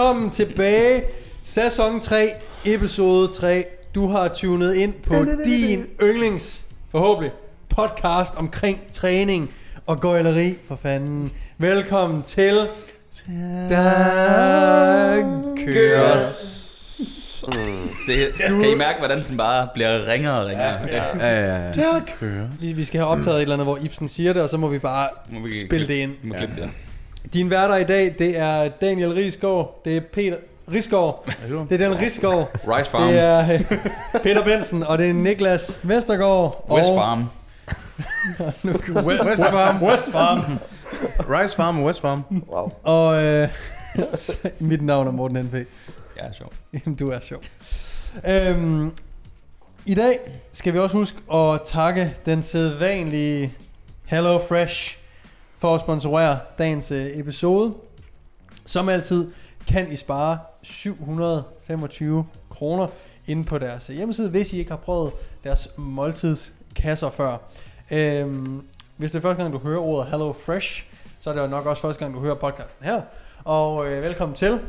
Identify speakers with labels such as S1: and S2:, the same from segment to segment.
S1: Velkommen tilbage. Sæson 3, episode 3. Du har tunet ind på din yndlings, forhåbentlig, podcast omkring træning og gøjleri for fanden. Velkommen til... Der køres.
S2: Det, kan I mærke, hvordan den bare bliver ringere og ringere? Ja, ja.
S3: Ja, ja, ja.
S1: Der kører. Vi, vi skal have optaget et eller andet, hvor Ibsen siger det, og så må vi bare
S2: Må vi
S1: spille det ind.
S2: Vi må klippe det.
S1: Din værter i dag, det er Daniel Risgaard, det er Peter Risgaard, det er Dan Risgaard,
S2: Rice Farm.
S1: det er øh, Peter Bensen, og det er Niklas Vestergaard.
S2: West
S1: og
S2: Farm.
S1: West Farm. West Farm.
S3: Rice Farm og West Farm.
S4: Wow.
S1: Og øh, mit navn er Morten NP.
S2: Ja, sjovt.
S1: Jamen, du er sjov. Øhm, I dag skal vi også huske at takke den sædvanlige Hello Fresh for at sponsorere dagens øh, episode. Som altid kan I spare 725 kroner inde på deres øh, hjemmeside, hvis I ikke har prøvet deres måltidskasser før. Øhm, hvis det er første gang, du hører ordet Hello Fresh, så er det jo nok også første gang, du hører podcasten her. Og øh, velkommen til.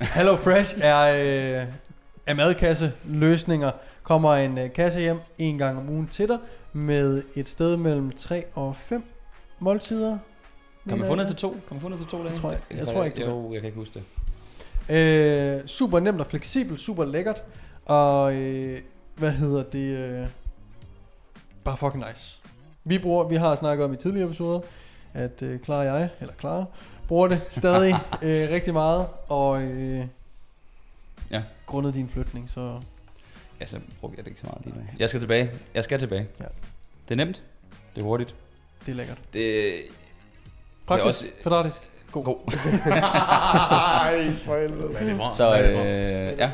S1: Hello Fresh er, øh, er madkasse løsninger. Kommer en øh, kasse hjem en gang om ugen til dig med et sted mellem 3 og 5 måltider.
S2: Kan man få ned til to? Kan man få ned til to dage?
S1: Jeg tror, jeg, jeg tror ikke, det
S2: Jo, jeg kan ikke huske det.
S1: Øh, super nemt og fleksibelt, super lækkert. Og øh, hvad hedder det? Øh, bare fucking nice. Vi bruger, vi har snakket om i tidligere episoder, at øh, Clara og jeg, eller Clara, bruger det stadig øh, rigtig meget. Og øh,
S2: Ja.
S1: grundet din flytning, så
S2: Altså, bruger jeg det ikke så meget lige nu. Jeg skal tilbage. Jeg skal tilbage.
S1: Ja.
S2: Det er nemt. Det er hurtigt.
S1: Det er lækkert.
S2: Det
S1: Praktisk,
S2: også-
S1: kvadratisk.
S2: er god.
S3: Ej, for helvede.
S2: Så øh, ja,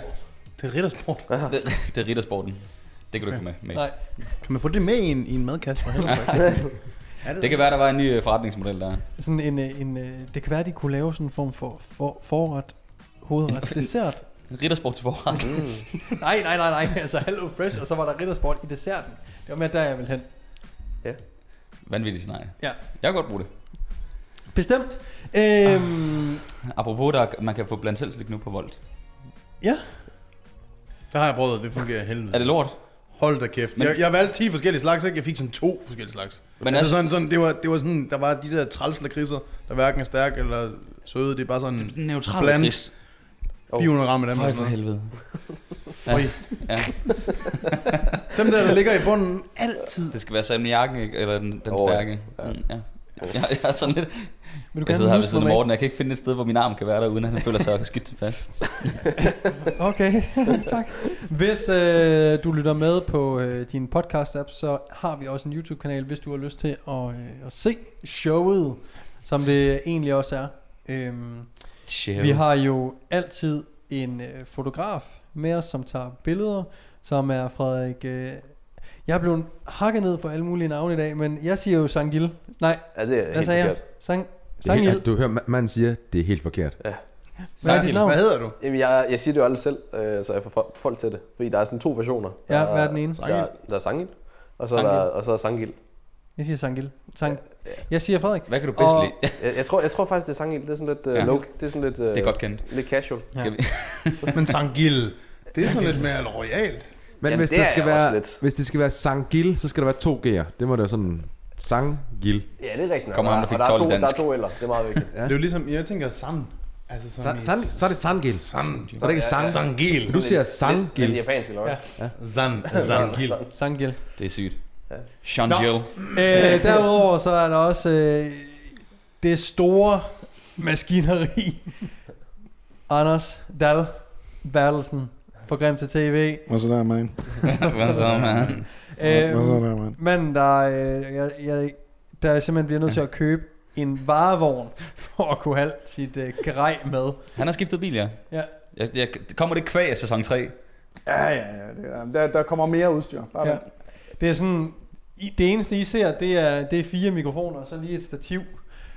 S3: Det er riddersport.
S2: det, det er riddersporten. Det kan du ikke have med. med.
S1: Nej,
S3: Kan man få det med i en, i en madkasse? For? Er
S2: Det kan være, der var en ny øh, forretningsmodel der.
S1: sådan en, øh, en, øh, det kan være, at de kunne lave sådan en form for, for forret, hovedret, dessert.
S2: En riddersport til forret.
S1: Nej, nej, nej, nej. Altså Hello Fresh, og så var der riddersport i desserten. Det var mere der, jeg vil hen.
S2: Vanvittigt scenarie.
S1: Ja.
S2: Jeg kan godt bruge det.
S1: Bestemt. Øhm,
S2: Apropos, der, man kan få blandt selv slik nu på Volt.
S1: ja,
S3: Der har jeg prøvet, det fungerer helvede.
S2: Er det lort?
S3: Hold da kæft.
S2: Men-
S3: Jeg, jeg valgte 10 forskellige slags, ikke? Jeg fik sådan to forskellige slags.
S2: Men
S3: altså
S2: altså-
S3: sådan, sådan, det, var, det var sådan, der var de der træls lakridser, der hverken er stærke eller søde. Det er bare sådan
S2: Det er neutral
S3: bland.
S2: gris.
S3: 400 gram af dem.
S2: For
S3: sådan
S2: helvede. Ja. Ja.
S3: Dem der, der ligger i bunden altid.
S2: Det skal være salmiakken, ikke? Eller den, den
S4: Åh,
S2: stærke.
S4: ja.
S2: Mm, ja. Jeg, jeg er sådan lidt...
S1: vil du
S2: Jeg sidder her ved siden af Morten, jeg kan ikke finde et sted, hvor min arm kan være der, uden at han føler sig skidt tilpas.
S1: Okay, tak. Hvis øh, du lytter med på øh, din podcast-app, så har vi også en YouTube-kanal, hvis du har lyst til at, øh, at se showet, som det egentlig også er. Øhm,
S2: Shit.
S1: Vi har jo altid en øh, fotograf med os, som tager billeder, som er Frederik... Øh, jeg er blevet hakket ned for alle mulige navne i dag, men jeg siger jo Sangil. Nej,
S4: Ja, det er
S1: hvad
S4: helt
S1: sagde jeg?
S4: forkert.
S1: Sang,
S5: Det er helt, du hører, ma- manden siger, det er helt forkert.
S1: Hvad er dit
S2: Sangil.
S1: navn?
S3: Hvad hedder du?
S4: Jamen, jeg, jeg siger det jo aldrig selv, øh, så jeg får fol- folk til det. Fordi der er sådan to versioner.
S1: Ja,
S4: der,
S1: hvad er den ene?
S4: Der, der er Sangil, og så er
S2: Sangil.
S4: der, og så er Sangil.
S1: Jeg siger Sangil. Sang.
S4: Ja.
S1: Jeg siger Frederik.
S2: Hvad kan du bedst
S1: Og-
S2: lide?
S4: Jeg, jeg, tror, jeg tror faktisk, det er Sangil. Det er sådan lidt, uh,
S2: Ja.
S4: low, det er sådan lidt, uh,
S2: Det er godt kendt.
S4: lidt casual.
S1: Ja.
S3: Men Sangil. Det er sådan lidt mere royalt.
S5: Men
S4: Jamen,
S5: hvis,
S4: det
S5: det
S4: er
S5: skal være,
S4: lidt.
S5: hvis det skal være Sangil, så skal der være to G'er. Det må det være sådan Sangil.
S4: Ja, det er rigtigt. nok.
S2: Kommer ham, der
S4: Og
S2: fik
S4: der er
S2: 12
S4: to,
S2: i
S4: der er
S2: dansk.
S4: to eller. Det er meget vigtigt.
S3: Ja. Det er jo ligesom, jeg tænker San. Altså
S5: San,
S3: sådan
S5: san, så er det Sangil. Så
S3: San.
S5: er det ikke
S4: Ja,
S5: Sang.
S4: ja.
S3: Sangil.
S5: Du siger Sangil.
S4: japansk, eller hvad?
S1: Ja.
S3: San. Sangil.
S1: Sangil.
S2: Det er sygt.
S4: Ja.
S2: Sean
S1: Nå.
S2: Jill.
S1: Øh, derudover så er der også øh, det store maskineri. Anders Dahl Bertelsen på Grim til TV.
S6: Hvad så der, man?
S2: Hvad så, man?
S6: Hvad
S1: Øh,
S6: så der, man?
S1: manden, der, øh, jeg, jeg, der simpelthen bliver nødt til at købe en varevogn for at kunne have sit øh, grej med.
S2: Han har skiftet bil, ja.
S1: Ja.
S2: Jeg, jeg, kommer det kvæg af sæson 3?
S6: Ja, ja, ja. Det er, der, der kommer mere udstyr. Bare
S1: ja. Det er sådan, i- det eneste I ser, det er, det er fire mikrofoner og så lige et stativ.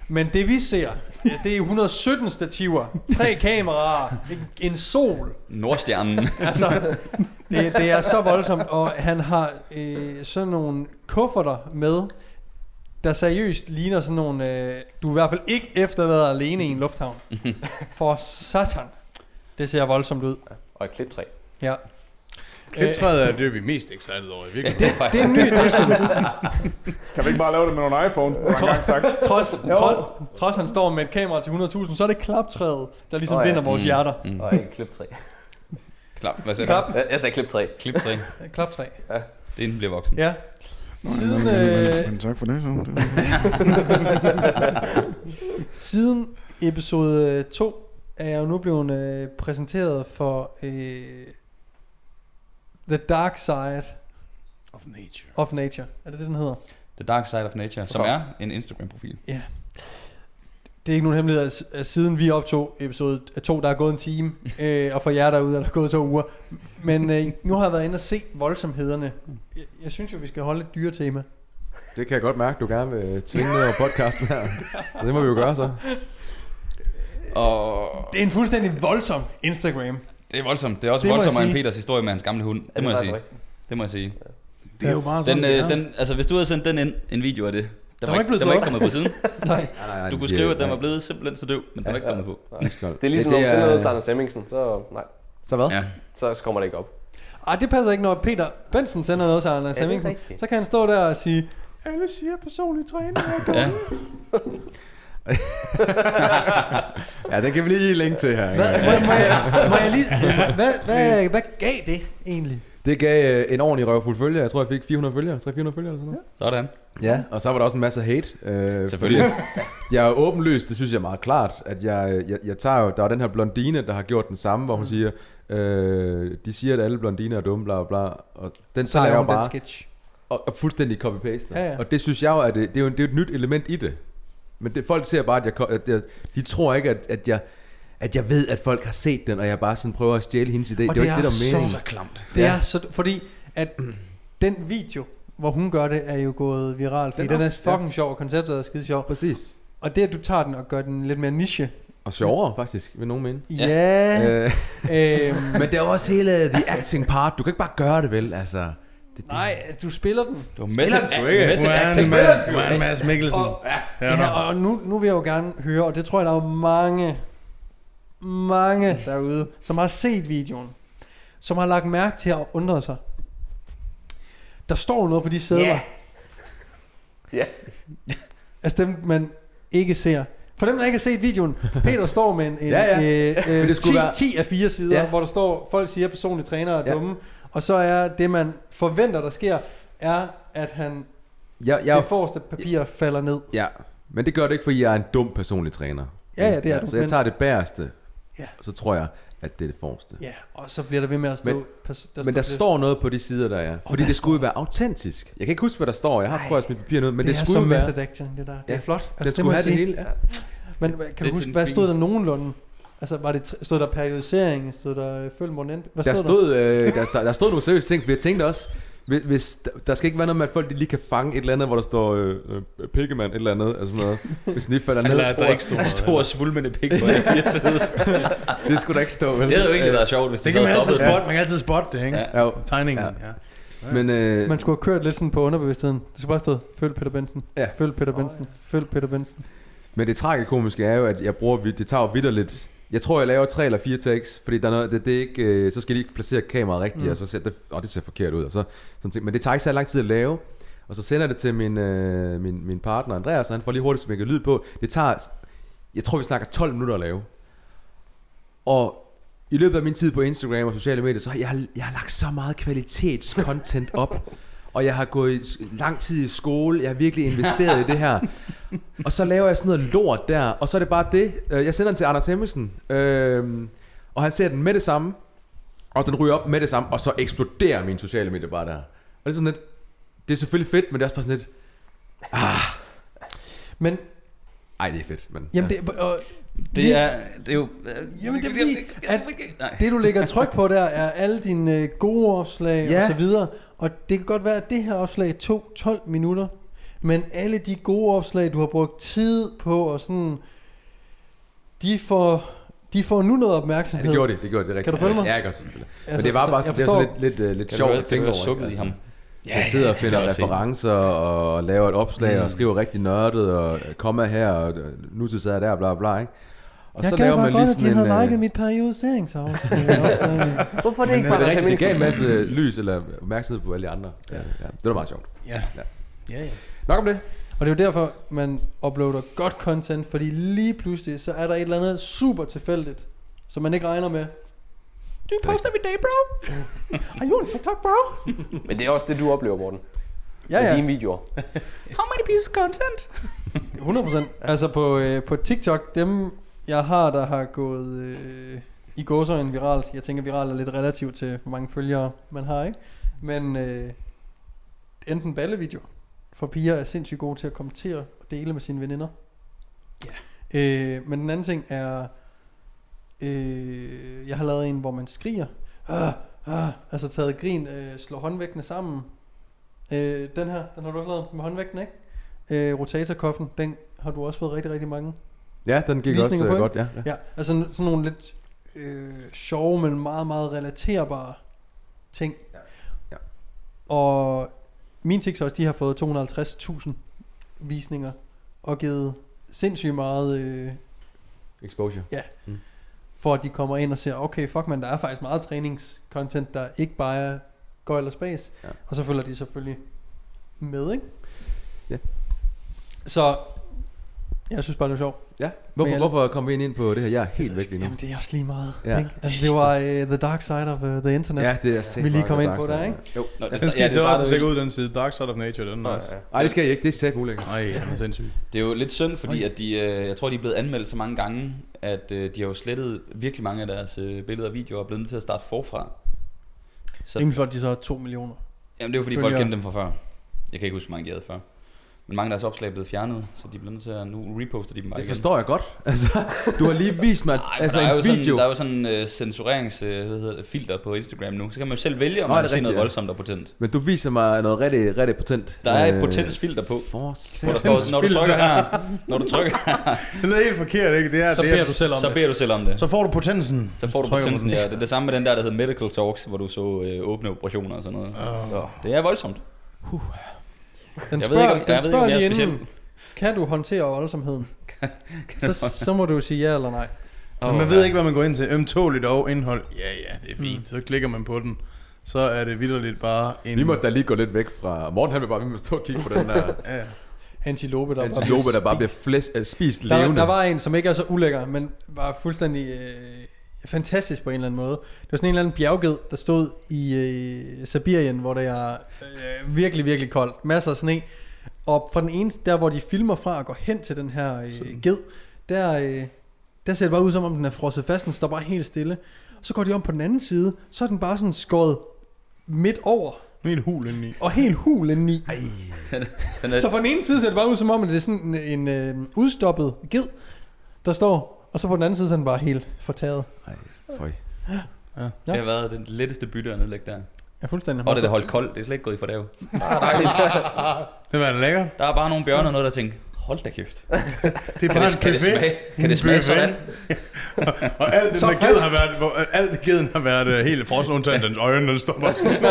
S1: Men det vi ser, ja, det er 117 stativer, tre kameraer, en, en sol.
S2: Nordstjernen.
S1: Altså, det, det er så voldsomt, og han har øh, sådan nogle kufferter med. der seriøst ligner sådan nogle... Øh, du er i hvert fald ikke efterlader alene i en lufthavn. For satan. Det ser voldsomt ud.
S4: Og et kliptræ.
S1: Ja.
S3: Kliptræet er det, vi er mest excited over i virkeligheden.
S2: Det,
S1: Det er nyt, det er sådan,
S6: Kan vi ikke bare lave det med nogle iPhone? Engang sagt.
S1: trods, trods, trods han står med et kamera til 100.000, så er det klaptræet, der ligesom oh,
S4: ja.
S1: vinder vores
S2: Mm.
S1: hjerter.
S2: Mm.
S4: Og ikke kliptræ.
S2: Klap. Hvad siger
S1: Klap.
S2: du?
S4: Jeg, sagde kliptræ.
S2: Kliptræ.
S1: Klaptræ.
S2: Det er inden bliver voksen.
S1: Ja. Siden, øh,
S6: Men tak for det, så.
S1: siden episode 2 er jeg jo nu blevet øh, præsenteret for øh, The Dark Side
S3: Of nature.
S1: of Nature. Er det det, den hedder?
S2: The Dark Side of Nature, som er en Instagram-profil.
S1: Det er ikke nogen hemmelighed, at siden vi optog episode 2, der er gået en time, øh, og for jer derude er der gået to uger. Men øh, nu har jeg været inde og se voldsomhederne. Jeg, jeg synes jo, vi skal holde et dyretema.
S5: Det kan jeg godt mærke, du gerne vil tvinge ned over podcasten her. Så det må vi jo gøre så.
S2: Og
S1: Det er en fuldstændig voldsom Instagram.
S2: Det er voldsomt. Det er også
S1: Det
S2: voldsommere end. Peters historie med hans gamle hund. Det må jeg sige. Det må jeg sige.
S3: Det er jo bare sådan,
S2: Den, øh, den, altså, hvis du havde sendt den ind, en video af det, der
S1: var
S2: var,
S1: ikke blevet
S2: den var ikke kommet på siden.
S1: Nej.
S5: Nej, nej, nej,
S2: Du kunne skrive, at den var blevet simpelthen så døv, men den var ikke kommet på.
S4: Det er ligesom,
S5: Ja,
S4: når man sender
S5: er-
S4: noget til Anders Hemmingsen, så nej,
S5: Så hvad?
S2: Ja.
S4: så kommer det ikke op.
S1: Ej, det passer ikke, når Peter Benson sender noget til Anders
S4: er
S1: Hemmingsen. Så kan han stå der og sige, alle siger personlig træner er dum."
S2: ja.
S5: Ja, den kan vi lige give link til her.
S1: Hvad, må, må, jeg, må jeg lige, hvad, hvad, hvad gav det egentlig?
S5: Det gav øh, en ordentlig røvfuld følger. Jeg tror, jeg fik 400 følgere. 300-400 følgere eller sådan noget.
S2: Sådan.
S5: Ja, og så var der også en masse hate. Øh,
S2: Selvfølgelig.
S5: fordi Jeg er åbenlyst, det synes jeg er meget klart, at jeg, jeg, jeg tager jo, der er den her blondine, der har gjort den samme, hvor hun siger, øh, de siger, at alle blondiner er dumme, bla bla. Og den
S1: Så
S5: tager jeg jo
S1: hun den
S5: bare
S1: sketch.
S5: og, og fuldstændig copy-paste.
S1: Ja, ja.
S5: Og det synes jeg jo, at det, det, er jo, det er jo et nyt element i det. Men det, folk ser bare, at jeg, at jeg, de tror ikke, at, at jeg at jeg ved, at folk har set den, og jeg bare sådan prøver at stjæle hendes idé. Det er
S1: Og
S5: jo
S1: det
S5: ikke det, der
S1: er
S5: er meningen.
S1: så
S2: klamt.
S1: Det
S5: Ja.
S1: er så, fordi at den video, hvor hun gør det, er jo gået viralt. Fordi
S5: Den
S1: den, den er
S5: også, ja.
S1: fucking sjov, og konceptet er skide sjov.
S5: Præcis.
S1: Og det, at du tager den og gør den lidt mere niche.
S5: Og sjovere, faktisk, vil nogen mene.
S1: Ja. ja
S5: Øh,
S1: øhm,
S5: men det er også hele the acting part. Du kan ikke bare gøre det, vel? Altså, det,
S1: nej, du spiller den.
S2: Du var
S5: Spiller den sgu ikke.
S3: Du er en Mads, du er en Mads Mikkelsen.
S1: Og,
S3: Ja,
S1: og nu, nu vil jeg jo gerne høre, og det tror jeg, der er jo mange, mange derude, som har set videoen, som har lagt mærke til at undre sig. Der står noget på de sædler.
S4: Ja. Ja.
S1: Altså dem, man ikke ser. For dem, der ikke har set videoen, Peter står med en, en
S5: Ja, ja.
S1: Øh,
S5: Men
S1: øh,
S5: det
S1: 10,
S5: skulle være-
S1: 10 af 4 sider,
S5: Ja.
S1: hvor der står, folk siger, at personlige trænere er
S5: Ja.
S1: dumme. Og så er det, man forventer, der sker, er, at han,
S5: jeg, jeg,
S1: det forreste papir falder ned.
S5: Ja, men det gør det ikke, fordi jeg er en dum personlig træner.
S1: Ja, ja, det er du,
S5: Så jeg tager det bæreste,
S1: Ja.
S5: og så tror jeg, at det er det forreste.
S1: Ja, og så bliver der ved med at stå...
S5: Men-
S1: pas,
S5: Men der står noget på de sider, der er. Fordi det skulle jo være autentisk. Jeg kan ikke huske, hvad der står. Jeg har,
S1: Nej.
S5: tror jeg, smidt papir ned, men det,
S1: det,
S5: det
S1: er
S5: skulle
S1: som
S5: jo være...
S1: method action, det der. Det
S5: Ja.
S1: er flot.
S5: Den
S1: må
S5: skulle
S1: jeg
S5: have det hele. Ja.
S1: Men
S2: Det
S1: kan
S2: er
S1: du huske, hvad stod der nogenlunde? Altså, var det, stod der periodisering? Stod der øh, følg Morten Hvad
S5: Der
S1: stod,
S5: stod, øh, der, der, der stod nogle seriøse ting, for jeg tænkte også, hvis, hvis der, der skal ikke være noget med, at folk de lige kan fange et eller andet, hvor der står øh, øh, pikkemand et eller andet, altså noget. Hvis den lige falder ned,
S3: Altså, at der
S5: tror
S3: ikke stod noget.
S2: Stor svulmende pik på
S5: det skulle der ikke stå, vel?
S2: Det havde jo egentlig været sjovt, hvis
S3: Det
S2: det
S3: kan man altid spotte. Man kan altid spotte det, ikke?
S2: Ja.
S5: Ja, jo.
S3: Tegningen,
S5: Ja.
S3: ja.
S5: Men, øh,
S1: Man skulle have kørt lidt sådan på underbevidstheden. Det skulle bare stå, følg Peter Benson.
S5: Ja.
S1: Følg Peter Benson. Følg Peter Benson.
S5: Men det tragikomiske er jo, at jeg bruger, det tager jo vidderligt. Jeg tror, jeg laver tre eller fire takes, fordi der er noget, det, det er ikke, øh, så skal jeg lige placere kameraet rigtigt,
S1: Mm.
S5: og så ser det, åh, det ser forkert ud. Og så, sådan ting. Men det tager ikke så lang tid at lave. Og så sender det til min, øh, min, min partner Andreas, og han får lige hurtigt smækket lyd på. Det tager, jeg tror vi snakker 12 minutter at lave. Og i løbet af min tid på Instagram og sociale medier, så har jeg, jeg har lagt så meget kvalitetscontent op. Og jeg har gået i lang tid i skole. Jeg har virkelig investeret i det her. Og så laver jeg sådan noget lort der. Og så er det bare det. Øh, Jeg sender den til Anders Hemmingsen. Øh, og han ser den med det samme. Og den ryger op med det samme. Og så eksploderer mine sociale medier bare der. Og det er sådan lidt... Det er selvfølgelig fedt, men det er også bare sådan lidt...
S1: Men,
S5: Ej, det er fedt. Men,
S1: jamen
S5: ja.
S1: det, og,
S2: Det er, det er jo...
S1: Jamen, det er fordi, at- det du lægger tryk på der, er alle dine øh, gode opslag
S5: Ja.
S1: og så videre. Og det kan godt være, at det her opslag tog 12 minutter. Men alle de gode opslag, du har brugt tid på, og sådan, de får, de får nu noget
S5: Ja,
S1: opmærksomhed.
S5: det gjorde det, det gjorde det rigtigt.
S1: Kan du følge mig?
S5: Ja, jeg gør selvfølgelig. Men
S1: Altså,
S5: det var
S1: så
S5: bare sådan, det
S1: forstår-
S5: sådan lidt, lidt, uh, lidt
S2: Kan
S5: sjovt at tænke
S2: kan du
S5: over.
S2: sukket i
S5: ikke?
S2: ham?
S5: Altså, Ja, jeg sidder og finder referencer og laver et opslag mm. og skriver rigtig nørdet og kommer her og nu til sidder der bla bla, ikke? Og
S1: jeg
S5: så laver man lige sådan en...
S1: havde liket
S5: øh,
S1: mit periodiseringsafsnit.
S4: Hvorfor er det ikke bare
S5: det er det gav en masse lys eller opmærksomhed på alle de andre. Ja. Ja. Det var meget sjovt.
S3: Ja. Ja, ja.
S5: Nok om det.
S1: Og det er jo derfor, man uploader godt content, fordi lige pludselig, så er der et eller andet super tilfældigt, som man ikke regner med.
S2: Du poster every day, bro.
S1: Are you on TikTok, bro?
S4: Men det er også det, du oplever, Morten.
S1: Ja,
S4: Med
S1: ja.
S4: dine videoer.
S2: How many pieces of content?
S1: 100%. Altså på, øh, på TikTok, dem jeg har, der har gået øh, i gåsøjne viralt. Jeg tænker, viralt er lidt relativt til, hvor mange følgere man har, ikke? Men øh, enten ballevideoer, for piger er sindssygt gode til at kommentere og dele med sine veninder. Ja. Øh, men den anden ting er, øh, jeg har lavet en, hvor man skriger. Ah, ah, altså taget grin, øh, slår håndvægtene sammen. Øh, den her, den har du også lavet med håndvægten, ikke? Øh, rotatorkoffen, den har du også fået rigtig, rigtig mange.
S5: Ja, den gik også
S1: på,
S5: øh,
S1: ikke?
S5: godt, ja. ja.
S1: Ja, altså sådan nogle lidt øh, sjove, men meget, meget relaterbare ting.
S5: Ja. Ja.
S1: Og mine TikToks, de har fået 250.000 visninger og givet sindssygt meget øh,
S5: Exposure.
S1: for at de kommer ind og ser, okay, fuck man, der er faktisk meget træningscontent, der ikke bare er gøjl og space.
S5: Ja.
S1: Og så følger de selvfølgelig med, ikke?
S5: Ja.
S1: Så jeg synes bare, det er sjovt.
S5: Ja. Hvorfor,
S1: jeg-
S5: hvorfor kom vi ind på det her? Jeg er helt væk lige nu.
S1: Jamen, det er også lige meget.
S5: Ja.
S1: Ikke? Altså, det var uh, the dark side of uh, the internet.
S5: Ja, det er sikkert
S1: Vi lige kom ind på der, ikke?
S5: Jo.
S2: Nå,
S3: Den skal I
S2: det
S3: så også tjekke ud, den side Dark Side of Nature, den er nice.
S5: Ej, det skal jeg ikke. Det er sæt ulækkert.
S3: Nej, den er sindssygt.
S2: Det er jo lidt synd, fordi at de, øh, jeg tror, de er blevet anmeldt så mange gange, at øh, de har jo slettet virkelig mange af deres øh, billeder og videoer og er blevet nødt til at starte forfra. Så,
S1: Rimelig flot, de så har 2 millioner.
S2: jamen det er jo fordi, folk kendte dem fra før. Jeg kan ikke huske, hvor mange de havde før. Men mange af deres opslag er blevet fjernet, så de er blevet nødt til at nu reposter de dem bare
S5: Det
S2: igen.
S5: forstår jeg godt. Altså, du har lige vist mig
S2: Nej,
S5: altså
S2: der, er jo
S5: en
S2: sådan,
S5: video.
S2: der er jo sådan uh, censureringsfilter uh, hvad hedder det, filter på Instagram nu. Så kan man jo selv vælge, om
S5: Nå,
S2: man
S5: det
S2: vil
S5: er
S2: se noget
S5: ja.
S2: voldsomt og potent.
S5: Men du viser mig noget rigtig, rigtig potent.
S2: Der er et
S5: Øh,
S2: potensfilter på.
S5: For
S2: Hvor der
S5: satan.
S2: står, når du trykker her, når du trykker her,
S3: Det er helt forkert, ikke? Det er,
S1: Så
S3: det
S1: beder
S3: er,
S1: du selv om
S2: så
S1: det.
S2: beder du selv om det.
S3: Så får du potensen.
S2: Så får du potensen, ja. Det er det samme med den der, der hedder Medical Talks, hvor du så øh, åbne operationer og sådan noget.
S3: Åh.
S2: Det er voldsomt.
S1: Den
S2: Jeg ved
S1: spørger,
S2: ikke, om- jeg
S1: den
S2: ved ikke, om jeg
S1: lige
S2: speciel.
S1: inden, kan du håndtere voldsomheden? så, så må du sige ja eller nej.
S3: Men man ved ikke, hvad man går ind til. Ømtåligt og indhold. Ja, ja, det er fint. Så klikker man på den. Så er det vidderligt bare en...
S5: Vi må da lige gå lidt væk fra... Morten han vil bare vi må stå og kigge på den der
S3: Ja,
S1: Antilope, der bare
S5: antilope,
S1: bliver
S5: der bare bliver
S1: spist.
S5: flæs, øh, spist
S1: Der,
S5: levende.
S1: der var en, som ikke er så ulækker, men var fuldstændig øh, fantastisk på en eller anden måde. Det var sådan en eller anden bjergged, der stod i øh, Sibirien, hvor det er øh, virkelig, virkelig koldt. Masser af sne. Og fra den ene, der hvor de filmer fra og går hen til den her øh, ged, der, øh, der ser det bare ud som om den er frosset fast, den står bare helt stille. Så går de om på den anden side, så er den bare sådan skåret midt over,
S3: helt hul indeni.
S1: og helt hul indeni.
S2: Den er,
S1: Så på den ene side ser det bare ud som om, at det er sådan en, en øh, udstoppet ged, der står. Og så på den anden side så er den bare helt fortaget.
S5: Føj.
S2: det har været den letteste bytte at nedlægge der.
S1: Ja, fuldstændig.
S2: Og det er holdt koldt, det er slet ikke gået i fordæv.
S3: Det var da lækkert.
S2: Der er bare nogle bjørne og noget, der tænker, hold da kæft.
S3: Det er
S2: Kan
S3: bare
S2: det,
S3: en
S2: kan det smage, kan det smage sådan?
S3: Og alt den
S1: Så
S3: der ged
S1: frisk.
S3: har været, hvor, alt geden har været uh, helt frossen, undtagen dens øjne, den står bare sådan.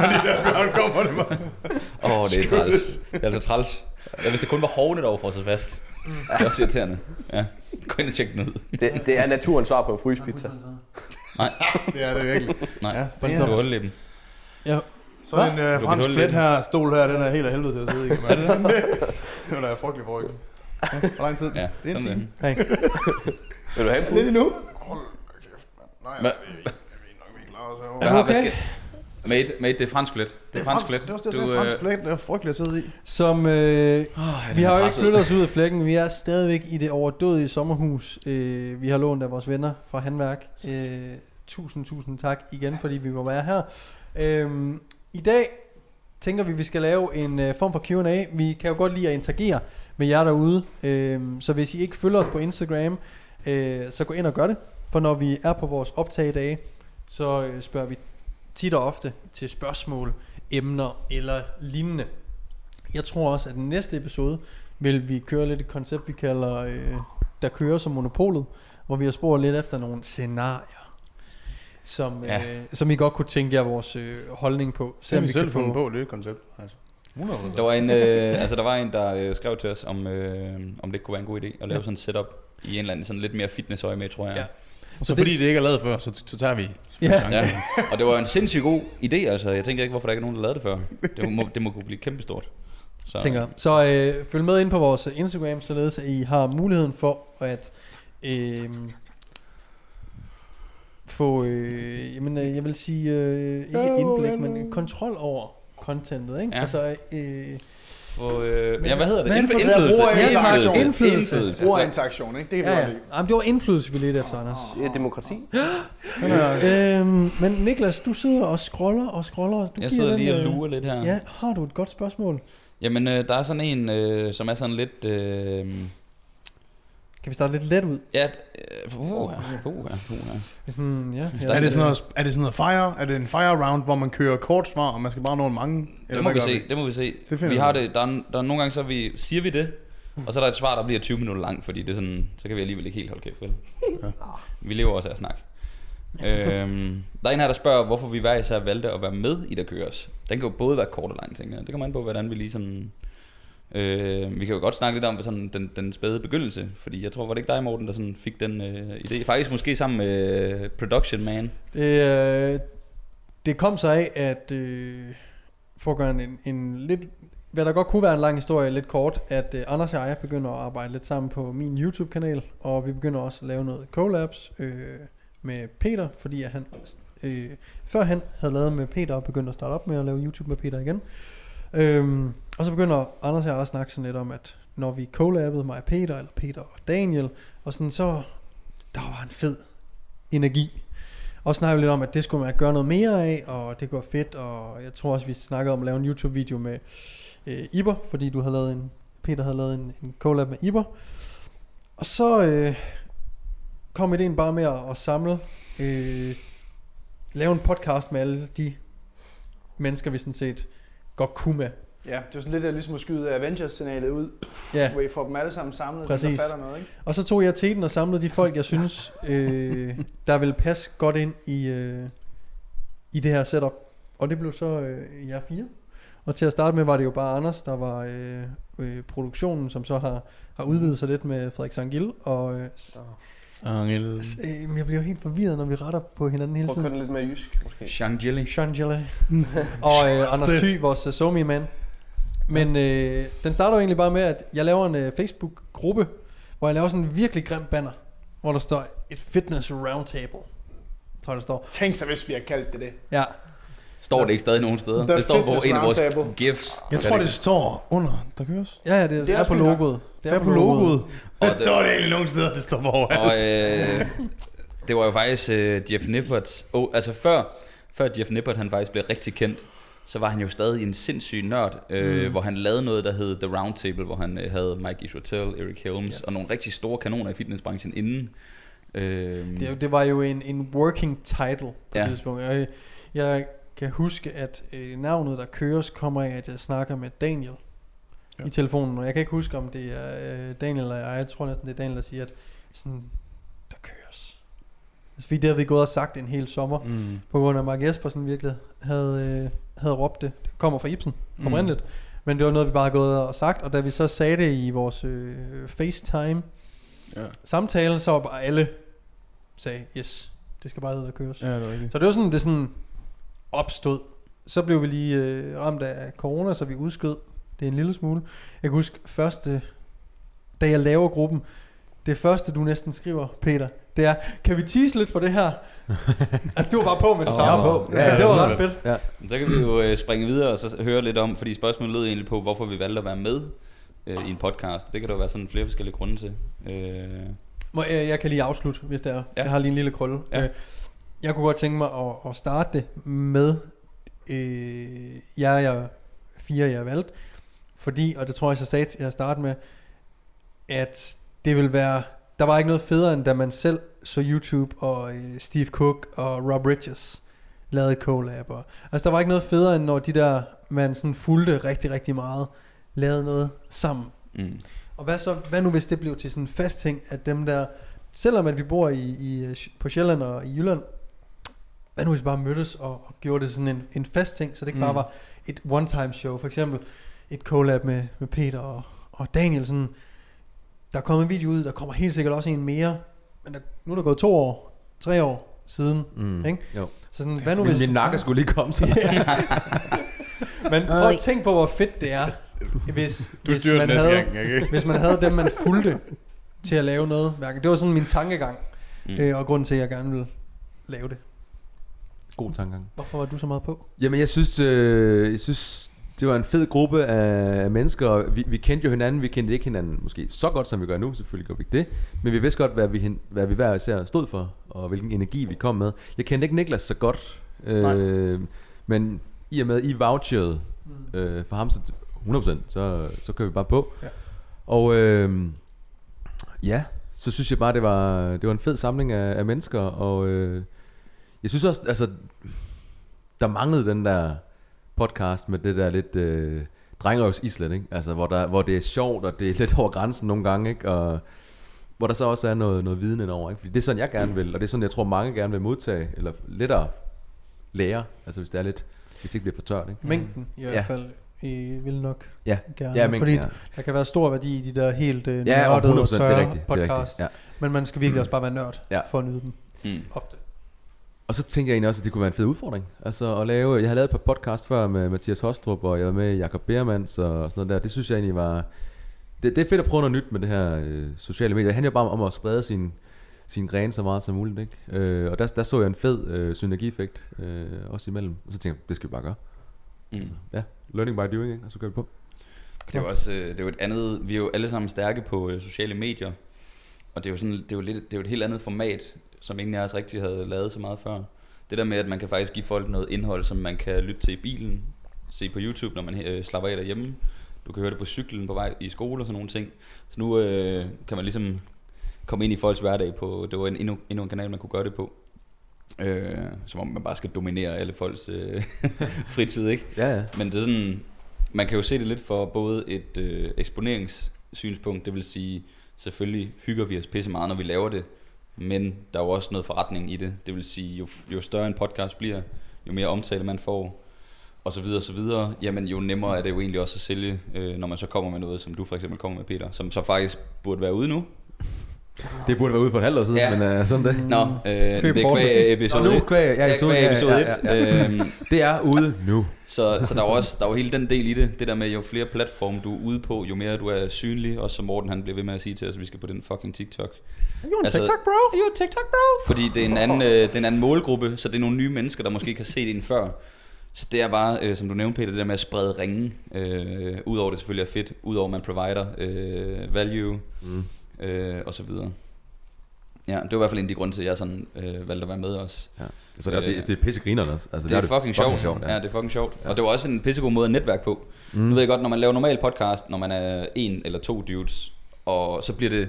S3: Når de der bjørn kommer, det var sådan.
S2: Åh, oh, det er træls. Det er altså træls. Ja, hvis det kun var hovene, der var frosset fast. Det er også irriterende. Ja, gå ind og tjek den ud.
S4: Det, det er naturens svar på en fryspizza.
S3: Det er det virkelig.
S2: Nej,
S3: Ja,
S2: ja,
S3: det
S2: du
S3: er-
S2: holde lidt.
S1: Ja,
S3: Så en uh, fransk flet
S2: lidt.
S3: her, stol her, den er helt af helvede til at sidde i. Er det det? Det er frygtelig for ikke. Hvor lang tid?
S2: Ja,
S3: det er en time.
S1: hey.
S4: Vil du have en
S3: Lidt
S4: pude?
S3: endnu. Hold da kæft, mand. Nej,
S2: Hvad?
S3: jeg ved nok, vi klarer os herovre.
S2: Hvad
S1: du
S2: har,
S1: okay?
S2: hvad skal... Mate, mate, det er fransk flet. Det er fransk flet.
S3: Det var også det,
S2: Du,
S3: jeg sagde, fransk
S2: øh,
S3: flet. Det er frygteligt at sidde i.
S1: Som, øh,
S2: er
S1: vi har jo ikke flyttet os ud af flækken. Vi er stadigvæk i det overdådige sommerhus. Øh, vi har lånt af vores venner fra Handværk. Øh, tusind, tusind tak igen, fordi vi må være her. Øh, I dag tænker vi, vi skal lave en øh, form for Q&A. Vi kan jo godt lide at interagere med jer derude. Øh, så hvis I ikke følger os på Instagram, øh, så gå ind og gør det. For når vi er på vores optagedage, så øh, spørger vi tit og ofte til spørgsmål, emner eller lignende. Jeg tror også, at den næste episode vil vi køre lidt et koncept, vi kalder, øh, der kører som monopolet, hvor vi har spurgt lidt efter nogle scenarier. som,
S2: Ja.
S1: øh, som I godt kunne tænke jer vores øh, holdning på.
S3: Så har vi
S1: kan
S3: selv fundet
S1: få-
S3: på det koncept. Altså. 100%.
S2: Der var en, øh, altså der var en, der øh, skrev til os, om, øh, om det ikke kunne være en god idé at lave sådan et setup i en eller anden sådan lidt mere fitnessøje med, tror jeg.
S1: Ja.
S3: Så
S1: så
S3: fordi
S1: det-
S3: det ikke er lavet før, så, så tager vi
S1: Ja.
S2: Ja, og det var en sindssygt god idé, altså. Jeg tænker ikke, hvorfor der ikke er nogen, der lavede det før. Det må, det må kunne blive kæmpestort. Så,
S1: tænker. Så øh, følg med ind på vores Instagram, således at I har muligheden for at øh, få, øh, jamen, øh, jeg vil sige, øh, ikke indblik, men kontrol over contentet, ikke?
S2: Ja.
S1: Altså, øh,
S2: Og, øh,
S1: Men
S2: ja, hvad hedder det?
S1: hvad der
S2: indflydelse.
S6: brugerinteraktion?
S1: Indflydelse.
S2: Indflydelse.
S6: Brugerinteraktion, ikke? Det kan vi
S1: ja,
S6: godt
S1: ja. Jamen, det var indflydelse, vi lidt efter, Anders.
S4: Det er demokrati.
S1: Øhm, men Niklas, du sidder og scroller og scroller. Du
S2: Jeg sidder
S1: den,
S2: lige og
S1: øh,
S2: lurer lidt her.
S1: Ja, har du et godt spørgsmål?
S2: Jamen, øh, der er sådan en, øh, som er sådan lidt... Øh,
S1: Kan vi starte lidt let ud?
S2: ja, uh, uh, uh, uh, uh.
S1: Sådan, ja, ja,
S3: Er det, sådan noget, er det sådan noget fire? Er det en fire round, hvor man kører kort svar, og man skal bare nå en mange?
S2: Det må vi se, det må vi se.
S3: Det
S2: vi har det, der er, der er nogle gange, så vi, siger vi det, og så er der et svar, der bliver 20 minutter langt, fordi det er sådan, så kan vi alligevel ikke helt holde kæft, vel?
S3: Ja.
S2: Vi lever også af at snakke. øhm, der er en her, der spørger, hvorfor vi hver især valgte at være med i der køres. Den kan jo både være kort og lang, tænker jeg. Det kommer an på, hvordan vi lige sådan... Øh, vi kan jo godt snakke lidt om sådan den, den spæde begyndelse, fordi jeg tror, var det ikke dig, Morten, der sådan fik den øh, idé? Faktisk måske sammen med øh, Production Man.
S1: Det, øh, det kom så af, at øh, for at gøre en, en lidt, hvad der godt kunne være en lang historie, lidt kort, at øh, Anders og jeg begynder at arbejde lidt sammen på min YouTube-kanal, og vi begynder også at lave noget collabs øh, med Peter, fordi at han øh, før han havde lavet med Peter og begyndte at starte op med at lave YouTube med Peter igen. Øhm, og så begynder Anders og jeg at snakke sådan lidt om, at når vi collabede mig og Peter, eller Peter og Daniel, og sådan så, der var en fed energi og snakkede vi lidt om, at det skulle man gøre noget mere af, og det går fedt, og jeg tror også, vi snakkede om at lave en YouTube-video med øh, Iber, fordi du havde lavet en, Peter havde lavet en, en collab med Iber. Og så øh, kom ideen bare med at, at samle, øh, lave en podcast med alle de mennesker, vi sådan set godt kunne med.
S6: Ja, det er sådan lidt øh, ligesom at skyde Avengers-signalet ud,
S1: Ja,
S6: hvor I får dem alle sammen samlet,
S1: Præcis.
S6: Præcis. der fatter noget, ikke?
S1: og så tog jeg teten og samlede de folk, jeg synes, øh, der ville passe godt ind i, øh, i det her setup. Og det blev så øh, jer fire. Og til at starte med var det jo bare Anders, der var øh, øh, produktionen, som så har, har udvidet sig lidt med Frederik Sangil. Og øh,
S3: Angel.
S1: øh, jeg bliver jo helt forvirret, når vi retter på hinanden hele
S4: Prøv at køre
S1: tiden.
S4: lidt mere jysk, måske.
S2: Shangeli.
S1: Shangela. og øh, Anders Thy, vores uh, somi man. Men øh, den starter jo egentlig bare med, at jeg laver en øh, Facebook-gruppe, hvor jeg laver sådan en virkelig grim banner, hvor der står et fitness roundtable. Tror jeg, der står.
S6: Tænk så, hvis vi har kaldt det det.
S1: Ja,
S2: Står det ikke stadig nogen steder?
S6: The
S2: det står på en af vores
S6: Roundtable.
S2: gifs.
S3: Jeg tror, det står under, der køres.
S1: ja, ja det, det
S6: Det er
S1: er, på logoet.
S3: Det er på logoet.
S2: Og
S3: Det
S2: det-
S3: står det egentlig nogle steder, det står på
S2: Og
S3: overalt.
S2: øh, det var jo faktisk øh, Jeff Nippert. Oh, altså før, før Jeff Nippert han faktisk blev rigtig kendt, så var han jo stadig en sindssyg nørd, øh, mm. hvor han lavede noget, der hed The Roundtable, hvor han øh, havde Mike Israel, Eric Helms ja. og nogle rigtig store kanoner i fitnessbranchen inden. Øh,
S1: Det, er jo- det var jo en, en working title på
S2: ja.
S1: det tidspunkt. Jeg, jeg kan huske, at øh, navnet, der køres, kommer af, at jeg snakker med Daniel
S3: Ja.
S1: i telefonen. Og jeg kan ikke huske, om det er øh, Daniel eller jeg. Jeg tror næsten, det er Daniel, der siger, at sådan, der køres. Altså, fordi det havde vi gået og sagt en hel sommer,
S3: Mm.
S1: på grund af Mark Jespersen virkelig havde, øh, havde råbt det. Det kommer fra Ibsen,
S3: Mm.
S1: oprindeligt. Men det var noget, vi bare havde gået og sagt, og da vi så sagde det i vores øh, FaceTime
S3: Ja.
S1: så var bare alle sagde, yes, det skal bare hedde, der køres.
S3: ja, det er rigtigt.
S1: Så det var sådan, det sådan opstod. Så blev vi lige øh, ramt af corona, så vi udskød det en lille smule. Jeg kan huske første, da jeg laver gruppen, det første du næsten skriver, Peter, det er, kan vi tease lidt på det her? altså du var bare på med det samme.
S2: på.
S1: Ja, det var ret fedt.
S2: Så kan vi jo øh, springe videre og så høre lidt om, fordi spørgsmålet lød egentlig på, hvorfor vi valgte at være med øh, i en podcast. Det kan der jo være sådan flere forskellige grunde til. Øh,
S1: Må jeg, jeg kan lige afslutte, hvis det er.
S2: Ja.
S1: Ja. Jeg har lige en lille krølle.
S2: Ja.
S1: Øh, Jeg kunne godt tænke mig at, at starte det med øh, jer, jeg fire, jeg har valgt. Fordi, og det tror jeg, jeg sagde til at starte med, at det vil være, der var ikke noget federe, end da man selv så YouTube og øh, Steve Cook og Rob Bridges lavede collab. Og, altså der var ikke noget federe, end når de der, man sådan fulgte rigtig, rigtig meget, lavede noget sammen.
S2: mm.
S1: Og hvad så, hvad nu hvis det blev til sådan en fast ting, at dem der, selvom at vi bor i, i, på Sjælland og i Jylland, hvad nu hvis vi bare mødtes og, og gjorde det sådan en, en fast ting, så det ikke mm. bare var et one-time show. For eksempel et collab med, med Peter og, og Daniel. Sådan, der er kommet en video ud, der kommer helt sikkert også en mere. Men der, nu er der gået to år, tre år siden.
S5: Mm.
S1: Ikke?
S5: Jo.
S1: Så sådan, hvad nu hvis...
S5: min nakke skulle lige komme så.
S1: Men prøv at tænke på, hvor fedt det er, hvis,
S3: Du
S1: hvis, man havde,
S3: gang, ikke?
S1: hvis man havde dem, man fulgte til at lave noget. Det var sådan min tankegang,
S2: Mm.
S1: mm. øh, og grunden til, at jeg gerne ville lave det.
S5: God tankegang.
S1: Hvorfor var du så meget på?
S5: Jamen, jeg synes, øh, jeg synes, det var en fed gruppe af mennesker. Vi, vi kendte jo hinanden, vi kendte ikke hinanden måske så godt, som vi gør nu. Selvfølgelig gør vi ikke det. Men vi vidste godt, hvad vi, hvad vi hver især stod for, og hvilken energi vi kom med. Jeg kendte ikke Niklas så godt. Øh, men i og med, I vouchede øh, for ham, så 100%, så, så kører vi bare på.
S1: Ja.
S5: Og øh, ja, så synes jeg bare, det var, det var en fed samling af, af mennesker, og øh, jeg synes også, altså, der manglede den der podcast med det der lidt øh, drengerøvs islet, ikke? Altså, hvor, der, hvor det er sjovt, og det er lidt over grænsen nogle gange, ikke? Og hvor der så også er noget, noget viden indover, ikke? Fordi det er sådan, jeg gerne vil, og det er sådan, jeg tror, mange gerne vil modtage, eller lettere lære, altså hvis det er lidt, hvis det ikke bliver for tørt, ikke?
S1: Mængden i hvert
S5: Ja.
S1: fald I vil nok
S5: Ja,
S1: gerne.
S5: ja, mængden,
S1: fordi
S5: ja.
S1: der kan være stor værdi i de der helt øh,
S5: Ja, og
S1: nørdede
S5: 100%,
S1: og
S5: det er
S1: tørre
S5: rigtigt, det er
S1: podcast.
S5: rigtigt, ja.
S1: Men man skal virkelig også bare være nørd
S5: Ja.
S1: for at nyde dem.
S2: Mm.
S1: Ofte.
S5: Og så tænker jeg egentlig også, at det kunne være en fed udfordring. Altså at lave, jeg har lavet et par podcast før med Mathias Hostrup, og jeg var med Jakob Beermans og sådan noget der. Det synes jeg egentlig var... Det, det er fedt at prøve noget nyt med det her øh, sociale medier. Det handler jo bare om at sprede sin, sin gren så meget som muligt. Ikke? Øh, og der, der så jeg en fed øh, synergieffekt øh, også imellem. Og så tænkte jeg, det skal vi bare gøre.
S2: Mm.
S5: Ja, learning by doing, ikke? og så gør vi på.
S2: Det er jo også øh, det er jo et andet, vi er jo alle sammen stærke på øh, sociale medier, og det er jo sådan, det er jo lidt, det er jo et helt andet format, som ingen af os rigtig havde lavet så meget før. Det der med, at man kan faktisk give folk noget indhold, som man kan lytte til i bilen, se på YouTube, når man øh, slapper af derhjemme. Du kan høre det på cyklen på vej i skole og sådan nogle ting. Så nu øh, kan man ligesom komme ind i folks hverdag på, det var en, endnu, endnu en kanal, man kunne gøre det på. Øh, som om man bare skal dominere alle folks øh, fritid, ikke?
S5: Ja, ja.
S2: Men det er sådan, man kan jo se det lidt for både et øh, eksponeringssynspunkt, det vil sige, selvfølgelig hygger vi os pisse meget, når vi laver det, men der er jo også noget forretning i det. Det vil sige, jo, jo større en podcast bliver, jo mere omtale man får, og så videre, og så videre, jamen jo nemmere er det jo egentlig også at sælge, øh, når man så kommer med noget, som du for eksempel kommer med, Peter, som så faktisk burde være ude nu.
S5: Det burde være ude for et halvt år siden,
S2: Ja.
S5: men uh, sådan det.
S2: Nå, øh,
S1: Køb
S2: det er kvæg episode
S5: Nå, nu
S2: 1.
S5: kvæg, ja, episode,
S2: kvæg
S5: ja,
S2: episode
S5: ja, ja, ja.
S2: 1. Øhm,
S5: Det er ude nu.
S2: Så, så der er jo også der er jo hele den del i det. Det der med, jo flere platforme du er ude på, jo mere du er synlig. Også som Morten han bliver ved med at sige til os, at vi skal på den fucking TikTok.
S1: You en
S2: Altså-
S1: TikTok, bro?
S2: Jo, TikTok bro! Fordi det er, en anden, øh, det er en anden målgruppe, så det er nogle nye mennesker, der måske ikke har set en før. Så det er bare, øh, som du nævnte Peter, det der med at sprede ringen. Øh, Udover det selvfølgelig er fedt. Udover man provider øh, value
S5: Mm.
S2: øh, og så videre. Ja, det var i hvert fald en af de grunde til, at jeg sådan øh, valgte at være med os.
S5: Ja. Så det, er- det, det er pissegrinerne også. Altså,
S2: det, er, fucking, sjovt.
S5: sjovt
S2: ja. det er fucking sjovt. Og det var også en pissegod måde at netværke på. Mm. Nu ved jeg godt, når man laver normal podcast, når man er en eller to dudes, og så bliver det,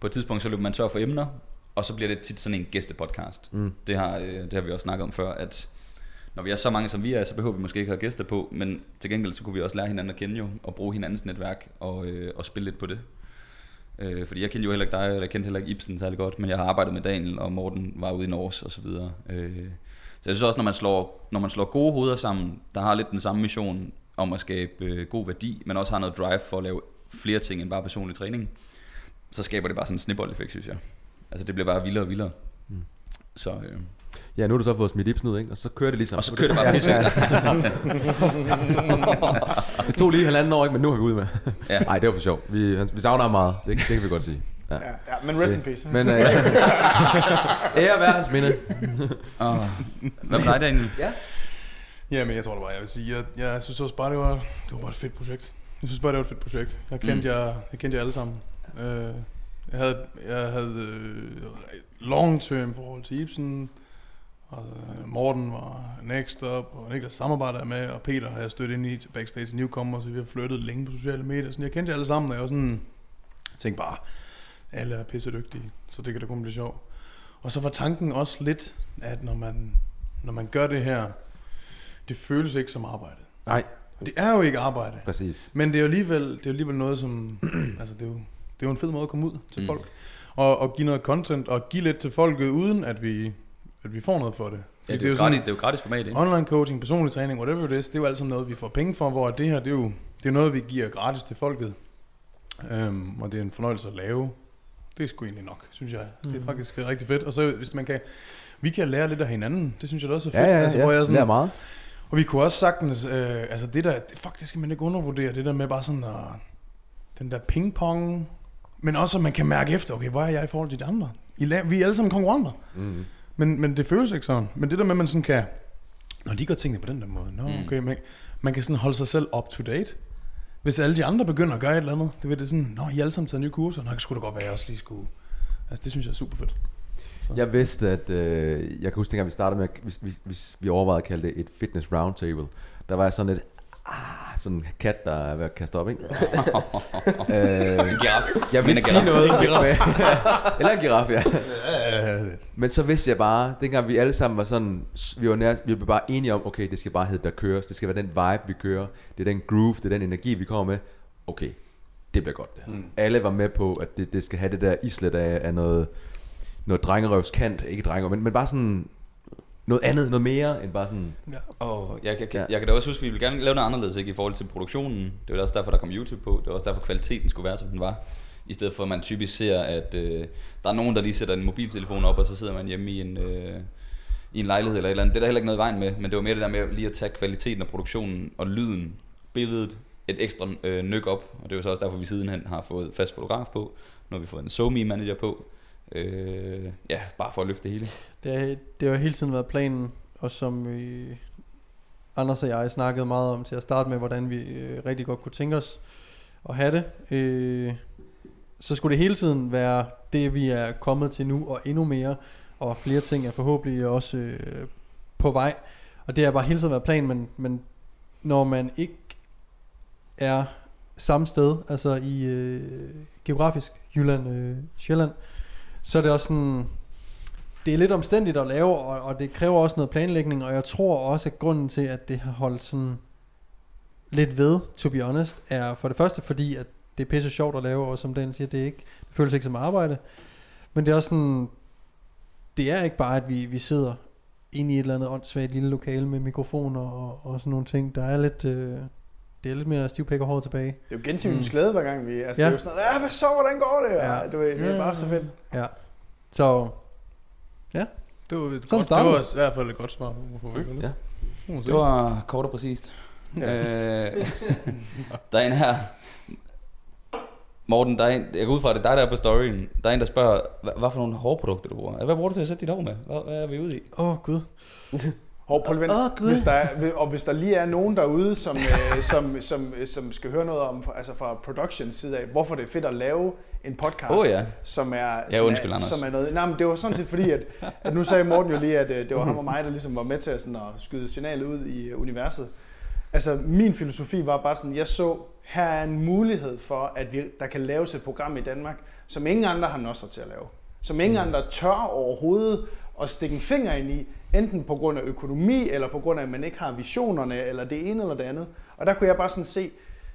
S2: på et tidspunkt, så løber man tør for emner, og så bliver det tit sådan en gæstepodcast.
S5: Mm.
S2: Det, har, øh, det har vi også snakket om før, at når vi er så mange som vi er, så behøver vi måske ikke have gæster på, men til gengæld så kunne vi også lære hinanden at kende jo, og bruge hinandens netværk, og, øh, og spille lidt på det. Øh, fordi jeg kendte jo heller ikke dig, og jeg kendte heller ikke Ibsen særlig godt, men jeg har arbejdet med Daniel, og Morten var ude i Norge og så videre. Øh, så jeg synes også, når man, slår, når man slår gode hoveder sammen, der har lidt den samme mission om at skabe øh, god værdi, men også har noget drive for at lave flere ting end bare personlig træning, så skaber det bare sådan en snibbold-effekt, synes jeg. Altså det bliver bare vildere og vildere.
S5: Mm.
S2: Så, øh,
S5: Ja, nu har du så fået smidt Ibsen ud, ikke? Og så kører det ligesom.
S2: og så kører det bare pisse.
S5: Det tog lige halvanden år, ikke? Men nu har vi ude med.
S2: Ja.
S5: Nej, det var for sjovt. Vi, vi savner ham meget. Det, det kan vi godt sige. Ja.
S6: Ja, ja, men rest in peace.
S5: Men øh, ære være hans minde.
S2: Og, hvad med dig, Daniel?
S3: Ja, men jeg tror det bare, jeg vil sige, jeg, jeg synes også bare, det var, det var bare et fedt projekt. Jeg synes bare, det var et fedt projekt. Jeg kendte,
S2: mm.
S3: jer, jeg kendte jer alle sammen. Øh, jeg havde, jeg havde øh, long term forhold til Ibsen, og øh, Morten var next up, og Niklas samarbejder med, og Peter har jeg stødt ind i til backstage Newcomer, så vi har flyttet længe på sociale medier. Så jeg kendte jer alle sammen, og jeg var sådan, tænkte bare, alle er pisse dygtige, så det kan da kun blive sjovt. Og så var tanken også lidt, at når man, når man gør det her, det føles ikke som arbejde.
S5: Nej,
S3: Og det er jo ikke arbejde.
S5: præcis.
S3: Men det er jo alligevel, det er jo alligevel noget, som... altså, det er, jo, det er jo en fed måde at komme ud til
S2: Mm.
S3: mm. folk. Og, og give noget content, og give lidt til folk, uden at vi, at vi får noget for det.
S2: Ja, det,
S3: det
S2: er
S3: jo
S2: jo
S3: sådan-
S2: gratis, det er jo gratis format, ikke?
S3: Online coaching, personlig træning, whatever it is, det er jo alt sammen noget, vi får penge for, hvor det her, det er jo det er noget, vi giver gratis til folket. Øhm, og det er en fornøjelse at lave. Det er sgu egentlig nok, synes jeg. Det er faktisk rigtig fedt. Og så hvis man kan, vi kan lære lidt af hinanden. Det synes jeg da også er fedt.
S5: Ja, ja,
S3: altså,
S5: ja.
S3: hvor jeg
S5: det er
S3: sådan,
S5: meget.
S3: og vi kunne også sagtens, øh, altså det der, det faktisk skal man ikke undervurdere, det der med bare sådan, at, den der pingpong, men også at man kan mærke efter, okay, hvor er jeg i forhold til de andre? I la- vi er alle sammen konkurrenter.
S5: Mm.
S3: Men, men det føles ikke sådan. Men det der med, at man sådan kan... Når de gør tingene på den der måde, nå,
S2: Mm.
S3: okay, man, man kan sådan holde sig selv up to date. Hvis alle de andre begynder at gøre et eller andet, det ved det sådan, nå, I alle sammen taget nye kurser, nå, det skulle da godt være, jeg også lige skulle... Altså, det synes jeg er super fedt.
S5: Jeg vidste, at... Øh, jeg kan huske, dengang vi startede med, at vi, vi, vi, overvejede at kalde det et fitness roundtable. Der var jeg sådan et... Ah, sådan en kat, der er ved at kaste op, ikke? øh,
S2: En giraf.
S5: jeg vil ikke
S2: en
S5: sige
S2: giraf.
S5: noget. Eller en giraf, ja. Men så vidste jeg bare, dengang vi alle sammen var sådan, vi var, nær, vi var bare enige om, okay, det skal bare hedde, der køres. Det skal være den vibe, vi kører. Det er den groove, det er den energi, vi kommer med. Okay, det bliver godt det her. Mm. Alle var med på, at det, det skal have det der islet af, af noget, noget drengerøvskant. Ikke drengerøv, men, men bare sådan noget andet, noget mere end bare sådan...
S2: Oh, jeg, jeg,
S5: Ja.
S2: jeg, jeg kan da også huske, at vi ville gerne lave noget anderledes ikke, i forhold til produktionen. Det var også derfor, der kom YouTube på. Det var også derfor, kvaliteten skulle være, som den var. I stedet for, at man typisk ser, at øh, der er nogen, der lige sætter en mobiltelefon op, og så sidder man hjemme i en, øh, i en lejlighed eller et eller andet. Det er der heller ikke noget i vejen med, men det var mere det der med lige at tage kvaliteten af produktionen og lyden, billedet, et ekstra øh, nyk op. Og det er jo så også derfor, vi sidenhen har fået fast fotograf på. Nu har vi fået en SoMe manager på. Øh, ja, bare for at løfte det hele.
S1: Det, det har hele tiden været planen, og som øh, Anders og jeg snakkede meget om til at starte med, hvordan vi øh, rigtig godt kunne tænke os at have det. Øh, så skulle det hele tiden være det, vi er kommet til nu, og endnu mere, og flere ting er forhåbentlig også øh, på vej. Og det har bare hele tiden været planen, men, men når man ikke er samme sted, altså i øh, geografisk Jylland, øh, Sjælland, så er det også sådan, det er lidt omstændigt at lave, og, og det kræver også noget planlægning, og jeg tror også, at grunden til, at det har holdt sådan lidt ved, to be honest, er for det første fordi, at det er pisse sjovt at lave, og som den siger, det, er ikke, det føles ikke som arbejde, men det er også sådan, det er ikke bare, at vi, vi sidder inde i et eller andet åndssvagt lille lokale med mikrofoner og, og sådan nogle ting. Der er lidt, øh, det er lidt mere stivpæk og hår tilbage.
S6: Det er jo gensynens
S1: Mm.
S6: glæde, hver gang vi... Altså,
S1: Ja.
S6: det er jo sådan noget, ja, hvad så, hvordan går det?
S1: Ja.
S6: Ja. Du ved, det er bare så fedt.
S1: Ja. Så
S3: Det var, et
S1: Sådan
S3: godt, det var i hvert fald et godt svar
S5: Ja.
S3: ja.
S2: Det var kort og præcist. øh, der er en her. Morten, der er en, jeg går ud fra, at det er dig, der er på storyen. Der er en, der spørger, hvad, hvad for nogle hårprodukter du bruger. Hvad bruger du til at sætte dit hår med? Hvad, hvad er vi ude i?
S1: Åh oh, gud.
S6: Hov, prøv lige.
S1: Gud.
S6: hvis der er, og hvis der lige er nogen derude, som, øh, som, som, som skal høre noget om, altså fra production side af, hvorfor det er fedt at lave en podcast,
S2: Åh, ja.
S6: som er,
S2: Ja,
S6: som
S2: undskyld,
S6: er,
S2: Anders.
S6: som er noget. Nej, men det var sådan set fordi, at, at nu sagde Morten jo lige, at øh, det var ham og mig, der ligesom var med til at, sådan, at skyde signalet ud i øh, universet. Altså, min filosofi var bare sådan, jeg så, her er en mulighed for, at vi, der kan laves et program i Danmark, som ingen andre har nosser til at lave. Som ingen andre tør overhovedet at stikke en finger ind i, enten på grund af økonomi, eller på grund af, at man ikke har visionerne, eller det ene eller det andet. Og der kunne jeg bare sådan se,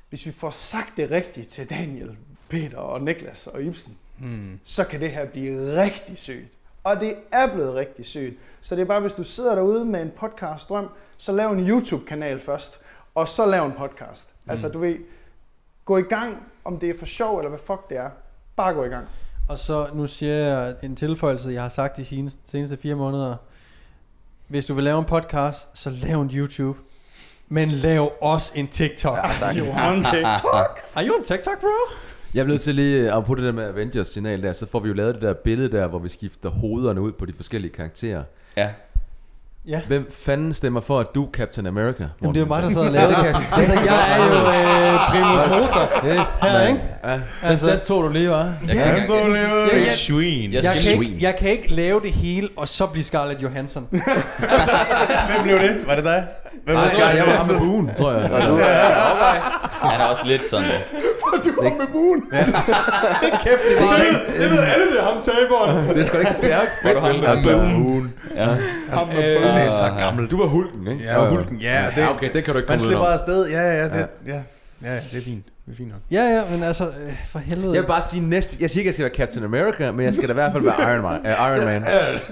S6: hvis vi får sagt det rigtigt til Daniel, Peter og Niklas og Ibsen,
S3: Hmm.
S6: så kan det her blive rigtig sygt. Og det er blevet rigtig sygt. Så det er bare, hvis du sidder derude med en podcast drøm, så lav en YouTube-kanal først, og så lav en podcast. Mm. Altså du ved, gå i gang, om det er for sjov, eller hvad fuck det er. Bare gå i gang.
S1: Og så nu siger jeg en tilføjelse, jeg har sagt de seneste, seneste fire måneder. Hvis du vil lave en podcast, så lav en YouTube. Men lav også en TikTok. Ja,
S6: Johan TikTok.
S1: Are you on TikTok, bro?
S5: Jeg er nødt til lige at på det der med Avengers signal der, så får vi jo lavet det der billede der, hvor vi skifter hovederne ud på de forskellige karakterer.
S2: Ja.
S1: Ja.
S5: Hvem fanden stemmer for, at du er Captain America?
S1: Jamen, det er jo mig, der sidder og
S5: Ja,
S1: laver
S5: det jeg.
S1: Altså, jeg er jo øh, primus motor. Her, ikke?
S5: Ja,
S1: Altså-
S5: den tog du lige, var.
S2: Jeg kan, jeg, jeg, jeg,
S1: Ja, ja.
S3: Sween.
S2: Jeg
S1: Jeg
S2: skal-
S1: kan, ikke, jeg kan ikke lave det hele, og så blive Scarlett Johansson.
S3: Hvem blev det? Var det dig? Hvem
S5: Nej,
S3: var
S5: jeg, jeg var ham med buen, tror jeg.
S2: han er også lidt sådan.
S6: Du kom med buen.
S3: kæft, det var ikke.
S1: Det ved alle, det er ham taberen.
S5: Det er sgu da ikke bjerg
S2: Hvor er du ham
S5: fedt,
S2: med
S5: altså.
S3: Buen.
S2: Ja.
S3: Øh, det er så gammelt.
S5: Du var hulken, ikke?
S3: Ja, hulken. Ja,
S5: Ja,
S3: det,
S5: okay, det kan du ikke
S3: man
S5: komme ud
S3: slipper
S5: om.
S3: afsted. Ja, ja, det, ja. Ja, ja, det er fint. Det er fint nok.
S1: Ja, ja, men altså, øh, for helvede.
S5: Jeg vil bare sige næste... Jeg siger ikke, jeg skal være Captain America, men jeg skal da i hvert fald være Iron Man. Uh, Iron Man.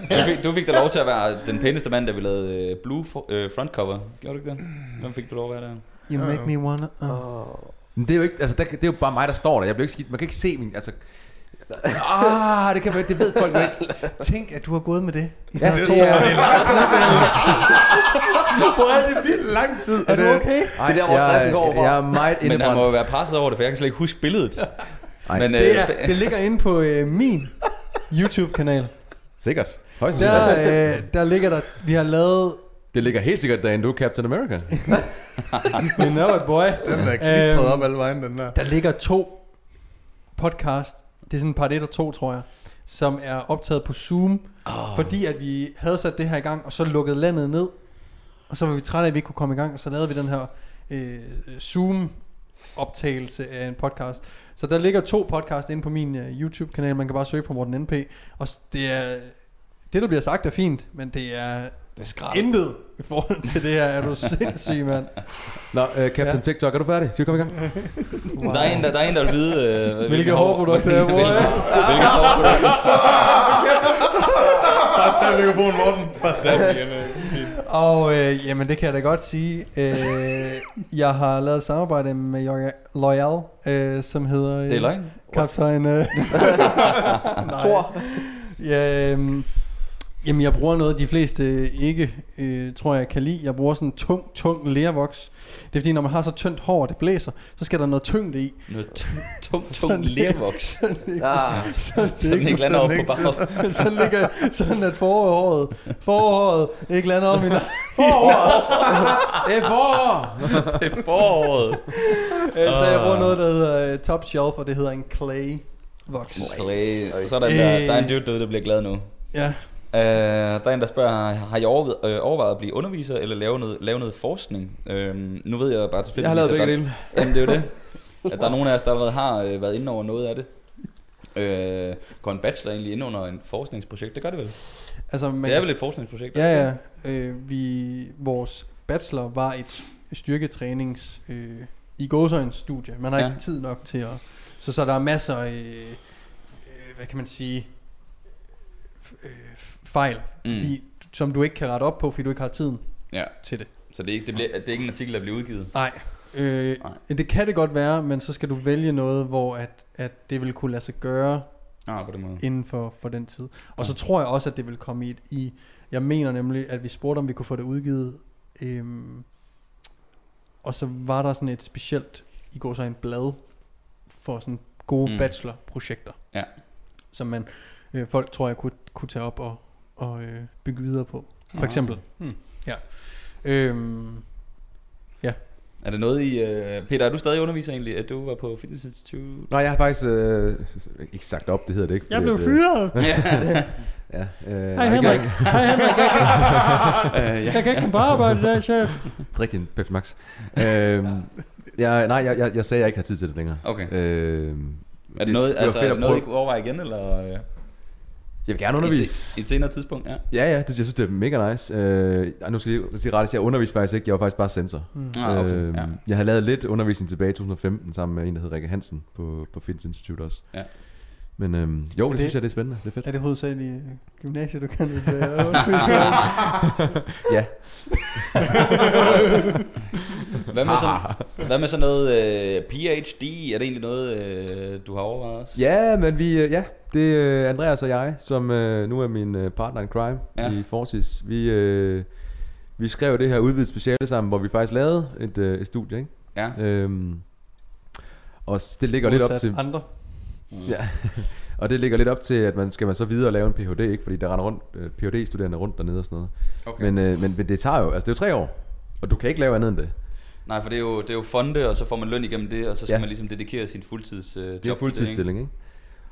S2: Du fik, du fik da lov til at være den pæneste mand, da vi lavede øh, Blue for, øh, front cover. Gjorde du ikke det? Hvem fik du lov at være der?
S1: You make me wanna... Uh.
S5: Men det er jo ikke... Altså, der, det er jo bare mig, der står der. Jeg bliver ikke skidt. Man kan ikke se min... Altså... Ah, det, kan man, det ved folk jo ikke.
S1: Tænk, at du har gået med det i
S5: Ja,
S1: snart
S5: det
S1: to år.
S3: Hvor er det vildt lang tid.
S1: Er du okay?
S5: Ej,
S4: Det er der, hvor
S5: jeg,
S4: går fra.
S5: jeg er meget
S2: Men han må jo
S5: indebrændt.
S2: være presset over det, for jeg kan slet ikke huske billedet.
S5: Ej,
S2: Men,
S1: Det,
S2: øh,
S1: er, det ligger inde på øh, min YouTube-kanal.
S5: Sikkert. Højst.
S1: Der, øh, der ligger der... Vi har lavet...
S5: Det ligger helt sikkert derinde, du er Captain America.
S1: You know it, boy.
S3: Den der klistret
S1: Øhm,
S3: op alle vejen, den der.
S1: Der ligger to podcast. Det er sådan part 1 og 2, tror jeg. Som er optaget på Zoom.
S2: oh,
S1: Fordi at vi havde sat det her i gang, og så lukkede landet ned. Og så var vi trætte af, at vi ikke kunne komme i gang, og så lavede vi den her øh, Zoom-optagelse af en podcast. Så der ligger to podcast inde på min uh, YouTube-kanal, man kan bare søge på Morten NP. Og det er, det der bliver sagt er fint, men det er
S2: det er skrald.
S1: intet i forhold til det her. Er du sindssyg, mand?
S5: Nå, uh, Captain
S1: Ja.
S5: TikTok, er du færdig? Skal vi komme i gang?
S2: Der er en, der, der, er en, der vil vide... Øh,
S1: Hvilke hårprodukter jeg bruger,
S2: hvilke, hvilke hårprodukter.
S3: Bare tag mikrofonen, Morten. Bare tag den igen. øh.
S1: Og øh, jamen, det kan jeg da godt sige. Øh, jeg har lavet et samarbejde med Loyal- Loyal, øh, som hedder... Øh,
S2: Det er løgn.
S1: Kaptajn... Øh,
S4: Thor.
S1: Ja, øhm, jamen jeg bruger noget, de fleste ikke, øh, tror jeg, kan lide. Jeg bruger sådan en tung, tung lervoks. Det er fordi, når man har så tyndt hår, og det blæser, så skal der noget tyngde i.
S2: Noget tung, tung,
S1: Sådan
S2: lervoks.
S4: Ja.
S1: Så
S2: Så ikke lander over på baget.
S1: så ligger sådan at forhåret, forhåret ikke lander om i
S5: Det er forår!
S2: Det er foråret.
S1: Så jeg bruger noget, der hedder øh, Top Shelf, og det hedder en clay voks.
S2: Clay. Sådan der.
S1: Øh.
S2: Der er en dude derude, der bliver glad nu.
S1: Ja,
S2: Uh, der er en, der spørger, har I overvejet, øh, overvejet at blive underviser eller lave noget, lave noget forskning? Uh, nu ved jeg bare tilfældigvis,
S5: Jeg har lavet
S2: at
S5: begge
S2: der,
S5: dele.
S2: Jamen, det er jo det. At der er nogen af os, der allerede har øh, været inde over noget af det. Øh, går en bachelor egentlig ind under en forskningsprojekt? Det gør det vel?
S1: altså man
S2: det er vel et forskningsprojekt?
S1: Ja, ja. Øh, vi, vores bachelor var et styrketrænings øh, i gåsøjens studie. Man har
S2: Ja.
S1: ikke tid nok til at... Så, så der er masser af, øh, hvad kan man sige, øh, fejl,
S2: Mm.
S1: fordi, som du ikke kan rette op på, fordi du ikke har tiden
S2: Ja,
S1: til det.
S2: så det er ikke, det bliver, det er ikke en artikel, der bliver udgivet?
S1: Nej. Øh,
S2: Nej.
S1: det kan det godt være, men så skal du vælge noget, hvor at, at det vil kunne lade sig gøre
S2: Ah, på den måde.
S1: inden for, for den tid. Og
S2: Ja.
S1: så tror jeg også, at det vil komme i, et, i jeg mener nemlig, at vi spurgte, om vi kunne få det udgivet, øhm, og så var der sådan et specielt, i går så en blad, for sådan gode
S2: mm.
S1: bachelorprojekter.
S2: Ja.
S1: Som man, øh, folk tror jeg kunne, kunne tage op og, og øh, bygge videre på. For
S2: Ah.
S1: eksempel.
S3: Hmm.
S1: Ja. Øhm,
S2: Er det noget i... Øh, Peter, er du stadig underviser egentlig, at du var på Fitness Institute?
S5: Nej, jeg har faktisk øh, ikke sagt op, det hedder det ikke.
S7: Jeg blev
S5: øh,
S7: fyret.
S2: ja.
S5: Ja, øh,
S7: Hej Henrik.
S5: ikke-
S7: Hej Henrik. Jeg kan,
S2: øh, ja.
S7: jeg kan ikke komme på arbejde i dag, chef.
S5: Drik din Pepsi Max. øhm, jeg, nej, jeg, jeg, jeg sagde, at jeg ikke har tid til det længere.
S2: Okay.
S5: Øhm,
S2: Er det noget,
S5: var
S2: altså,
S5: fedt at
S2: noget I kunne overveje igen, eller... Øh,
S5: Jeg vil gerne undervise.
S2: I et senere tidspunkt, ja.
S5: Ja, ja, det, jeg synes, det er mega nice. Øh, nu skal jeg lige sige ret, jeg underviste faktisk ikke, jeg var faktisk bare sensor.
S1: mm.
S2: Ah, okay,
S5: Øhm,
S2: ja.
S5: Jeg har lavet lidt undervisning tilbage i 2015, sammen med en, der hedder Rikke Hansen på, på Fitness Institute også.
S2: Ja.
S5: Men øhm, jo, det,
S1: det-
S5: synes jeg, det er spændende. Det er fedt.
S1: Er det hovedsageligt øh, gymnasiet, du kan? Hvis jeg er?
S5: Ja.
S2: Hvad med, sådan, hvad med sådan noget øh, PhD? Er det egentlig noget, øh, du har overvejet også?
S5: Ja, men vi, øh, ja, det er Andreas og jeg, som øh, nu er min øh, partner in crime
S2: Ja.
S5: i Fortis. Vi, øh, vi skrev det her udvidet speciale sammen, hvor vi faktisk lavede et, øh, et studie, ikke?
S2: Ja.
S5: Øhm, og det ligger lidt op til,
S1: andre.
S5: ja, og det ligger lidt op til, at man skal man så videre og lave en Ph.D., ikke? Fordi der render rundt, øh, Ph.D.-studerende rundt dernede og sådan noget.
S2: Okay.
S5: Men, øh, men, men det tager jo, altså det er jo tre år, og du kan ikke lave andet end det.
S2: Nej, for det er, jo, det er jo fonde, og så får man løn igennem det, og så skal
S5: Ja.
S2: man ligesom dedikere sin fuldtids øh, job
S5: Det er
S2: til
S5: fuldtidsstilling, ikke?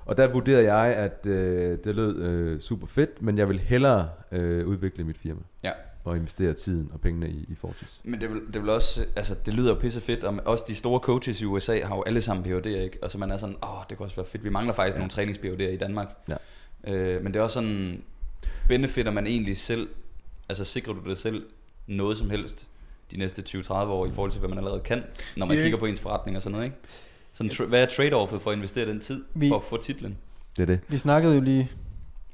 S5: Og der vurderede jeg, at øh, det lød øh, super fedt, men jeg vil hellere øh, udvikle mit firma.
S2: Ja.
S5: Og investere tiden og pengene i, i Fortis.
S2: Men det vil, det vil også, altså det lyder pisse fedt, og også de store coaches i USA har jo alle sammen PhD'er, ikke? Og så man er sådan, åh, det kunne også være fedt. Vi mangler faktisk ja. nogle trænings i Danmark.
S5: Ja.
S2: Øh, men det er også sådan, benefitter man egentlig selv, altså sikrer du dig selv noget som helst? de næste 20-30 år i forhold til, hvad man allerede kan, når man
S3: er
S2: kigger på ens forretning og sådan noget, ikke? Sådan, tra- hvad er trade-offet for at investere den tid
S1: Vi-
S2: for at få titlen?
S5: Det er det.
S1: Vi snakkede jo lige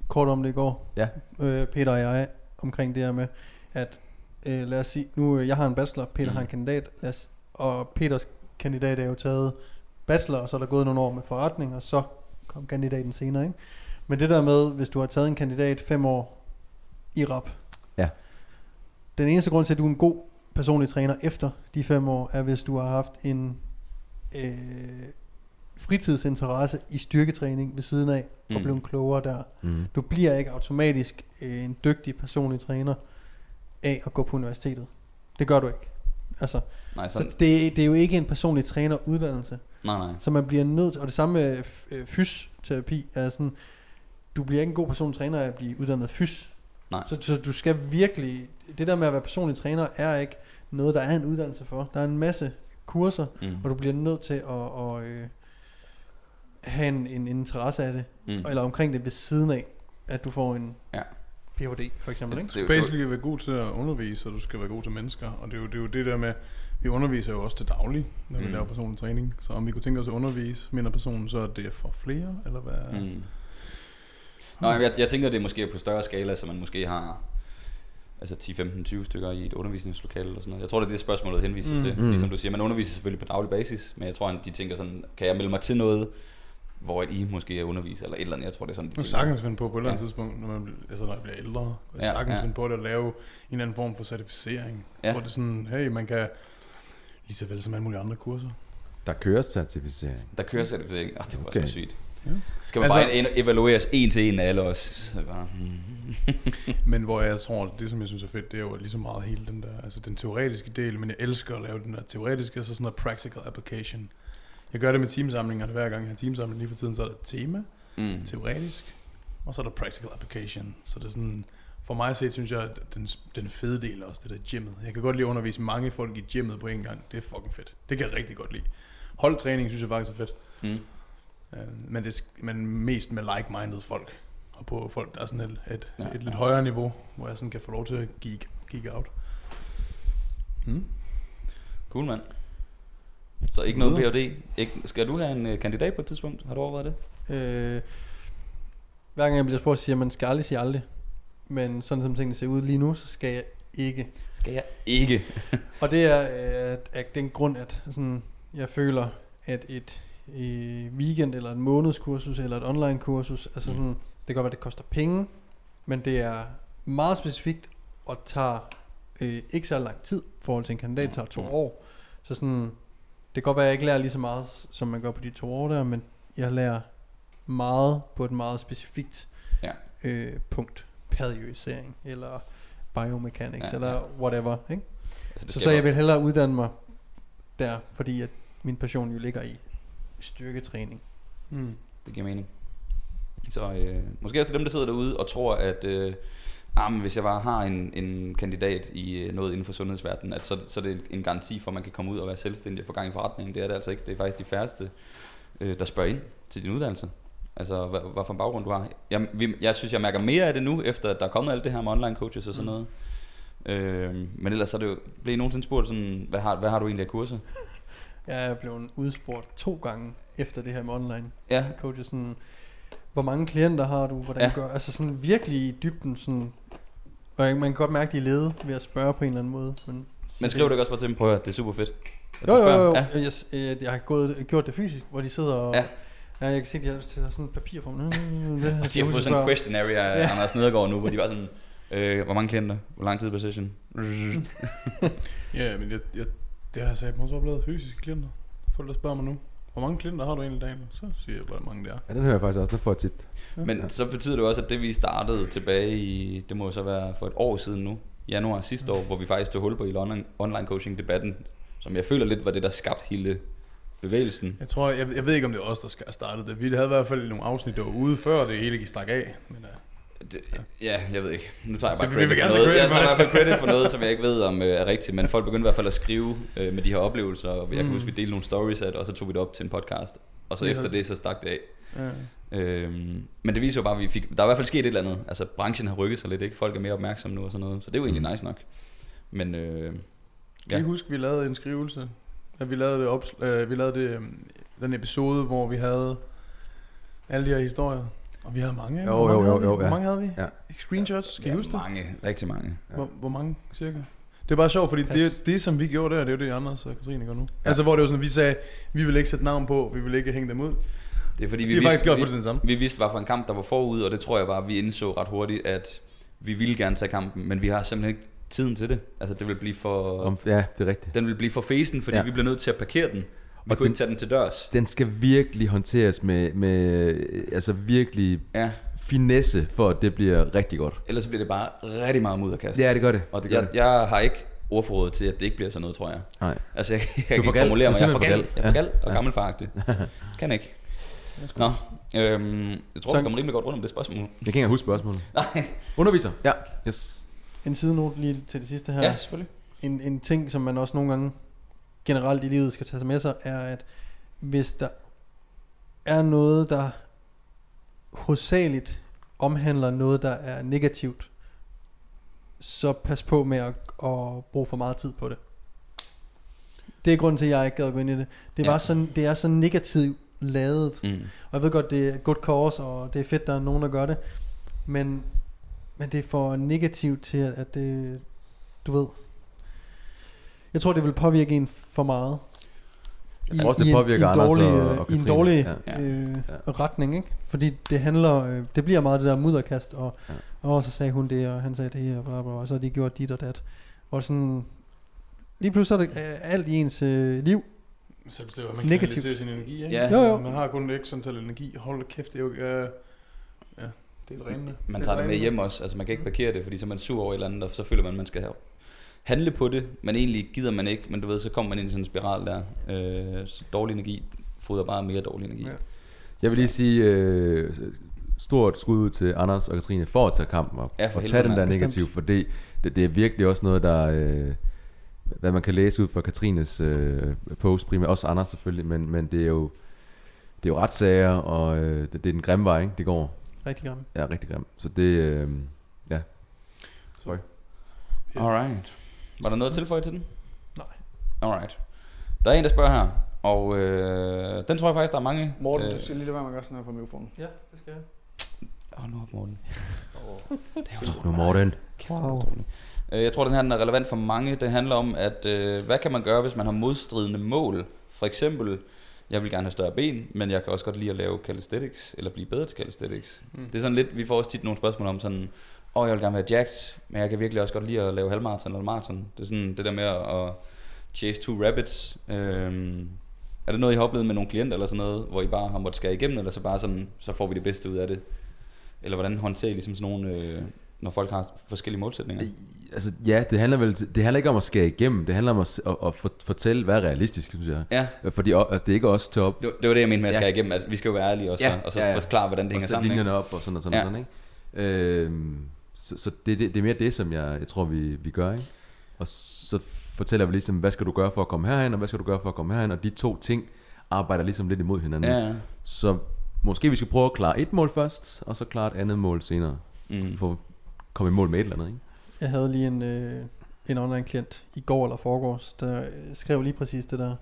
S1: kort om det i går,
S5: Ja.
S1: øh, Peter og jeg, omkring det her med, at øh, lad os sige, nu øh, jeg har en bachelor, Peter
S2: Mm.
S1: har en kandidat, lad os, og Peters kandidat er jo taget bachelor, og så er der gået nogle år med forretning, og så kom kandidaten senere, ikke? Men det der med, hvis du har taget en kandidat fem år i rap,
S5: Ja.
S1: den eneste grund til, at du er en god personlig træner efter de fem år, er hvis du har haft en øh, fritidsinteresse i styrketræning ved siden af, og
S2: Mm.
S1: blevet klogere der.
S5: Mm.
S1: Du bliver ikke automatisk øh, en dygtig personlig træner af at gå på universitetet. Det gør du ikke. Altså,
S2: Nej,
S1: så
S2: sådan,
S1: det, det er jo ikke en personlig træneruddannelse.
S2: nej, nej.
S1: Så man bliver nødt til, og det samme med øh, fysioterapi, er sådan, du bliver ikke en god personlig træner af at blive uddannet fys.
S2: Nej.
S1: Så, så du skal virkelig, det der med at være personlig træner, er ikke noget, der er en uddannelse for. Der er en masse kurser,
S2: Mm.
S1: og du bliver nødt til at, at øh, have en, en interesse af det,
S2: Mm.
S1: eller omkring det ved siden af, at du får en
S2: Ja.
S1: Ph.D. for eksempel, ikke?
S2: Det er jo-
S3: Basically være god til at undervise, og du skal være god til mennesker. Og det er jo det, er jo det der med, vi underviser jo også til daglig, når vi
S2: Mm.
S3: laver personlig træning. Så om vi kunne tænke os at undervise mindre personen, så er det for flere, eller hvad?
S2: Mm. Nå, jeg, jeg tænker, det er måske på større skala, så man måske har altså 10, 15, 20 stykker i et undervisningslokale eller sådan noget. Jeg tror, det er det spørgsmålet henviser
S1: Mm.
S2: til. Fordi
S5: Mm.
S2: som du siger, man underviser selvfølgelig på daglig basis, men jeg tror, at de tænker sådan, kan jeg melde mig til noget, hvor I måske er underviser, eller et eller andet. Jeg tror, det er sådan, de tænker.
S3: sagtens finde på på et eller andet
S2: Ja.
S3: tidspunkt, når man, bliver- altså når jeg bliver ældre, jeg
S2: Ja,
S3: sagtens
S2: ja.
S3: finde på det at lave en eller anden form for certificering.
S2: Ja.
S3: Hvor det er sådan, hey, man kan, lige så vel som alle mulige andre kurser.
S5: Der køres certificering.
S2: Der kører certificering. Ach, det var. Okay. så sygt.
S3: Ja.
S2: Skal man
S3: Altså-
S2: bare evalueres en til en af alle os? Så bare, hmm.
S3: Men hvor jeg tror, det som jeg synes er fedt, det er jo lige så meget hele den der, altså den teoretiske del, men jeg elsker at lave den der teoretiske, og så sådan noget practical application. Jeg gør det med teamsamlingerne hver gang jeg har teamsamling lige for tiden, så er der et tema,
S2: Mm.
S3: teoretisk, og så er der practical application. Så det er sådan, for mig set, synes jeg, at den, den fede del er også det der gymmet. Jeg kan godt lide at undervise mange folk i gymmet på en gang. Det er fucking fedt. Det kan jeg rigtig godt lide. Holdtræning synes jeg faktisk er fedt.
S2: Mm.
S3: Øh, men, det, men mest med like-minded folk. Og på folk, der er sådan et, et,
S2: Ja,
S3: et lidt
S2: ja.
S3: højere niveau, hvor jeg sådan kan få lov til at geek, geek out. Hmm?
S2: Cool, mand. Så ikke noget. Ph.D. Ikke, skal du have en uh, kandidat på et tidspunkt? Har du overvejet det?
S1: Øh, hver gang jeg bliver spurgt, siger man skal aldrig sige aldrig. Men sådan som tingene ser ud lige nu, så skal jeg ikke.
S2: Skal jeg ikke?
S1: Og det er øh, af den grund, at sådan, jeg føler, at et øh, weekend eller et månedskursus eller et online kursus, altså sådan, det kan godt være, det koster penge, men det er meget specifikt og tager øh, ikke så lang tid i forhold til en kandidat, tager to
S2: Mm.
S1: år. Så sådan, det kan godt være, at jeg ikke lærer lige så meget, som man gør på de to år der, men jeg lærer meget på et meget specifikt
S2: Ja.
S1: øh, punkt. Periodisering, eller biomechanics,
S2: Ja,
S1: ja, eller whatever. Ikke?
S2: Altså,
S1: Så, så jeg vil hellere uddanne mig der, fordi at min passion jo ligger i styrketræning.
S3: Mm.
S2: Det giver mening. Så øh, måske også dem, der sidder derude og tror, at øh, ah, men hvis jeg bare har en, en kandidat i øh, noget inden for sundhedsverdenen, at så, så er det en garanti for, at man kan komme ud og være selvstændig og få gang i forretningen. Det er det altså ikke. Det er faktisk de færreste, øh, der spørger ind til din uddannelse. Altså, hvad, hvad for en baggrund du har. Jeg, vi, jeg synes, jeg mærker mere af det nu, efter at der er kommet alt det her med online coaches og sådan
S1: Mm.
S2: noget. Øh, men ellers så er det jo, blev I nogensinde spurgt sådan, hvad har, hvad har du egentlig af kurser?
S1: Jeg er blevet udspurgt to gange efter det her med online
S2: Ja,
S1: coaches. Sådan, hvor mange klienter har du? Hvordan
S2: Ja.
S1: gør? Altså sådan virkelig i dybden. Sådan, og man kan godt mærke, de er lede ved at spørge på en eller anden måde. Men,
S2: men skriv det ikke også bare til dem, prøv at det er super fedt. at
S1: Jo, jo,
S2: spørger.
S1: jo.
S2: Ja.
S1: Ja. Jeg, jeg, jeg har gået, gjort det fysisk, hvor de sidder og...
S2: Ja.
S1: Ja. Jeg kan se, de har sådan et papir for mig.
S2: Og de har fået sådan en questionnaire af
S1: Ja.
S2: Anders Nedergaard nu, hvor de var sådan, øh, hvor mange klienter, hvor lang tid per session?
S3: Ja, men jeg, jeg, det har jeg sagt også oplevet fysiske klienter. Folk, der spørger mig nu, hvor mange klienter har du egentlig dagen? Så siger jeg bare, hvor mange det er.
S5: Ja, den hører jeg faktisk også, den får jeg tit.
S2: Men så betyder det også, at det vi startede tilbage i, det må jo så være for et år siden nu, januar sidste år, hvor vi faktisk tog hul på i online, online coaching debatten, som jeg føler lidt var det, der skabte hele bevægelsen.
S3: Jeg tror, jeg, jeg ved ikke, om det er os, der skal have startet det. Vi havde i hvert fald nogle afsnit, der var ude, før det hele gik stak af. Men, uh,
S2: Det, ja, jeg ved ikke. Nu tager jeg bare credit for noget. Jeg tager i hvert fald credit for noget, som jeg ikke ved om øh, er rigtigt, men folk begyndte i hvert fald at skrive øh, med de her oplevelser, og jeg kan
S3: Mm.
S2: huske, vi delte nogle stories af det, og så tog vi det op til en podcast, og så
S3: Ja.
S2: efter det, så stak det af.
S3: ja.
S2: Øhm, men det viser jo bare, at vi fik, der er i hvert fald sket et eller andet. Altså branchen har rykket sig lidt, ikke? Folk er mere opmærksomme nu og sådan noget. Så det er jo egentlig nice nok. Men øh,
S3: Kan I
S2: Ja.
S3: huske, vi lavede en skrivelse? At vi lavede, det ops- øh, vi lavede det, øh, den episode, hvor vi havde alle de her historier. Og vi havde mange.
S5: Jo,
S3: Hvor mange
S5: jo,
S3: havde
S5: jo,
S3: vi?
S5: jo,
S3: Hvor
S5: ja.
S3: mange havde vi?
S5: Ja.
S3: Screenshots, kan I huske det?
S2: mange, rigtig mange.
S5: Ja.
S3: Hvor, hvor mange cirka? Det er bare sjovt, fordi det, det, som vi gjorde der, det er jo det, Anders og Katrine gør nu. Ja. Altså, hvor det var sådan, at vi sagde, vi vil ikke sætte navn på, vi vil ikke hænge dem ud.
S2: Det er fordi, vi
S3: faktisk
S2: vidste, vi,
S3: fuldstændig samme.
S2: vi vidste, hvad for en kamp, der var forud, og det tror jeg bare, vi indså ret hurtigt, at vi ville gerne tage kampen, men vi har simpelthen ikke tiden til det. Altså, det vil blive for...
S5: Om, ja, det er rigtigt.
S2: Den vil blive for fesen, fordi
S5: Ja.
S2: ja. vi bliver nødt til at parkere den. Vi
S5: Og
S2: kunne
S5: den-
S2: ikke tage den til dørs.
S5: Den skal virkelig håndteres med, med altså virkelig
S2: Ja,
S5: finesse, for at det bliver rigtig godt.
S2: ellers bliver det bare rigtig meget mudderkast.
S5: Ja, det gør det.
S2: og
S5: det gør
S2: jeg, jeg har ikke ordforrådet til, at det ikke bliver sådan noget, tror jeg.
S5: Nej.
S2: Altså, jeg, jeg kan ikke formulere
S5: er
S2: mig. Jeg er for gal, jeg er for
S5: gal.
S2: gal og
S5: Ja.
S2: gammelfaragtig. Kan ikke. Nå, øhm, jeg tror,
S1: Så-
S2: vi kommer rimelig godt rundt om det spørgsmål.
S5: Jeg kan ikke engang huske spørgsmålet.
S2: Nej,
S5: Underviser. Ja. Yes.
S1: En sidenote lige til det sidste her.
S2: ja, selvfølgelig.
S1: en, en ting, som man også nogle gange generelt i livet skal tage sig med sig, er, at hvis der er noget, der hovedsageligt omhandler noget, der er negativt, så pas på med at, at bruge for meget tid på det. Det er grunden til, at jeg ikke gad at gå ind i det. Det,
S2: Ja.
S1: var sådan, det er så negativt lavet.
S2: Mm.
S1: Og jeg ved godt, det er good cause, og det er fedt, der er nogen, der gør det. Men, men det er for negativt til, at, at det, du ved... Jeg tror, det vil påvirke en for meget.
S5: Jeg tror også, det
S1: en-
S5: påvirker
S1: i en
S5: Anders
S1: dårlig,
S5: og-
S1: øh,
S5: og
S1: I en dårlig
S2: Ja.
S1: øh,
S5: Ja.
S1: retning, ikke? Fordi det handler, øh, det bliver meget det der mudderkast, og,
S5: Ja.
S1: og så sagde hun det, og han sagde det, og, bla, bla, og så har de gjort dit og dat. Og sådan, lige pludselig er det øh, alt i ens øh, liv,
S3: Så det er man
S1: Negativt.
S3: kanaliserer sin energi, ikke?
S2: Ja.
S1: Jo, jo.
S3: Man har kun ikke sådan tal energi. Hold kæft, det er jo... Øh, ja, det er rene.
S2: Man tager det med hjem også. Altså man kan ikke parkere det, fordi så er man sur over et eller andet, og så føler man, at man skal have handle på det, men egentlig gider man ikke, men du ved, så kommer man ind i sådan en spiral der. Øh, så dårlig energi fodrer bare mere dårlig energi.
S3: Ja.
S5: Jeg vil lige sige øh, stort skud ud til Anders og Katrine for at tage kampen op.
S2: Ja, for
S5: og tage den der negativ, for det, det, det er virkelig også noget, der... Øh, hvad man kan læse ud fra Katrines øh, post primært, også Anders selvfølgelig, men, men det er jo det er jo retssager, og øh, det, det er den grimme vej, ikke? Det går.
S1: rigtig gammel.
S5: Ja, rigtig grim. Så det, øh, ja. Sorry.
S2: Alright. Var der noget at tilføje til den?
S1: Nej.
S2: Alright. Der er en, der spørger her, og øh, den tror jeg faktisk, der er mange...
S6: Morten,
S2: øh,
S6: du skal lige lade være med at gøre sådan her på mikrofonen.
S1: Ja, det skal jeg.
S2: Hold nu op, Morten.
S5: Nu Morten.
S2: Kæft, wow. Øh, Jeg tror, den her den er relevant for mange. Den handler om, at øh, hvad kan man gøre, hvis man har modstridende mål? For eksempel, jeg vil gerne have større ben, men jeg kan også godt lide at lave calisthenics, eller blive bedre til calisthenics. Mm. Det er sådan lidt, vi får også tit nogle spørgsmål om sådan, oh, jeg vil gerne være jacked, men jeg kan virkelig også godt lide at lave halvmarathon eller marathon. Det er sådan det der med at chase two rabbits. Øhm, er det noget, I har oplevet med nogle klienter eller sådan noget, hvor I bare har måttet skære igennem, eller så bare sådan, så får vi det bedste ud af det? Eller hvordan håndterer I ligesom sådan nogle, øh, når folk har forskellige målsætninger?
S5: Altså, ja, det handler vel, det handler ikke om at skære igennem, det handler om at, at, at for- fortælle, hvad er realistisk, synes jeg.
S2: Ja,
S5: Fordi o- altså, det er ikke os til op
S2: det, var- det var det, jeg mente med at
S5: Ja.
S2: skære igennem. At vi skal jo være ærlige også,
S5: Ja,
S2: og så
S5: ja, ja.
S2: forklare, hvordan det
S5: og
S2: hænger
S5: sætte
S2: sammen.
S5: linjerne
S2: Ikke?
S5: op og sådan og sådan,
S2: Ja.
S5: og sådan ikke? Øhm, så så det, det, det er mere det, som jeg, jeg tror, vi, vi gør, ikke? Og så fortæller vi ligesom, hvad skal du gøre for at komme herhen, og hvad skal du gøre for at komme herhen, og de to ting arbejder ligesom lidt imod hinanden.
S2: Ja.
S5: Så måske vi skal prøve at klare et mål først, og så klare et andet mål senere.
S2: Mm.
S5: For at komme i mål med et eller andet, ikke?
S1: Jeg havde lige en, øh, en online klient i går eller forgårs, der skrev lige præcis det der,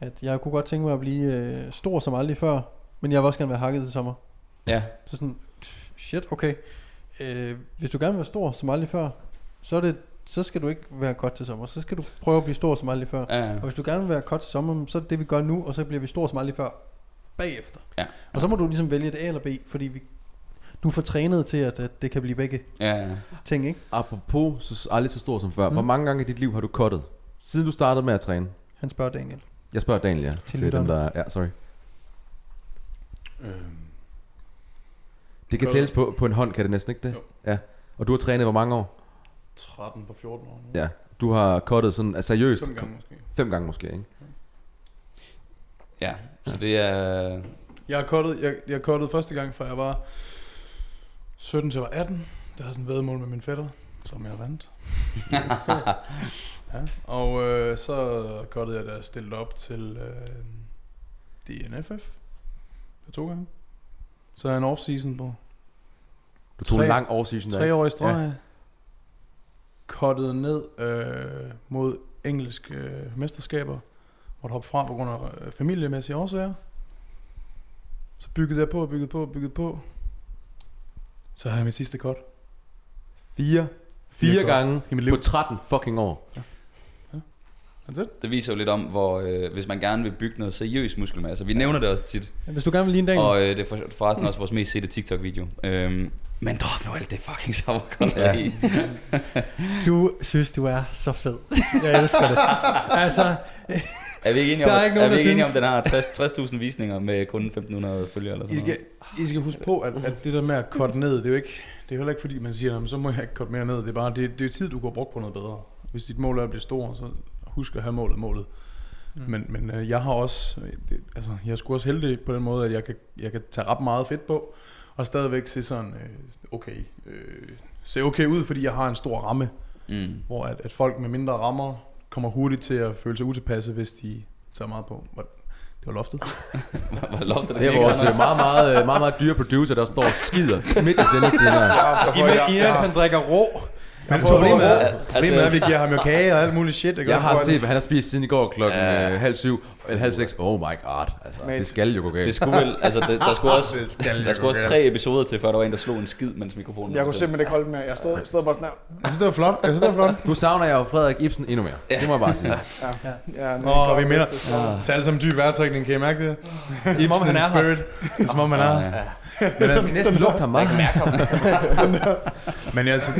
S1: at jeg kunne godt tænke mig at blive øh, stor som aldrig før, men jeg vil også gerne være hakket til sommer.
S2: ja.
S1: Så sådan, shit, okay. Øh, hvis du gerne vil være stor som aldrig før, så, er det, så skal du ikke være kort til sommer. Så skal du prøve at blive stor som aldrig før.
S2: ja.
S1: Og hvis du gerne vil være kort til sommer, så er det det, vi gør nu, og så bliver vi stor som aldrig før bagefter.
S2: Ja.
S1: Og så må du ligesom vælge et A eller B, fordi vi, du er for trænet til, at, at det kan blive begge
S2: ja, ja.
S1: ting, ikke?
S5: Apropos så aldrig så stor som før.
S1: Mm.
S5: Hvor mange gange i dit liv har du kottet? Siden du startede med at træne?
S1: Han spørger Daniel.
S5: Jeg spørger Daniel, ja. Til, dem,
S1: lytterne.
S5: der Ja, sorry.
S3: Øhm,
S5: Det kan tælles på, på en hånd, kan det næsten ikke det?
S3: Jo.
S5: Ja. Og du har trænet hvor mange år?
S3: 13 på 14 år nu.
S5: Ja. Du har kottet sådan, altså seriøst?
S3: Fem gange måske.
S5: Fem gange måske, ikke?
S2: ja. Så det er...
S3: Jeg har kottet, jeg, jeg kottede første gang, fra jeg var 17 til jeg var 18. Der har sådan en vedmål med min fætter, som jeg vandt. ja. Og øh, så kottede jeg, da jeg stillede op til øh, DNFF. For to gange. Så er jeg en off-season på
S5: Du tog
S3: Tre-
S5: en lang off-season der.
S3: tre år i streg. Ja. Kottede ned øh, mod engelske øh, mesterskaber. Måtte hoppe fra på grund af øh, familiemæssige årsager. Så byggede jeg på, byggede på, byggede på. Så havde jeg mit sidste cut.
S5: Fire,
S3: Fire
S5: fire gange
S3: I mit liv.
S5: på 13 fucking år.
S3: It.
S2: Det viser jo lidt om, hvor øh, hvis man gerne vil bygge noget seriøs muskelmasse. Vi nævner det også tit.
S1: Hvis du gerne vil ligne Daniel.
S2: Og øh, det er for, forresten også vores mest sete TikTok-video. Øhm, men drop nu alt det fucking. Ja.
S1: Du synes, du er så fed. Jeg elsker det. altså,
S2: Er vi ikke enige om,
S1: Der er ikke nogen,
S2: er vi
S1: der
S2: ikke enige om, den har 60 60.000 visninger med kun 1.500 følgere eller
S3: I
S2: sådan
S3: skal, I skal huske på, at, at det der med at cutte ned, det er jo ikke, det er heller ikke fordi, man siger, "Nå, så må jeg ikke cutte mere ned. Det er bare, det, det er tid, du går brugt på noget bedre. Hvis dit mål er at blive stor, så husk at have målet målet. Mm. Men, men øh, jeg har også, altså, jeg er sgu også heldig på den måde, at jeg kan, jeg kan tage ret meget fedt på, og stadigvæk se sådan, øh, okay, øh, se okay ud, fordi jeg har en stor ramme.
S2: Mm.
S3: hvor at, at folk med mindre rammer kommer hurtigt til at føle sig utilpasse, hvis de tager meget på. Det var loftet.
S2: Var det loftet,
S5: Det er vores øh, meget, meget, øh, meget, meget dyre producer, der står og skider midt i sendetiden her.
S1: Imens Erik han drikker rå.
S3: Men problemet er,
S2: Altså-
S3: problemet er, at vi giver ham jo kage og alt muligt shit. Ikke?
S5: Jeg har set, hvad han har spist siden i går klokken
S2: Ja.
S5: øh, halv syv, eller halv seks. Oh my god, altså,
S6: Mate.
S5: det skal jo gå galt.
S2: Det skulle vel, altså det, der skulle også,
S3: Det skal
S2: der skulle også tre episoder til, før der var en, der slog en skid, mens mikrofonen
S6: Jeg kunne
S2: til.
S6: simpelthen ikke holde mere. Jeg stod, stod bare sådan her.
S3: Jeg synes, det var flot. Jeg synes, det var flot.
S5: Nu savner jeg jo Frederik Ibsen endnu mere. Det må jeg bare sige.
S6: Ja,
S3: Åh, oh, vi minder. Tag alle som dyb vejrtrækning, kan I mærke det?
S1: Om han er her.
S3: spirit. Det Som om han er her.
S2: Ja.
S3: Men altså,
S5: Vi næsten lugter ham meget.
S3: men altså,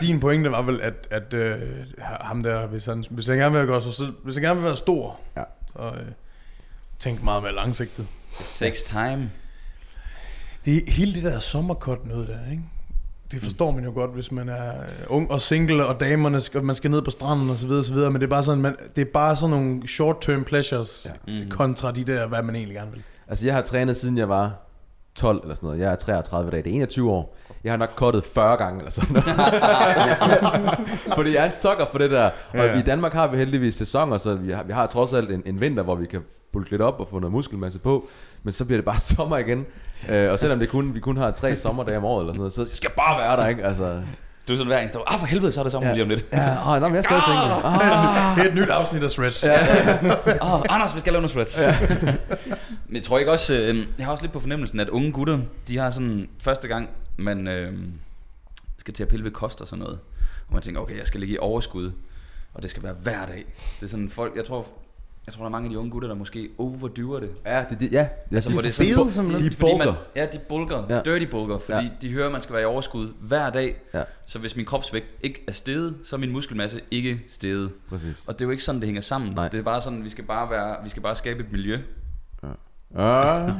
S3: din pointe var vel, at, at øh, ham der, hvis han, hvis han gerne vil gøre sig selv, hvis han gerne vil være stor,
S5: Ja.
S3: så øh, tænk meget mere langsigtet.
S2: Takes time.
S3: Det er hele det der sommerkort noget der, ikke? Det forstår man jo godt, hvis man er øh, ung og single, og damerne skal, man skal ned på stranden og så videre, og så videre. Men det er bare sådan, man, det er bare sådan nogle short-term pleasures
S5: ja.
S2: Mm.
S3: kontra de der, hvad man egentlig gerne vil.
S5: Altså, jeg har trænet siden jeg var 12 eller sådan noget. Jeg er 33 dage. Det er 21 år. Jeg har nok kottet 40 gange eller sådan noget. Fordi jeg er en sukker for det der. Og
S3: ja.
S5: i Danmark har vi heldigvis sæsoner, så vi har, vi har trods alt en, en vinter, hvor vi kan bulke lidt op og få noget muskelmasse på. Men så bliver det bare sommer igen. Øh, og selvom det kun, vi kun har tre sommerdage om året eller sådan noget, så skal jeg bare være der, ikke? Altså,
S2: Du er sådan hver eneste år, ah for helvede, så er det sommer
S5: Ja.
S2: lige om lidt.
S5: ja, åh, nå, men jeg er stadig single. Ah.
S3: Det er et nyt afsnit af Stretch. Ja.
S2: Oh, Anders, vi skal lave noget spreads. Men jeg tror ikke også, øh, jeg har også lidt på fornemmelsen, at unge gutter, de har sådan første gang, man øh, skal til at pille ved kost og sådan noget. Og man tænker, okay, jeg skal ligge i overskud, og det skal være hver dag. Det er sådan folk, jeg tror, jeg tror, der er mange af de unge gutter, der måske overdyver det.
S5: Ja, det, det, ja. ja
S2: Altså,
S5: de,
S2: hvor det er
S3: fede,
S2: sådan,
S3: simpelthen.
S5: de
S2: fordi
S5: bulker.
S2: Man, ja, de bulker.
S5: Ja.
S2: Dirty bulker, fordi
S5: ja.
S2: de hører, at man skal være i overskud hver dag.
S5: Ja.
S2: Så hvis min kropsvægt ikke er steget, så er min muskelmasse ikke steget.
S5: Præcis.
S2: Og det er jo ikke sådan, det hænger sammen.
S5: Nej.
S2: Det er bare sådan, vi skal bare, være, vi skal bare skabe et miljø.
S5: Ah.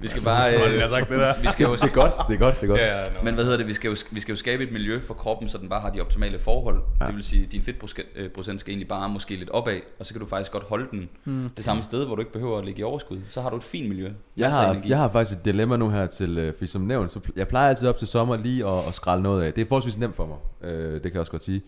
S2: Vi skal bare...
S3: Jeg
S2: Øh,
S3: har sagt det der.
S2: vi skal jo,
S5: Det er godt, det er godt, det er godt.
S3: Ja, ja, no.
S2: men hvad hedder det? Vi skal, jo, vi skal jo skabe et miljø for kroppen, så den bare har de optimale forhold.
S5: Ja.
S2: Det vil sige, at din fedtprocent skal egentlig bare måske lidt opad, og så kan du faktisk godt holde den mm. det samme sted, hvor du ikke behøver at ligge i overskud. Så har du et fint miljø.
S5: Jeg
S2: af
S5: har,
S2: energi.
S5: jeg har faktisk et dilemma nu her til, øh, fordi som nævnt, så jeg plejer altid op til sommer lige at, at skralde noget af. Det er forholdsvis nemt for mig, øh, det kan jeg også godt sige.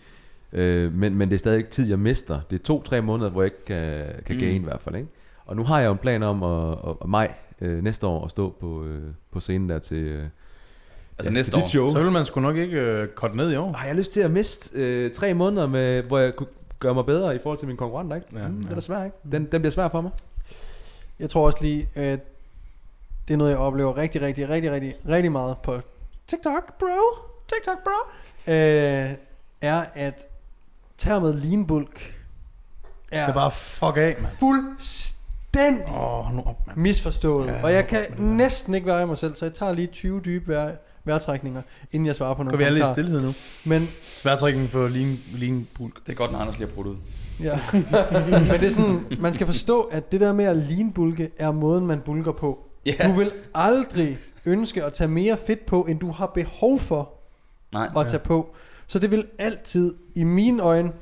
S5: Øh, men, men det er stadig ikke tid, jeg mister. Det er to-tre måneder, hvor jeg ikke kan, kan
S2: Mm.
S5: gain i hvert fald. Ikke? Og nu har jeg jo en plan om at, at, at maj øh, næste år at stå på, øh, på scenen der til, øh,
S2: Altså
S5: ja,
S2: næste år.
S5: show.
S3: Så vil man sgu nok ikke øh, korte ned i år.
S5: Har jeg lyst til at miste øh, tre måneder, med, hvor jeg kunne gøre mig bedre i forhold til mine konkurrenter, ikke?
S3: Ja,
S5: mm, Den
S3: ja.
S5: er svær, ikke? Den, den bliver svær for mig.
S1: Jeg tror også lige, at det er noget, jeg oplever rigtig, rigtig, rigtig, rigtig, rigtig meget på TikTok, bro. TikTok, bro. Øh, er, at termet lean bulk er,
S3: Det er bare fuck af, mand.
S1: fuldstændig
S3: Åh, oh, nu op, mand.
S1: misforstået.
S3: Ja,
S1: og jeg
S3: op
S1: kan
S3: der.
S1: næsten ikke være i mig selv, så jeg tager lige 20 dybe vejr, vejrtrækninger, inden jeg svarer på
S3: Kan
S1: nogle
S3: vi alle i
S1: kommentarer.
S3: stillhed nu?
S1: Men
S3: Sværtrækning for lean, lean bulk.
S2: Det er godt, når Anders lige har brudt ud.
S1: Ja. Men det er sådan, man skal forstå, at det der med at lean bulke er måden, man bulker på.
S2: Ja.
S1: Du vil aldrig ønske at tage mere fedt på, end du har behov for
S2: Nej.
S1: at tage på. Så det vil altid, i mine øjne,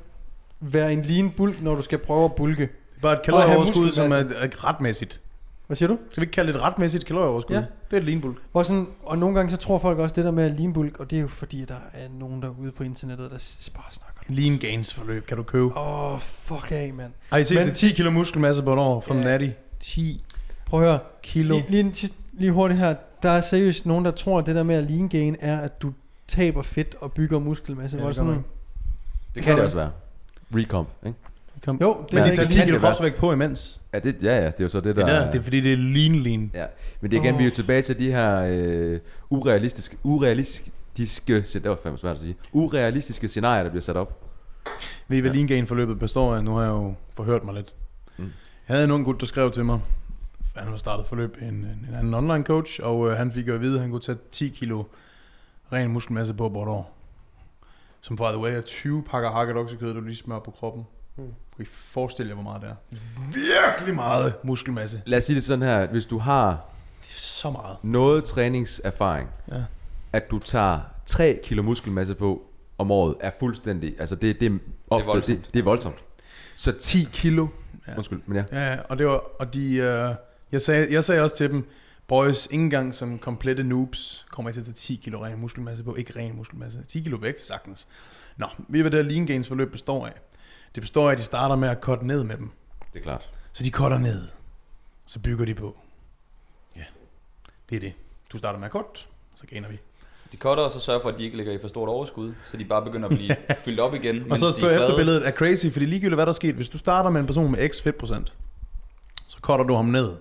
S1: være en lean bulk, når du skal prøve at bulke.
S3: Det bare et kalorieoverskud, som er, retmæssigt.
S1: Hvad siger du?
S3: Skal vi ikke kalde det et retmæssigt kalorieoverskud?
S1: Ja.
S3: Det er et lean bulk.
S1: Og, sådan, og nogle gange så tror folk også det der med lean bulk, og det er jo fordi, at der er nogen derude på internettet, der bare snakker.
S3: Lean gains forløb kan du købe.
S1: Åh, oh, fuck af, mand.
S3: Har I set
S1: Men-
S3: det 10 kilo muskelmasse på et år fra
S1: Ja.
S3: Natty? 10
S1: Prøv at høre.
S3: kilo.
S1: Lige, lige, en lige hurtigt her. Der er seriøst nogen, der tror, at det der med at lean gain er, at du taber fedt og bygger muskelmasse.
S3: Ja,
S1: Hvor
S3: det
S1: sådan.
S5: Det kan det også være. Recomp, ikke?
S3: Kom.
S1: Jo, det
S3: Men
S1: er
S3: de
S1: ikke
S3: tager 10
S1: lige-
S3: kilo kropsvægt på imens.
S5: Ja, det, ja, ja, det er jo så det,
S3: Det
S5: der...
S3: er, det er fordi, det er lean lean.
S5: Ja, men det er igen, vi er jo tilbage til de her øh, urealistiske, urealistiske, det var fandme svært at sige, urealistiske scenarier, der bliver sat op.
S3: Ved I, hvad lean gain forløbet består af? Nu har jeg jo forhørt mig lidt.
S5: Mm.
S3: Jeg havde en ung gut, der skrev til mig, han var startet forløb en, en, en anden online coach, og øh, han fik jo at vide, at han kunne tage 10 kilo ren muskelmasse på på et år. Som by the way er 20 pakker hakket oksekød, du lige smører på kroppen.
S4: Mm.
S3: Kan I forestille jer, hvor meget det er? Virkelig meget muskelmasse.
S5: Lad os sige det sådan her, at hvis du har
S3: er så meget.
S5: noget træningserfaring,
S3: Ja.
S5: at du tager 3 kilo muskelmasse på om året, er fuldstændig, altså det, det, er, ofte, det,
S2: voldsomt.
S5: det, det er voldsomt. Så 10 kilo,
S3: Ja.
S5: undskyld, men ja.
S3: Ja, og det var, og de, øh, jeg, sagde, jeg sagde også til dem, boys, ikke engang som komplette noobs, kommer jeg til at tage 10 kilo ren muskelmasse på, ikke ren muskelmasse. 10 kilo vægt, sagtens. Nå, ved I, hvad det her lean gains forløb består af? Det består af, at de starter med at korte ned med dem.
S5: Det er klart.
S3: Så de cutter ned, så bygger de på. Ja, det er det. Du starter med at korte, så gainer vi.
S2: De cutter og så sørger for, at de ikke ligger i for stort overskud, så de bare begynder at blive fyldt op igen,
S3: Og så før efterbilledet er crazy, fordi ligegyldigt hvad der er sket, hvis du starter med en person med x fedtprocent, så cutter du ham ned,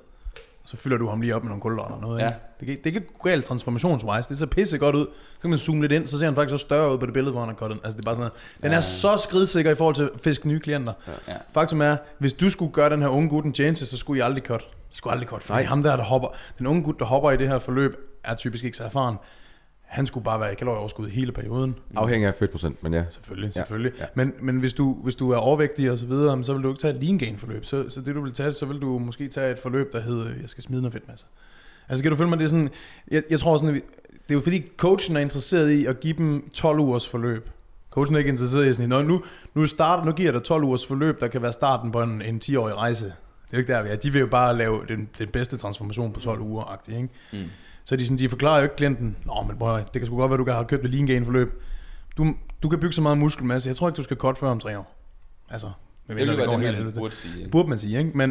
S3: så fylder du ham lige op med nogle kulhydrater og noget.
S2: Ja.
S3: Ikke? Det, kan, det kan gå galt transformationswise. Det ser pisse godt ud. Så kan man zoome lidt ind, så ser han faktisk så større ud på det billede, hvor han har cuttet. Altså det er bare sådan noget. Den
S2: Ja.
S3: er så skridsikker i forhold til at fiske nye klienter.
S2: Ja.
S3: Faktum er, hvis du skulle gøre den her unge gut en tjeneste, så skulle I aldrig cut. Skulle aldrig cut, fordi
S5: Nej.
S3: ham der, der hopper, den unge gut, der hopper i det her forløb, er typisk ikke så erfaren. Han skulle bare være i kalorieoverskud hele perioden.
S5: Afhængig af fedtprocent, men ja.
S3: Selvfølgelig,
S5: Ja,
S3: selvfølgelig.
S5: ja.
S3: Men, men hvis, du, hvis du er overvægtig og så videre, så vil du ikke tage et lean gain forløb. Så, så det du vil tage, så vil du måske tage et forløb, der hedder, jeg skal smide noget fedtmasse. Altså kan du følge mig, det er sådan, jeg, jeg tror sådan, det er jo fordi coachen er interesseret i at give dem 12 ugers forløb. Coachen er ikke interesseret i sådan, "Nå, nu, nu, start, nu giver jeg dig 12 ugers forløb, der kan være starten på en, en 10-årig rejse. Det er jo ikke der, vi er. De vil jo bare lave den, den bedste transformation på 12 uger, ikke?
S2: Mm.
S3: Så de, sådan, de forklarer jo ikke klienten, Nå, men bror, det kan sgu godt være, du have købt et lean gain forløb. Du, du kan bygge så meget muskelmasse. Jeg tror ikke, du skal cut før om tre år. Altså,
S2: Det ville være det,
S3: helt
S2: man
S3: helvede.
S2: burde sige.
S3: Det
S2: ikke?
S3: burde man sige, ikke? Men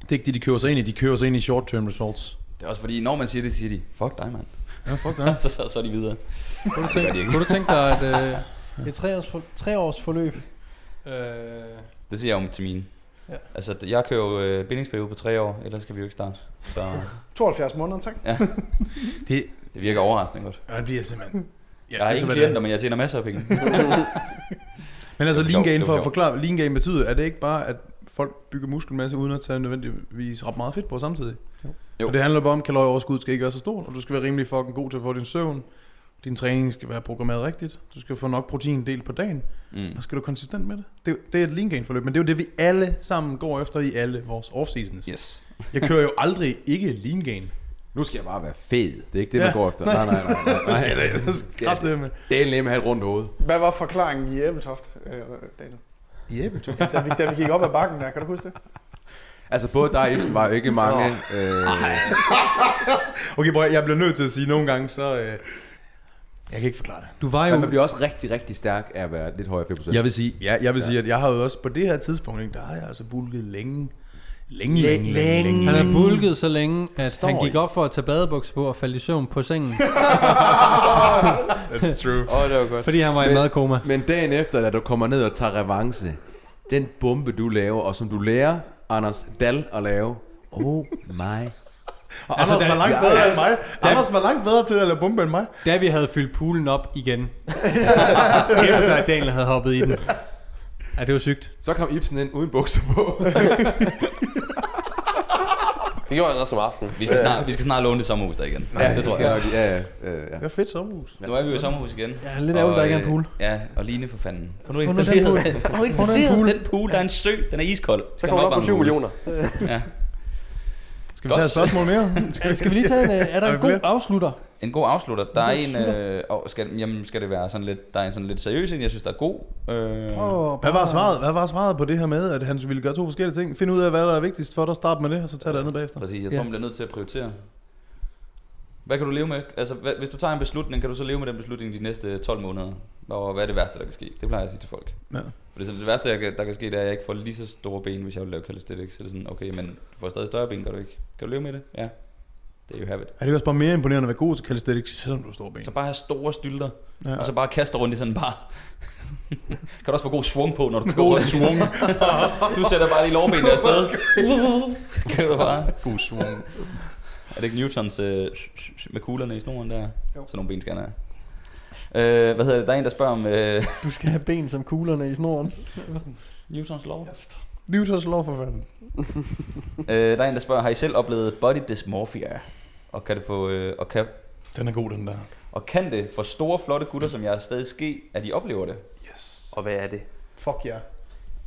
S3: det er ikke det, de kører sig ind i. De kører sig ind i short-term results.
S2: Det er også fordi, når man siger det, siger de, fuck dig, mand.
S3: Ja, fuck det.
S2: så, så, så er de videre.
S1: Kunne du tænke, kunne du tænke dig et, øh, et tre, års, for, tre års forløb? Øh,
S2: Det siger jeg om til mine.
S1: Ja.
S2: Altså, jeg kører jo øh, bindingsperiode på tre år, ellers skal vi jo ikke starte. Så
S6: 72 måneder, tak.
S3: Det,
S2: det virker overraskende godt.
S3: ja, det bliver simpelthen... Ja,
S2: Jeg har
S3: altså, det-
S2: klienter, men jeg tjener masser af penge.
S3: Men altså, lean
S2: det
S3: for at forklare, lean gain betyder, er det ikke bare, at folk bygger muskelmasse uden at tage nødvendigvis ret meget fedt på samtidig?
S2: Jo.
S3: Og det handler bare om, at kalorieoverskud skal ikke være så stort, og du skal være rimelig fucking god til at få din søvn. Din træning skal være programmeret rigtigt. Du skal få nok protein delt på dagen.
S2: Mm.
S3: Og skal du konsistent med det. Det, er- det er et lean gain forløb, men det er jo det, vi alle sammen går efter i alle vores off-seasons.
S2: Yes.
S3: Jeg kører jo aldrig ikke lean gain.
S5: Nu skal jeg bare være fed. Det er ikke det, man
S3: Ja.
S5: går efter. Nej, nej, nej. nej,
S3: Det skal
S5: nej.
S3: jeg da- Kraft det med.
S5: Det er nemme at have et rundt hoved.
S6: Hvad var forklaringen i Æbeltoft, øh, Daniel?
S3: Jeppe.
S6: Da vi, da vi gik op ad bakken der, kan du huske det?
S5: Altså både dig og Ibsen var jo ikke mange... Øh,
S3: Okay, bror, jeg bliver nødt til at sige nogle gange, så... Øh, jeg kan ikke forklare det.
S1: du var
S5: men
S1: jo...
S5: man bliver også rigtig, rigtig stærk af at være lidt højere fedtprocent.
S3: Jeg vil sige, ja, jeg vil sige, at jeg har jo også på det her tidspunkt, ikke, der har jeg altså bulket længe. Længe, længe, længe, længe.
S1: Han har bulket så længe, at
S3: Står
S1: han gik
S3: i.
S1: op for at tage badebukser på og faldt i søvn på sengen,
S3: That's true.
S4: Åh, oh, det var godt.
S1: fordi han var i
S5: Men-
S1: madkoma.
S5: Men dagen efter, da du kommer ned og tager revanche, den bombe du laver, og som du lærer Anders Dal at lave, oh my.
S3: Og
S1: Altså,
S3: Anders var
S1: der-
S3: langt bedre end mig. Anders var langt bedre til at lade bombe end mig.
S1: Da vi havde fyldt poolen op igen, efter at Daniel havde hoppet i den. Ja, det var sygt.
S5: Så kom Ibsen ind uden bukser på.
S4: Det gjorde han også om aftenen.
S2: Vi skal, snart, vi skal snart låne det sommerhus der igen.
S5: ja,
S2: det tror jeg.
S5: nok- Ja, ja, ja.
S3: Det er fedt sommerhus.
S2: Nu er vi jo i sommerhus igen.
S1: Ja, lidt ærgerligt, der ikke er en pool.
S2: øh, Ja, og Line for fanden.
S1: Få nu den
S2: installeret
S1: pool.
S2: den,
S1: pool.
S2: den pool. Der er en sø, den er iskold.
S4: Så kommer op på 7 millioner.
S2: Ja.
S3: Skal vi tage et spørgsmål mere?
S1: Ja, skal vi lige tage en... øh, Er der
S3: Er
S1: en god afslutter?
S2: En god afslutter. Der er
S1: En
S2: øh, skal, jamen, skal det være sådan lidt, der er en sådan lidt seriøs en, jeg synes, der er god. Øh,
S1: Prøv,
S3: Hvad var, svaret, hvad var svaret på det her med, at han ville gøre to forskellige ting? Find ud af, hvad der er vigtigst for dig, start med det, og så tage det andet bagefter.
S2: Præcis, jeg
S1: Ja.
S2: tror, man bliver nødt til at prioritere. Hvad kan du leve med? Altså, hvad, hvis du tager en beslutning, kan du så leve med den beslutning de næste 12 måneder? Og hvad er det værste, der kan ske? Det plejer jeg at sige til folk.
S3: Ja.
S2: Fordi så det værste, jeg kan- der kan ske, det er, at jeg ikke får lige så store ben, hvis jeg vil lave calisthenics. Så det er sådan, okay, men du får stadig større ben, gør du ikke? Kan du leve med det? Ja. Det er jo have it.
S3: Er det også bare mere imponerende at være god til calisthenics, selvom du har store ben?
S2: Så bare have store stylter,
S3: Ja.
S2: og så bare kaste rundt i sådan bare... kan du også få god swung på, når du går
S3: God
S2: rundt.
S3: swung.
S2: Du sætter bare lige lårbenet afsted. kan du bare...
S3: God swung.
S2: Er det ikke Newtons øh, med kuglerne i snoren der?
S1: Jo.
S2: Sådan nogle ben skal han have. Øh, hvad hedder det? Der er en, der spørger om øh,
S1: Du skal have ben som kuglerne i snoren.
S2: Newtons lov.
S3: Newtons lov for fanden.
S2: Øh, der er en, der spørger, har I selv oplevet body dysmorphia? Og kan det få, øh, og kan,
S3: Den er god, den der.
S2: og kan det for store, flotte gutter, som jeg er stadig ske, at I oplever det?
S3: Yes.
S4: Og hvad er det?
S6: Fuck ja.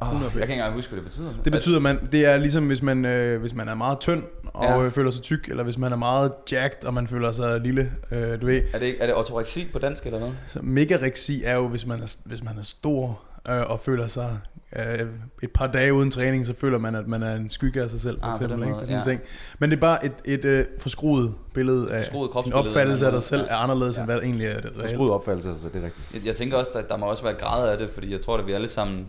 S2: Oh,
S3: 100
S2: jeg kan ikke engang huske, hvad det betyder.
S3: Det betyder, man, det er ligesom, hvis man, øh, hvis man er meget tynd og
S2: Ja.
S3: ja. øh, føler sig tyk, eller hvis man er meget jacked, og man føler sig lille. Øh, du ved,
S2: Er det, ikke- er det ortoreksi på dansk, eller hvad?
S3: så megareksi er jo, hvis man er, hvis man er stor øh, og føler sig øh, et par dage uden træning, så føler man, at man er en skygge af sig selv, for
S2: Ah,
S3: eksempel. Ikke?
S2: måde,
S3: Det er sådan
S2: ja.
S3: en ting. Men det er bare et, et øh, forskruet billede af
S2: Forskruet
S3: din
S2: kropsbillede,
S3: opfattelse af dig selv
S2: noget.
S3: er anderledes,
S2: Ja.
S3: end hvad der egentlig er det reelt.
S5: Skruet opfattelse, altså, det er rigtigt.
S2: Jeg, jeg tænker også, at der må også være grader af det, fordi jeg tror, at vi alle sammen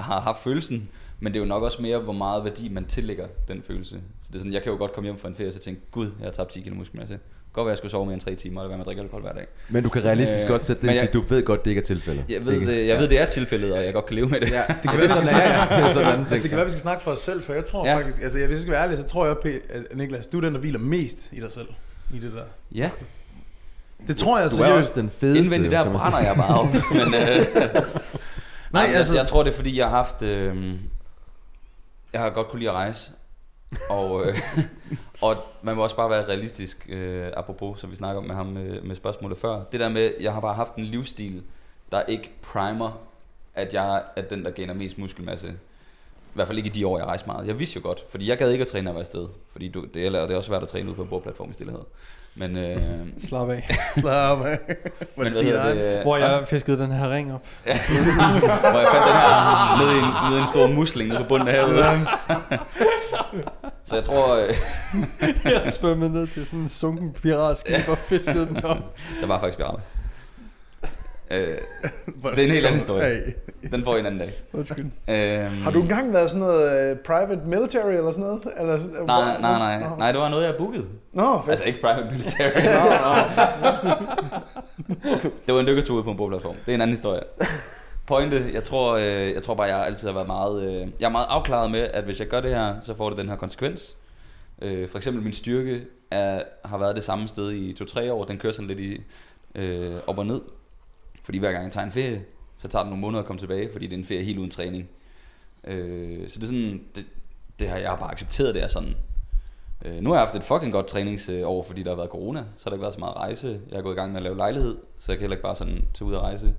S2: har haft følelsen, men det er jo nok også mere, hvor meget værdi man tillægger den følelse. Så det er sådan, jeg kan jo godt komme hjem fra en ferie og så tænke, gud, jeg har tabt 10 kg muskelmasse. Godt være, jeg skulle sove mere end 3 timer, eller være med at drikke alkohol hver dag.
S5: Men du kan realistisk
S2: Øh,
S5: godt sætte det
S2: jeg-
S5: jeg... du ved godt, det ikke er tilfældet.
S2: Jeg ved, det, jeg ved, det er tilfældet, og jeg godt kan leve med det. Ja.
S3: Det kan være, vi skal snakke,
S5: ja, er sådan
S3: altså,
S5: ting.
S3: det kan være, vi skal snakke for os selv, for jeg tror
S2: Ja.
S3: ja. faktisk, altså hvis jeg skal være ærlig, så tror jeg, at Niklas, du er den, der hviler mest i dig selv. I det der.
S2: ja.
S3: Det tror jeg
S5: Du er
S3: seriøst.
S5: også den fedeste.
S2: Indvendigt der brænder jeg bare op. Men, øh,
S3: Nej,
S2: Nej,
S3: altså-
S2: jeg, jeg tror, det er fordi, jeg har haft... Øh, jeg har godt kunne lide at rejse. Og, øh, og man må også bare være realistisk, øh, apropos, som vi snakker om med ham med, med spørgsmålet før. Det der med, jeg har bare haft en livsstil, der ikke primer, at jeg er den, der gainer mest muskelmasse. I hvert fald ikke i de år, jeg rejste meget. Jeg vidste jo godt, fordi jeg gad ikke at træne, jeg var afsted. Fordi du, det, er, det er også svært at træne ud på en bordplatform i stillhed. Men, øh,
S1: Slap af.
S3: Slap af. Var
S2: men
S3: det
S2: det?
S1: Hvor jeg fiskede den her ring op.
S2: Hvor jeg fandt den her nede i en, nede i en stor musling nede på bunden af havet. Så jeg tror, øh,
S1: Jeg svømmede ned til sådan en sunken piratskib og fiskede den op.
S2: der var faktisk bjørne. Øh, det er en helt anden historie. Den får I en anden dag.
S1: Undskyld.
S2: Øhm,
S6: Har du engang været sådan noget uh, private military eller sådan noget? Eller, sådan-
S2: Nej,
S6: hvor-
S2: nej, nej.
S6: Nå.
S2: Nej, det var noget, jeg bookede.
S6: Nå, fedt.
S2: Altså ikke private military. det var en dykkertur ude på en bogplatform. Det er en anden historie. Pointe, jeg tror, øh, jeg tror bare, jeg altid har været meget... Øh, jeg er meget afklaret med, at hvis jeg gør det her, så får det den her konsekvens. Øh, for eksempel min styrke er, har været det samme sted i 2-3 år. Den kører sådan lidt i, øh, op og ned. Fordi hver gang jeg tager en ferie, så tager det nogle måneder at komme tilbage, fordi det er en ferie helt uden træning. Øh, så det er sådan, det, det har jeg bare accepteret, det er sådan. Øh, nu har jeg haft et fucking godt træningsår, øh, fordi der har været corona, så har der ikke været så meget rejse. Jeg er gået i gang med at lave lejlighed, så jeg kan heller ikke bare sådan tage ud og rejse.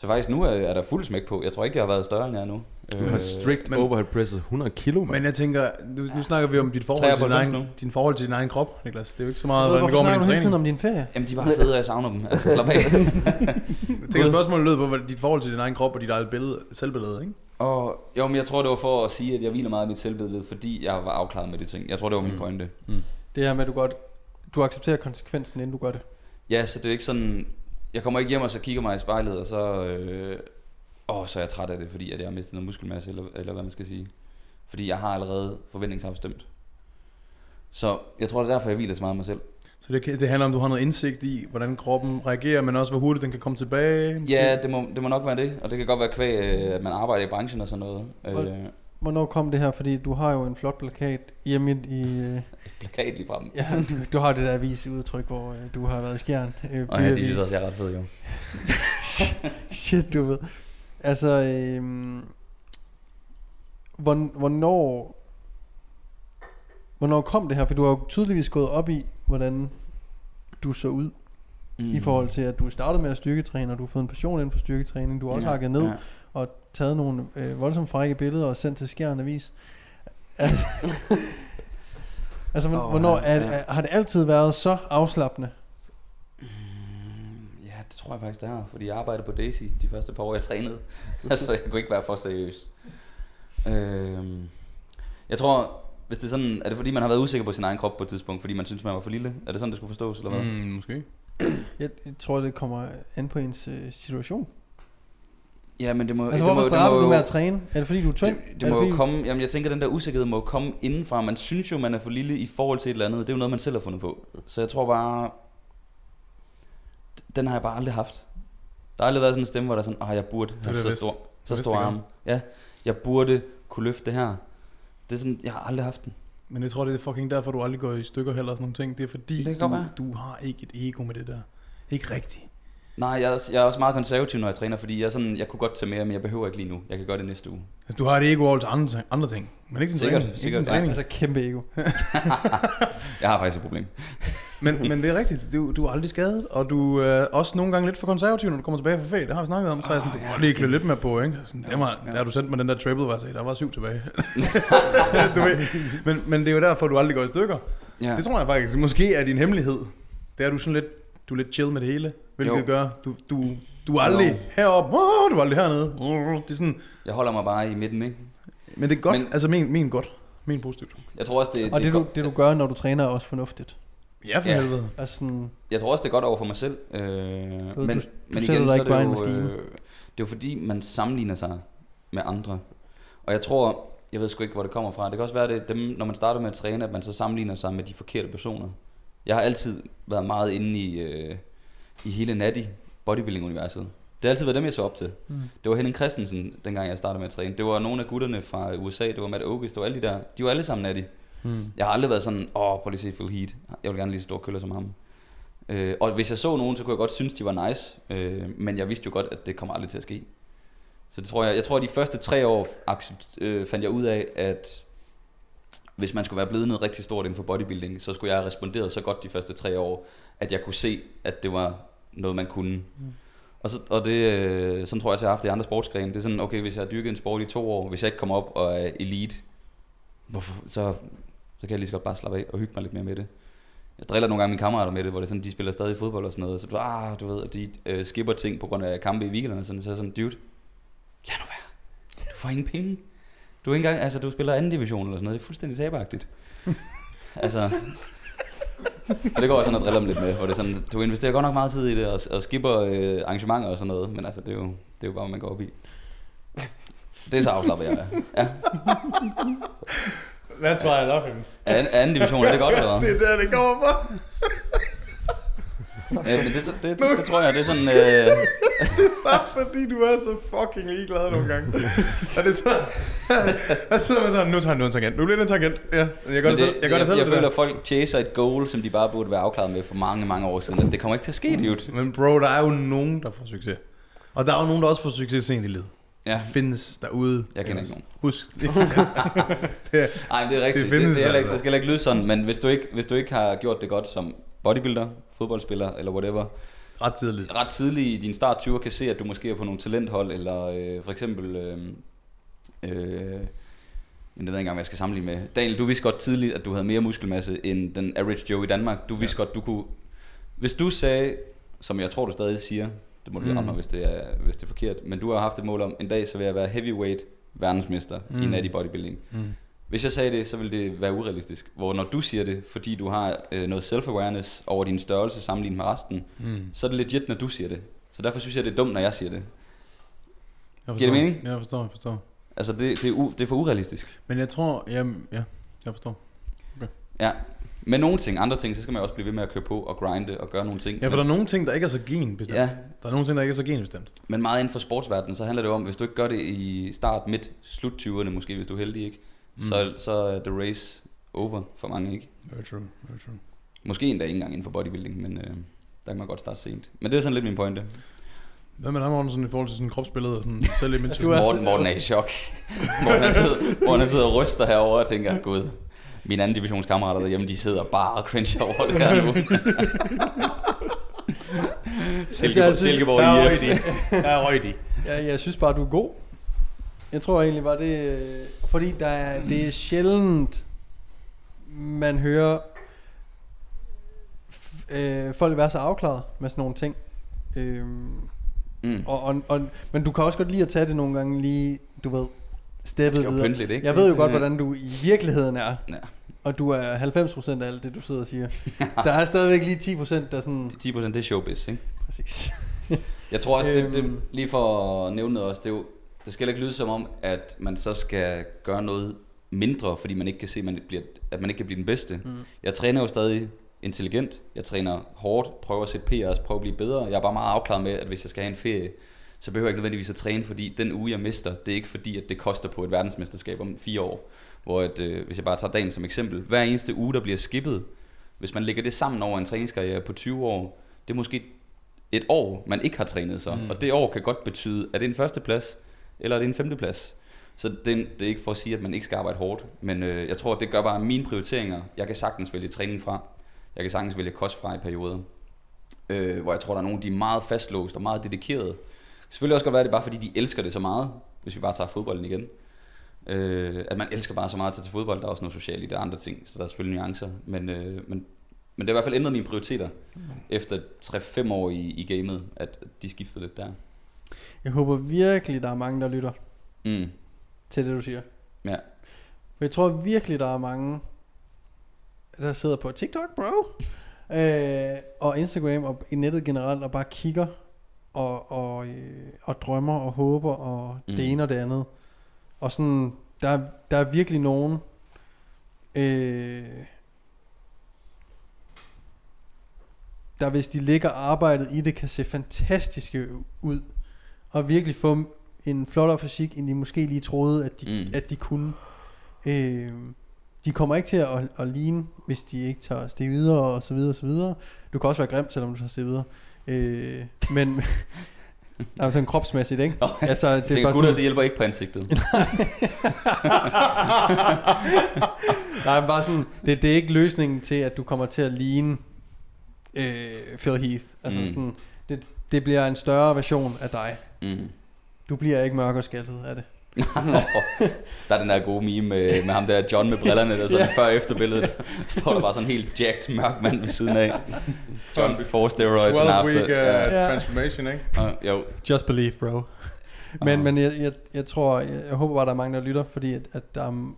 S2: Så faktisk nu er, er der fuld smæk på. Jeg tror ikke, jeg har været større, end jeg er nu.
S5: Du har strict
S3: men-
S5: overhead presset 100 kilo.
S3: Men jeg tænker, nu, nu snakker vi om dit forhold, til din,
S2: 93
S3: egen, din forhold til din egen krop, Niklas. Det er jo ikke så meget, hvordan det går med
S1: snakker
S3: din
S1: du hele tiden
S3: træning.
S1: om din ferie?
S2: Jamen, de bare fede, og jeg savner dem. Altså, slap af.
S3: Jeg tænker, spørgsmålet lød på hvad- dit forhold til din egen krop og dit eget billede, selvbillede, ikke?
S2: Og, jo, men jeg tror, det var for at sige, at jeg hviler meget af mit selvbillede, fordi jeg var afklaret med de ting. Jeg tror, det var min
S3: Mm.
S2: pointe.
S1: Det her med, at du godt... Du accepterer konsekvensen, inden du gør det.
S2: Ja, så det er ikke sådan... Jeg kommer ikke hjem og så kigger mig i spejlet, og så... Øh, åh, så er jeg træt af det, fordi at jeg har mistet noget muskelmasse, eller, eller hvad man skal sige. Fordi jeg har allerede forventningsafstemt. Så jeg tror, det er derfor, jeg hviler så meget af mig selv.
S3: Så det, det handler om, at du har noget indsigt i, hvordan kroppen reagerer, men også hvor hurtigt den kan komme tilbage.
S2: Ja, det må, det må nok være det, og det kan godt være kvæg, øh, at man arbejder i branchen og sådan noget.
S1: Hvor-
S2: Øh,
S1: Hvornår kom det her? Fordi du har jo en flot plakat hjemme i... Øh,
S2: plakat lige frem.
S1: ja, du, du har det der avisudtryk, hvor øh, du har været i skjern. Øh,
S2: Og ja, de synes også, jeg er ret fed, jo.
S1: Shit, du ved. Altså, øh, hvorn- hvornår... Hvornår kom det her? For du har jo tydeligvis gået op i, hvordan du så ud, mm. i forhold til, at du startede med at styrketræne, og du har fået en passion inden for styrketræning. Du har også
S2: Ja,
S1: hakket ned
S2: ja.
S1: og taget nogle øh, voldsomt frække billeder og sendt til skjern avis. altså,
S2: Åh,
S1: hvornår er,
S2: ja.
S1: er, har det altid været så afslappende?
S2: Mm, Ja, det tror jeg faktisk, det har. Fordi jeg arbejdede på Daisy de første par år, jeg trænede. altså, jeg kunne ikke være for seriøs. Øhm, jeg tror, hvis det er sådan, er det fordi, man har været usikker på sin egen krop på et tidspunkt, fordi man synes, man var for lille? Er det sådan, det skulle forstås, eller hvad? Mm.
S3: Mm, måske.
S1: Jeg, jeg tror, det kommer an på ens øh, situation.
S2: Ja, men det må,
S1: Altså,
S2: det
S1: hvorfor
S2: det må
S1: du
S2: jo,
S1: med at træne? Er det fordi, du er tynd?
S2: Det, det må
S1: fordi,
S2: jo komme, jamen jeg tænker, den der usikkerhed må jo komme indenfra. Man synes jo, man er for lille i forhold til et eller andet. Det er jo noget, man selv har fundet på. Så jeg tror bare, den har jeg bare aldrig haft. Der har aldrig været sådan en stemme, hvor der er sådan, ah, jeg burde
S3: er
S2: have
S3: det
S2: så
S3: vist.
S2: stor, så stor
S3: jeg
S2: arm. Ja, jeg burde kunne løfte det her. Det er sådan, jeg har aldrig haft den.
S3: Men jeg tror, det er fucking derfor, du aldrig går i stykker heller og sådan nogle ting. Det er fordi,
S2: Det
S3: du,
S2: være.
S3: du har ikke et ego med det der. Ikke rigtigt.
S2: Nej, jeg er, jeg er også meget konservativ, når jeg træner, fordi jeg, sådan, jeg kunne godt tage mere, men jeg behøver ikke lige nu. Jeg kan gøre det næste uge.
S3: Altså, du har et ego over til andre, andre ting. Men ikke til
S2: Sikkert,
S3: træning.
S2: sikkert,
S3: ikke til træning.
S1: Altså, kæmpe ego.
S2: Jeg har faktisk et problem.
S3: Men, men det er rigtigt. Du, du er aldrig skadet, og du er også nogle gange lidt for konservativ, når du kommer tilbage fra ferie. Det har vi snakket om. Så er jeg sådan, du kan godt lige klø lidt med på, ikke? Sådan, det var, der har du sendt mig den der triple, hvor jeg sagde, der var syv tilbage. du ved. Men, men det er jo derfor, du aldrig går i stykker.
S2: Ja.
S3: Det tror jeg faktisk. Måske er din hemmelighed. Det er du sådan lidt, du er lidt chill med det hele. Hvilket
S2: Jo.
S3: gør, du, du, du er aldrig
S2: Jo.
S3: heroppe, oh, du er aldrig hernede. Det er sådan,
S2: Jeg holder mig bare i midten, ikke?
S3: men det er godt.
S2: Men-
S3: altså, min, min godt. Min positivt.
S2: Jeg tror også, det,
S1: Og
S2: det,
S1: det, du,
S2: godt-
S1: det, du gør, når du træner, er også fornuftigt.
S3: Ja, for
S2: Ja.
S3: helvede.
S1: Altså sådan,
S2: Jeg tror også, det er godt over for mig selv. Øh, men,
S1: du
S2: men
S1: sætter
S2: igen,
S1: dig
S2: så
S1: ikke
S2: er
S1: bare
S2: det
S1: en
S2: jo,
S1: maskine.
S2: øh, det er jo fordi, man sammenligner sig med andre. Og jeg tror, jeg ved sgu ikke, hvor det kommer fra. Det kan også være, det dem, når man starter med at træne, at man så sammenligner sig med de forkerte personer. Jeg har altid været meget inde i, øh, i hele natty bodybuilding-universet. Det har altid været dem, jeg så op til.
S1: Mm.
S2: Det var Henning Christensen, dengang jeg startede med at træne. Det var nogle af gutterne fra USA, det var Matt Ogus, det var alle de der. De var alle sammen natty.
S1: Mm.
S2: Jeg har aldrig været sådan, åh, prøv lige at se Phil Heath. Jeg vil gerne lige store køller som ham. Øh, og hvis jeg så nogen, så kunne jeg godt synes, de var nice. Øh, men jeg vidste jo godt, at det kommer aldrig til at ske. Så det tror jeg, jeg tror, at de første tre år accept, øh, fandt jeg ud af, at hvis man skulle være blevet noget rigtig stort inden for bodybuilding, så skulle jeg have responderet så godt de første tre år, at jeg kunne se, at det var noget, man kunne. Mm. Og, så, og det, øh, sådan tror jeg, at jeg har haft det i andre sportsgrene. Det er sådan, okay, hvis jeg har dyrket en sport i to år, hvis jeg ikke kommer op og er elite, hvorfor, så, så kan jeg lige så godt bare slappe af og hygge mig lidt mere med det. Jeg driller nogle gange mine kammerater med det, hvor det sådan, de spiller stadig fodbold og sådan noget. Så du, ah, du ved, at de øh, skipper ting på grund af kampe i weekenderne. og Sådan, så er sådan, dude, lad nu være. Du får ingen penge. Du er ikke engang, altså du spiller anden division eller sådan noget. Det er fuldstændig sabagtigt. altså, og det går jeg sådan og driller dem lidt med, hvor det er sådan, du investerer godt nok meget tid i det, og, og skipper øh, arrangementer og sådan noget, men altså, det er jo, det er jo bare, hvad man går op i. Det er så afslappet, jeg er. Ja.
S3: That's why I love him.
S2: Anden, anden division, er det godt, eller?
S3: Det er der, det kommer fra.
S2: Ja, men det, det, det, det, tror jeg, det er sådan... Øh,
S3: Bare fordi du er så fucking ligeglad nogle gange. og det er så... Der sidder man sådan, nu tager nu en tangent. Nu bliver det en tangent. Ja, jeg gør
S2: men
S3: det, selv. Jeg gør
S2: jeg,
S3: det selv.
S2: jeg
S3: det
S2: føler, at folk chaser et goal, som de bare burde være afklaret med for mange, mange år siden. At det kommer ikke til at ske, dude.
S3: Men bro, der er jo nogen, der får succes. Og der er jo nogen, der også får succes sent i livet.
S2: Ja,
S3: Det findes derude.
S2: jeg kender ikke nogen.
S3: Husk. det er,
S2: Nej, det er rigtigt.
S3: Det
S2: Det,
S3: findes
S2: det, det, er
S3: altså.
S2: det skal heller ikke lyde sådan, men hvis du, ikke, hvis du ikke har gjort det godt som bodybuilder, fodboldspiller eller whatever,
S3: ret tidligt.
S2: ret tidligt i din start 20 kan se, at du måske er på nogle talenthold, eller øh, for eksempel, øh, øh, jeg ved ikke engang, hvad jeg skal sammenligne med. Daniel, du vidste godt tidligt, at du havde mere muskelmasse end den average Joe i Danmark. Du vidste ja. godt, du kunne... Hvis du sagde, som jeg tror, du stadig siger, det må du mm. Ramme mig, hvis det, er, hvis det er forkert, men du har haft et mål om, en dag så vil jeg være heavyweight verdensmester mm. i natty bodybuilding.
S3: Mm.
S2: Hvis jeg sagde det, så ville det være urealistisk. Hvor når du siger det, fordi du har øh, noget self-awareness over din størrelse sammenlignet med resten,
S3: Mm.
S2: så er det legit, når du siger det. Så derfor synes jeg, det er dumt, når jeg siger det.
S3: Jeg
S2: Giver det
S3: forstår.
S2: mening?
S3: Jeg forstår, jeg forstår.
S2: Altså, det, det, er, u, det er for urealistisk.
S3: Men jeg tror, jamen, ja, jeg forstår.
S2: Ja. Med nogle ting, andre ting, så skal man også blive ved med at køre på og grinde og gøre nogle ting.
S3: Ja, for der
S2: men,
S3: er nogle ting, der ikke er så genbestemt.
S2: Ja.
S3: Der er nogle ting, der ikke er så genbestemt.
S2: men meget inden for sportsverdenen, så handler det om, hvis du ikke gør det i start, midt, slut 20'erne måske, hvis du er heldig, ikke? Mm. Så, så er the race over for mange, ikke?
S3: Very true, very true.
S2: Måske endda ikke engang inden for bodybuilding, men øh, der kan man godt starte sent. Men det er sådan lidt min pointe.
S3: Hvad med dig, Morten, sådan i forhold til sådan kropsbillede og sådan selv image?
S2: Morten, Morten er i chok. Morten han sidder, Morten han sidder og ryster herover og tænker, gud, mine anden divisionskammerater derhjemme, de sidder bare og cringe over det her nu. Silkeborg, Silkeborg
S3: er
S2: IF.
S3: Der er røg de.
S1: Jeg, jeg synes bare, du er god. Jeg tror egentlig bare, det øh, Fordi der er, det er sjældent, man hører øh, folk være så afklaret med sådan nogle ting. Øhm,
S2: Mm.
S1: og, og, og, men du kan også godt lide at tage det nogle gange lige, du ved, steppet videre.
S2: lidt, ikke?
S1: Jeg ved jo godt,
S2: Ja.
S1: hvordan du i virkeligheden er.
S2: Ja.
S1: Og du er 90% af alt det, du sidder og siger. der er stadigvæk lige 10% der sådan...
S2: 10% det er showbiz, ikke?
S1: Præcis.
S2: Jeg tror også, det, det,
S1: Øhm.
S2: lige for at nævne noget også, det, er jo, det skal ikke lyde som om, at man så skal gøre noget mindre, fordi man ikke kan se, at man, bliver, at man ikke kan blive den bedste. Mm. Jeg træner jo stadig intelligent, jeg træner hårdt, prøver at sætte PR's, prøver at blive bedre. Jeg er bare meget afklaret med, at hvis jeg skal have en ferie, så behøver jeg ikke nødvendigvis at træne, fordi den uge, jeg mister, det er ikke fordi, at det koster på et verdensmesterskab om fire år. Hvor at, øh, hvis jeg bare tager dagen som eksempel, hver eneste uge, der bliver skippet, hvis man lægger det sammen over en træningskarriere på 20 år, det er måske et år, man ikke har trænet sig. Mm. Og det år kan godt betyde, at det er en førsteplads, eller er det en femteplads. Så det, det er ikke for at sige, at man ikke skal arbejde hårdt, men øh, jeg tror, at det gør bare mine prioriteringer. Jeg kan sagtens vælge træning fra. Jeg kan sagtens vælge kost fra i perioder. Øh, hvor jeg tror, der er nogen, de er meget fastlåst og meget dedikerede. Selvfølgelig også godt være, at det er bare fordi, de elsker det så meget, hvis vi bare tager fodbolden igen. Øh, at man elsker bare så meget at tage til fodbold. Der er også noget socialt i det og andre ting, så der er selvfølgelig nuancer. Men, øh, men, men det har i hvert fald ændret mine prioriteter efter 3-5 år i, i gamet, at de skiftede lidt der.
S1: Jeg håber virkelig, der er mange, der lytter
S2: Mm.
S1: til det, du siger.
S2: Ja.
S1: For jeg tror virkelig, der er mange, der sidder på TikTok, bro, øh, og Instagram og i nettet generelt, og bare kigger og, og, øh, og drømmer og håber og mm. Det ene og det andet. Og sådan, der, er- der er virkelig nogen, øh, der hvis de lægger arbejdet i det, kan se fantastiske ud. Og virkelig få en flottere fysik, end de måske lige troede, at de,
S2: Mm.
S1: at de kunne. Øh, de kommer ikke til at, at, at ligne, hvis de ikke tager steg videre og så videre og så videre. Du kan også være grim, selvom du tager steg videre. Øh, men altså sådan kropsmæssigt, ikke?
S2: Nå,
S1: Altså,
S2: Jeg
S1: det er
S2: tænker, gutter,
S1: sådan,
S2: det hjælper ikke på ansigtet.
S1: nej, men bare sådan, det, det er ikke løsningen til, at du kommer til at ligne øh, Phil Heath. Altså
S2: mm.
S1: sådan, det, det bliver en større version af dig.
S2: Mm.
S1: Du bliver ikke mørk og skaldet af det.
S2: Nå, der er den der gode meme med, med ham der John med brillerne, der sådan
S1: Ja.
S2: før og efter billedet. Står der bare sådan en helt jacked mørk mand ved siden af. John before steroids and
S3: 12
S2: after.
S3: week uh,
S1: Ja.
S3: transformation, ikke?
S2: Og, jo.
S1: Just believe, bro. Men,
S2: Ah.
S1: men jeg, jeg, jeg tror, jeg, jeg håber bare, der er mange, der lytter, fordi at, at der er,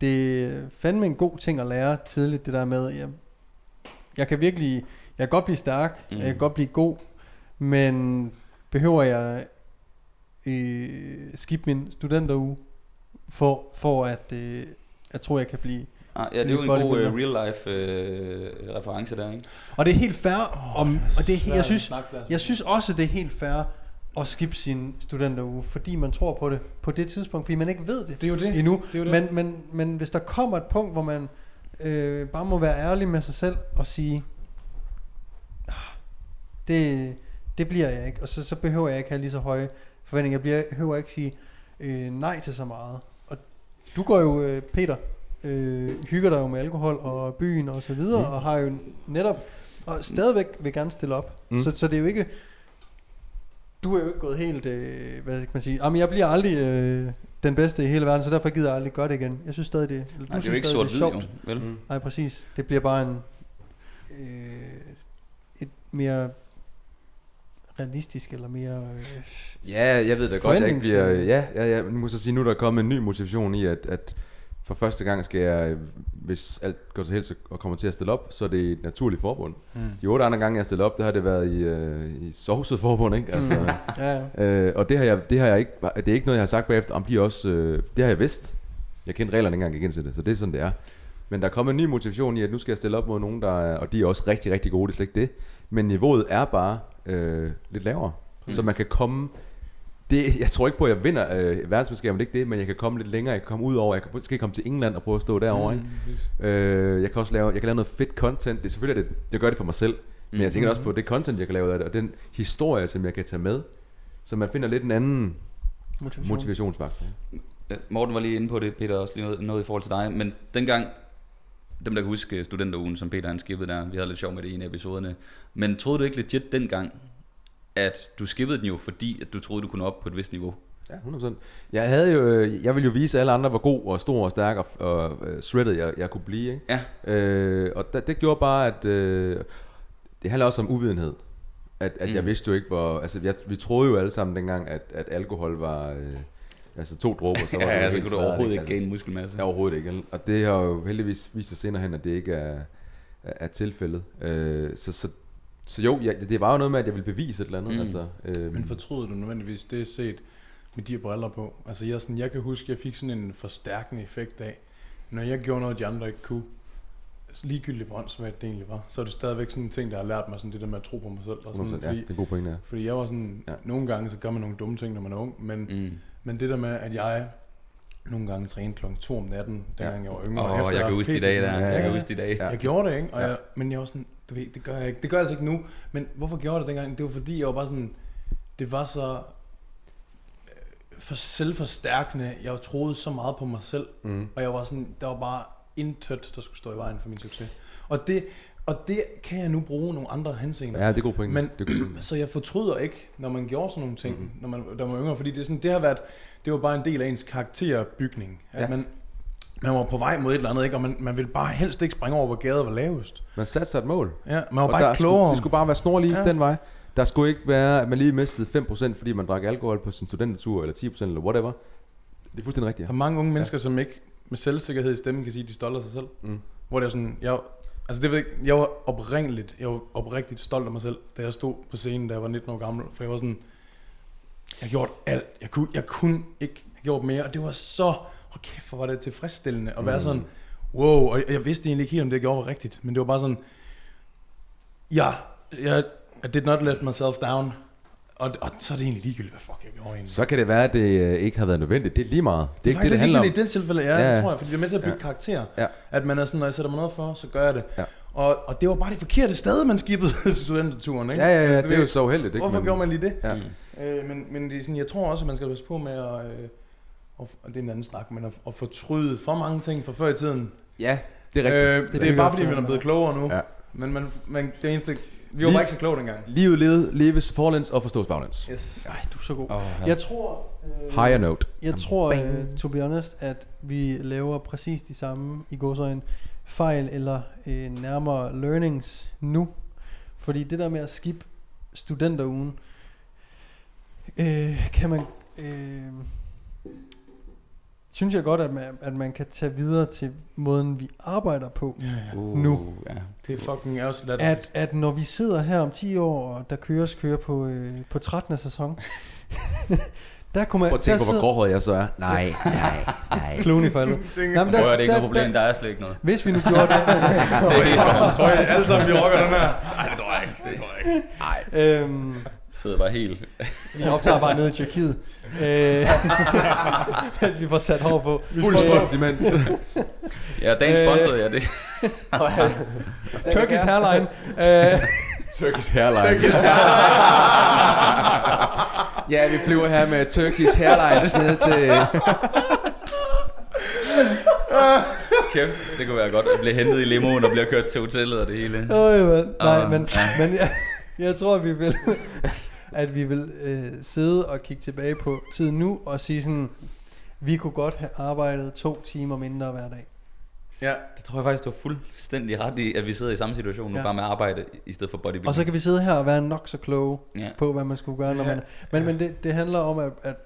S1: det er fandme en god ting at lære tidligt, det der med, jeg, jeg kan virkelig, jeg kan godt blive stærk,
S2: Mm.
S1: mm. jeg kan godt blive god, men behøver jeg øh, skifte min studenteruge, for, for at øh, jeg tror, jeg kan blive.
S2: Ah, ja, det er jo en god uh,
S1: bodybuilder.
S2: real life uh, reference der, ikke?
S1: Og det er helt fair, oh, om, og det, er- jeg synes. Jeg synes også, det er helt fair at skippe sin studenteruge, fordi man tror på det på det tidspunkt, fordi man ikke ved det
S3: Det er jo det.
S1: endnu.
S3: Det er jo det.
S1: Men, men, men hvis der kommer et punkt, hvor man øh, bare må være ærlig med sig selv og sige, "Ah, det, det bliver jeg ikke, og så, så behøver jeg ikke have lige så høje forventninger. Jeg bliver, behøver ikke sige øh, nej til så meget. Og du går jo, øh, Peter, øh, hygger dig jo med alkohol og byen og så videre,
S5: Mm.
S1: og har jo netop, og stadigvæk vil gerne stille op.
S5: Mm.
S1: Så, så det er jo ikke, du er jo ikke gået helt, øh, hvad kan man sige, jamen jeg bliver aldrig øh, den bedste i hele verden, så derfor gider jeg aldrig gøre det igen. Jeg synes stadig, det, du
S2: Nej, det er jo
S1: synes
S2: ikke
S1: stadig,
S2: sort-hvid, jo.
S1: sjovt.
S2: Vel?
S5: Mm.
S1: Nej, præcis. Det bliver bare en, øh, et mere realistisk, eller mere... Øh,
S5: Ja, jeg ved da godt, jeg ikke bliver... Ja, ja, ja, nu må så sige, nu er der kommet en ny motivation i, at, at for første gang skal jeg, hvis alt går til helse og kommer til at stille op, så er det et naturligt forbund.
S3: Mm.
S5: De otte andre gange, jeg har stillet op, der har det været i, øh, i sovset forbund, ikke? Altså,
S1: ja, ja.
S5: øh, og det har, jeg, det har jeg ikke, det er ikke noget, jeg har sagt bagefter, om de også, øh, det har jeg vidst. Jeg kendte reglerne ikke engang ind til det, så det er sådan, det er. Men der er kommet en ny motivation i, at nu skal jeg stille op mod nogen, der er, og de er også rigtig, rigtig gode, det er slet ikke det. Men niveauet er bare øh, lidt lavere. Mm. Så man kan komme... Det, jeg tror ikke på, at jeg vinder øh, verdensmesterskabet, det er ikke det, men jeg kan komme lidt længere, jeg kan komme ud over, jeg kan måske komme til England og prøve at stå derovre, mm. ikke? Øh, jeg kan også lave, jeg kan lave noget fedt content. Det er selvfølgelig, at det, jeg gør det for mig selv. Men jeg tænker også på det content, jeg kan lave af det, og den historie, som jeg kan tage med. Så man finder lidt en anden
S1: Motivation.
S5: motivationsfaktor.
S2: Morten var lige inde på det, Peter også lige noget, noget i forhold til dig, men dengang, dem der kan huske studenterugen, som Peter han skippede der, vi havde lidt sjov med det i en af episoderne, men troede du ikke legit dengang, at du skippede den jo, fordi at du troede, du kunne op på et vist niveau?
S5: Ja, 100%. Jeg havde jo, øh, jeg ville jo vise alle andre, hvor god og stor og stærk og, og uh, shredded jeg, jeg kunne blive. Ikke?
S2: Ja.
S5: Øh, og det, det gjorde bare, at øh, det handler også om uvidenhed. At, at mm. jeg vidste jo ikke, hvor... Altså, jeg, vi troede jo alle sammen dengang, at, at alkohol var... Øh, altså to dråber, så var
S2: ja,
S5: det jo
S2: så
S5: helt
S2: kunne du overhovedet
S5: ikke?
S2: gain muskelmasse.
S5: Ja, overhovedet ikke. Og det har jo heldigvis vist sig senere hen, at det ikke er, er, er tilfældet. Øh, så, så Så jo, ja, det var jo noget med, at jeg ville bevise et eller andet.
S2: Mm.
S5: Altså, øh,
S3: Men fortryder du nødvendigvis det set med de her briller på? Altså jeg, sådan, jeg kan huske, jeg fik sådan en forstærkende effekt af, når jeg gjorde noget, de andre ikke kunne, ligegyldigt hvor åndssvagt det egentlig var, så er det stadigvæk sådan en ting, der har lært mig sådan det der med at tro på mig selv. Og sådan,
S5: 100%, ja,
S3: fordi,
S5: det er en god pointe, ja.
S3: fordi jeg var sådan,
S5: Ja.
S3: ja. nogle gange så gør man nogle dumme ting, når man er ung, men, mm. Men det der med, at jeg nogle gange trænede klokken 2 om natten, dengang jeg var yngre.
S2: Åh,
S3: og efter
S2: jeg kan
S3: haft
S2: huske de dage der.
S3: sådan,
S2: Jeg kan
S3: ja,
S2: huske de dage.
S5: Ja.
S3: Jeg gjorde det, ikke? Og
S5: Ja.
S3: jeg, men jeg var sådan, du ved, det gør jeg ikke. Det gør jeg altså ikke nu. Men hvorfor gjorde jeg det dengang? Det var fordi, jeg var bare sådan, det var så øh, for selvforstærkende. Jeg troede så meget på mig selv.
S5: Mm.
S3: Og jeg var sådan, der var bare intet, der skulle stå i vejen for min succes. Og det, og det kan jeg nu bruge nogle andre henseender.
S5: Ja, det er god pointe.
S3: Men,
S5: det er god pointe.
S3: så jeg fortryder ikke, når man gjorde sådan nogle ting,
S5: Mhm.
S3: mm-hmm. når man, der var yngre, fordi det, er sådan, det har været, det var bare en del af ens karakterbygning. At
S5: Ja.
S3: man, man var på vej mod et eller andet, ikke? og man, man ville bare helst ikke springe over, hvor gaden var lavest.
S5: Man satte sig et mål.
S3: Ja, man var
S5: Og
S3: bare ikke klogere.
S5: Skulle, det skulle bare være snorlige
S3: Ja.
S5: ja. den vej. Der skulle ikke være, at man lige mistede 5%, fordi man drak alkohol på sin studentertur, eller 10% eller whatever. Det er fuldstændig rigtigt.
S3: Der er mange unge mennesker, som ikke med selvsikkerhed i stemmen kan sige, at de er stolte af sig selv.
S5: Mm.
S3: Hvor det er sådan, jeg, altså det ved jeg, jeg var oprindeligt, jeg var oprigtigt stolt af mig selv, da jeg stod på scenen, da jeg var 19 år gammel. For jeg var sådan, jeg gjorde alt. Jeg kunne, jeg kunne ikke have gjort mere, og det var så, hold kæft, hvor var det tilfredsstillende at være
S5: Mm.
S3: sådan, wow, og jeg, jeg vidste egentlig ikke helt, om det jeg gjorde var rigtigt, men det var bare sådan, ja, jeg, I did not let myself down, og, og så er det egentlig ligegyldigt, hvad fuck jeg gjorde egentlig.
S5: Så kan det være, at det øh, ikke har været nødvendigt. Det er lige meget. Det er ikke det, det handler om.
S3: I det tilfælde, ja,
S5: Ja,
S3: det tror jeg, fordi det er med til at bygge
S5: Ja.
S3: karakter.
S5: Ja.
S3: At man er sådan, når jeg sætter mig noget for, så gør jeg det.
S5: Ja.
S3: Og, og det var bare det forkerte sted, man skippede studenterturen, ikke?
S5: Ja, ja, ja,
S3: Altså,
S5: det er jo så uheldigt. Ikke?
S3: Hvorfor
S5: Men-
S3: gjorde man lige det?
S5: Ja.
S2: Mm.
S3: Øh, men, men det er sådan, jeg tror også, at man skal passe på med at, øh, og, og det er en anden snak, men at, at fortryde for mange ting fra før i tiden.
S5: Ja, det er rigtigt.
S3: Øh, det, det, er bare fordi, man er blevet klogere nu.
S5: Ja.
S3: Men, man, man, det eneste, vi var bare ikke så kloge dengang.
S5: Livet levet, leves forlæns og forstås baglæns.
S3: Yes.
S1: Ej, du er så god.
S2: Oh, ja.
S1: Jeg tror... Øh,
S5: Higher note.
S1: Jeg tror, uh, to be honest, at vi laver præcis de samme i godsøjne fejl eller øh, nærmere learnings nu. Fordi det der med at skip studenterugen, øh, kan man... Øh, synes jeg godt, at man, at man kan tage videre til måden, vi arbejder på.
S3: Ja, ja.
S2: Uh,
S1: Nu.
S2: Ja.
S3: Det er fucking også let.
S1: At, at når vi sidder her om 10 år, og der køres kører på, øh, på 13. sæson, der kunne man...
S5: Prøv at tænke
S1: der
S5: på, hvor
S1: sidder-
S5: gråhåret jeg så er. Nej, nej, nej.
S1: Clooney faldet. Jamen,
S2: Prøv at høre, det er ikke noget problem, der er slet ikke noget.
S1: Hvis vi nu gjorde det,
S2: Det er helt
S3: tror jeg alle sammen, vi rocker den her? Nej, det tror jeg ikke. Det tror jeg ikke.
S1: øhm,
S2: sidder bare helt...
S1: vi optager bare nede i Tjekkiet, øh, mens vi får sat hår på.
S5: Fuld spons imens.
S2: Ja, dagens
S1: Øh,
S2: sponsor, ja, det...
S1: Turkish Hairline. Øh,
S5: Turkish Hairline. ja, vi flyver her med Turkish Hairlines ned til...
S2: Kæft, det kunne være godt at blive hentet i limoen og bliver kørt til hotellet og det hele.
S1: øh, men, nej,
S2: Ah,
S1: men,
S2: ja.
S1: men jeg, jeg tror, vi vil, at vi vil øh, sidde og kigge tilbage på tiden nu og sige sådan, vi kunne godt have arbejdet to timer mindre hver dag.
S3: Ja,
S2: Det tror jeg faktisk, du har fuldstændig ret i, at vi sidder i samme situation nu,
S1: Ja.
S2: bare med arbejde i stedet for bodybuilding.
S1: Og så kan vi sidde her og være nok så kloge
S2: Ja.
S1: på, hvad man skulle gøre. Når
S3: Ja.
S1: man, men
S3: Ja.
S1: men det, det handler om, at, at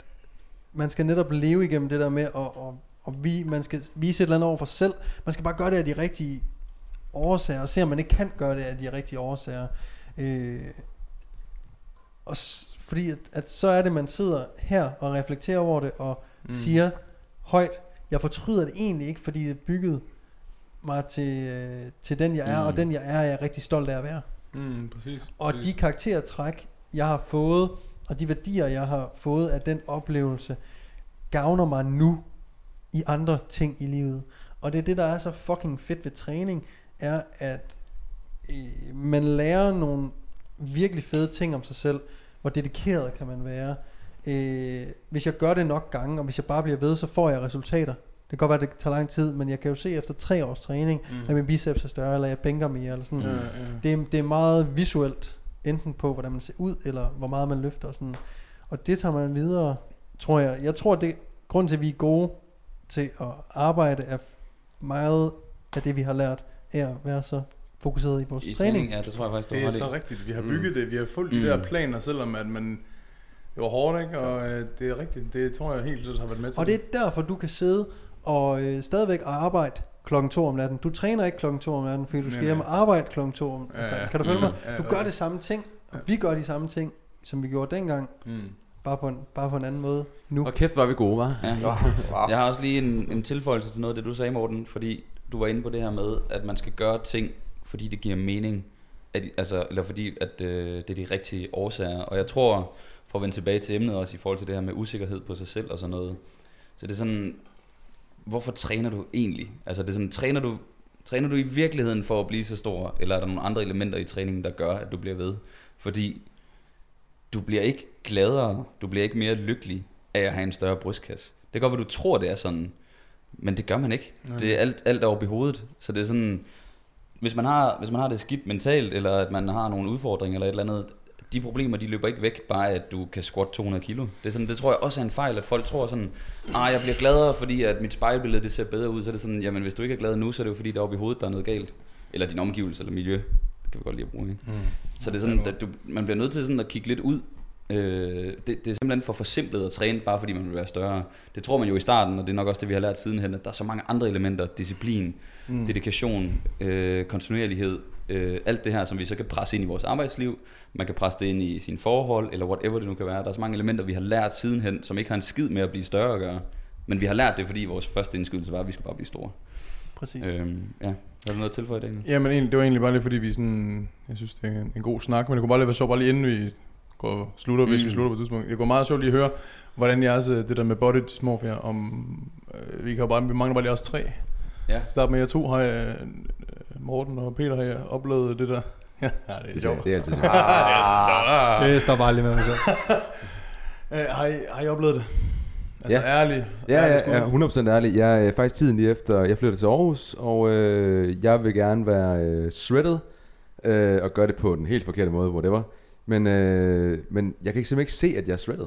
S1: man skal netop leve igennem det der med, at, og, og vi, man skal vise et eller andet over for sig selv. Man skal bare gøre det af de rigtige årsager, og se om man ikke kan gøre det af de rigtige årsager. Øh, og s- fordi at, at så er det, man sidder her og reflekterer over det, og mm. siger højt, jeg fortryder det egentlig ikke, fordi det byggede mig til, øh, til den jeg er,
S2: Mm.
S1: og den jeg er, er jeg rigtig stolt af at være.
S3: mm, præcis.
S1: Og
S3: præcis.
S1: de karaktertræk, jeg har fået, og de værdier, jeg har fået af den oplevelse, gavner mig nu i andre ting i livet. Og det er det, der er så fucking fedt ved træning, er at øh, man lærer nogle virkelig fede ting om sig selv. Hvor dedikeret kan man være. Øh, hvis jeg gør det nok gange, og hvis jeg bare bliver ved, så får jeg resultater. Det kan godt være, at det tager lang tid, men jeg kan jo se efter tre års træning, mm. at min biceps er større, eller jeg bænker mere, eller sådan.
S3: Ja, ja.
S1: Det, er, det er meget visuelt, enten på, hvordan man ser ud, eller hvor meget man løfter. Og, sådan. og det tager man videre, tror jeg. Jeg tror, det grund til, at vi er gode til at arbejde, er meget af det, vi har lært, er at være så fokuseret i vores
S2: I
S1: træning.
S2: træning, ja, det tror jeg faktisk, du
S3: Det
S2: har
S3: er
S2: i.
S3: så rigtigt. Vi har
S5: Mm.
S3: bygget det. Vi har fulgt
S2: Mm.
S3: de der planer, selvom at man... Det var hårdt, ikke? Og øh, det er rigtigt. Det tror jeg helt sikkert har været med til.
S1: Og det er derfor, du kan sidde og øh, stadigvæk arbejde klokken 2 om natten. Du træner ikke klokken 2 om natten, fordi du skal hjem og arbejde klokken 2 om altså,
S3: Ja, ja.
S1: Kan du følge
S2: Mm.
S1: mig? Du
S3: ja.
S1: gør det samme ting, og vi gør de samme ting, som vi gjorde dengang,
S3: Mm.
S1: bare på en, bare på en anden måde nu.
S5: Og kæft, var vi gode, var.
S2: Ja.
S4: Wow.
S2: Jeg har også lige en, en tilføjelse til noget af det, du sagde, Morten, fordi du var inde på det her med, at man skal gøre ting, fordi det giver mening, at, altså, eller fordi at, øh, det er de rigtige årsager. Og jeg tror, for at vende tilbage til emnet også, i forhold til det her med usikkerhed på sig selv og sådan noget, så det er sådan, hvorfor træner du egentlig? Altså det er sådan, træner du, træner du i virkeligheden for at blive så stor, eller er der nogle andre elementer i træningen, der gør, at du bliver ved? Fordi du bliver ikke gladere, du bliver ikke mere lykkelig af at have en større brystkasse. Det kan godt være, du tror, det er sådan, men det gør man ikke.
S3: Nej.
S2: Det er alt, alt over i hovedet. Så det er sådan, hvis man, har, hvis man har det skidt mentalt, eller at man har nogle udfordringer eller et eller andet, de problemer, de løber ikke væk, bare at du kan squat 200 kilo. Det, er sådan, det tror jeg også er en fejl, at folk tror sådan, ah, jeg bliver gladere, fordi at mit spejlbillede det ser bedre ud. Så er det sådan, jamen hvis du ikke er glad nu, så er det jo fordi, der oppe i hovedet, der er noget galt. Eller din omgivelse eller miljø. Det kan vi godt lide at bruge, ikke?
S3: Mm.
S2: Så det er sådan, at du, man bliver nødt til sådan at kigge lidt ud. Øh, det, det er simpelthen for forsimplet at træne, bare fordi man vil være større. Det tror man jo i starten, og det er nok også det, vi har lært sidenhen, at der er så mange andre elementer. Disciplin, mm. dedikation, øh, kontinuerlighed, øh, alt det her, som vi så kan presse ind i vores arbejdsliv. Man kan presse det ind i sine forhold, eller whatever det nu kan være. Der er så mange elementer, vi har lært sidenhen, som ikke har en skid med at blive større at gøre. Men vi har lært det, fordi vores første indskydelse var, at vi skulle bare blive store.
S1: Præcis.
S2: Øhm, ja, har du noget at tilføje, Daniel?
S3: Jamen, det var egentlig bare lige fordi, vi sådan, jeg synes, det er en, en god snak, men det kunne bare lige være sjovt, bare lige inden vi går, slutter, mm. hvis vi
S2: Mm.
S3: slutter på et tidspunkt. Det kunne meget sjovt lige at høre, hvordan jeres, øh, det der med body dysmorphia, om, øh, vi kan jo bare, vi mangler bare lige også tre.
S2: Ja.
S3: Start med jer to, har jeg, øh, Morten og Peter, har jeg oplevet det der? ja, det er sjovt.
S5: Det er altid sjovt.
S3: Ah,
S7: Det står bare lige med mig selv.
S3: øh, har, I, har I oplevet det? Altså
S5: Ja.
S3: ærligt.
S5: Ja,
S3: ærligt
S5: ja, ja, 100% ærlig. Jeg er faktisk tiden lige efter, jeg flytter til Aarhus, og øh, jeg vil gerne være øh, shredded, øh, og gøre det på den helt forkerte måde, whatever. Men, øh, men jeg kan ikke simpelthen ikke se, at jeg er shredded.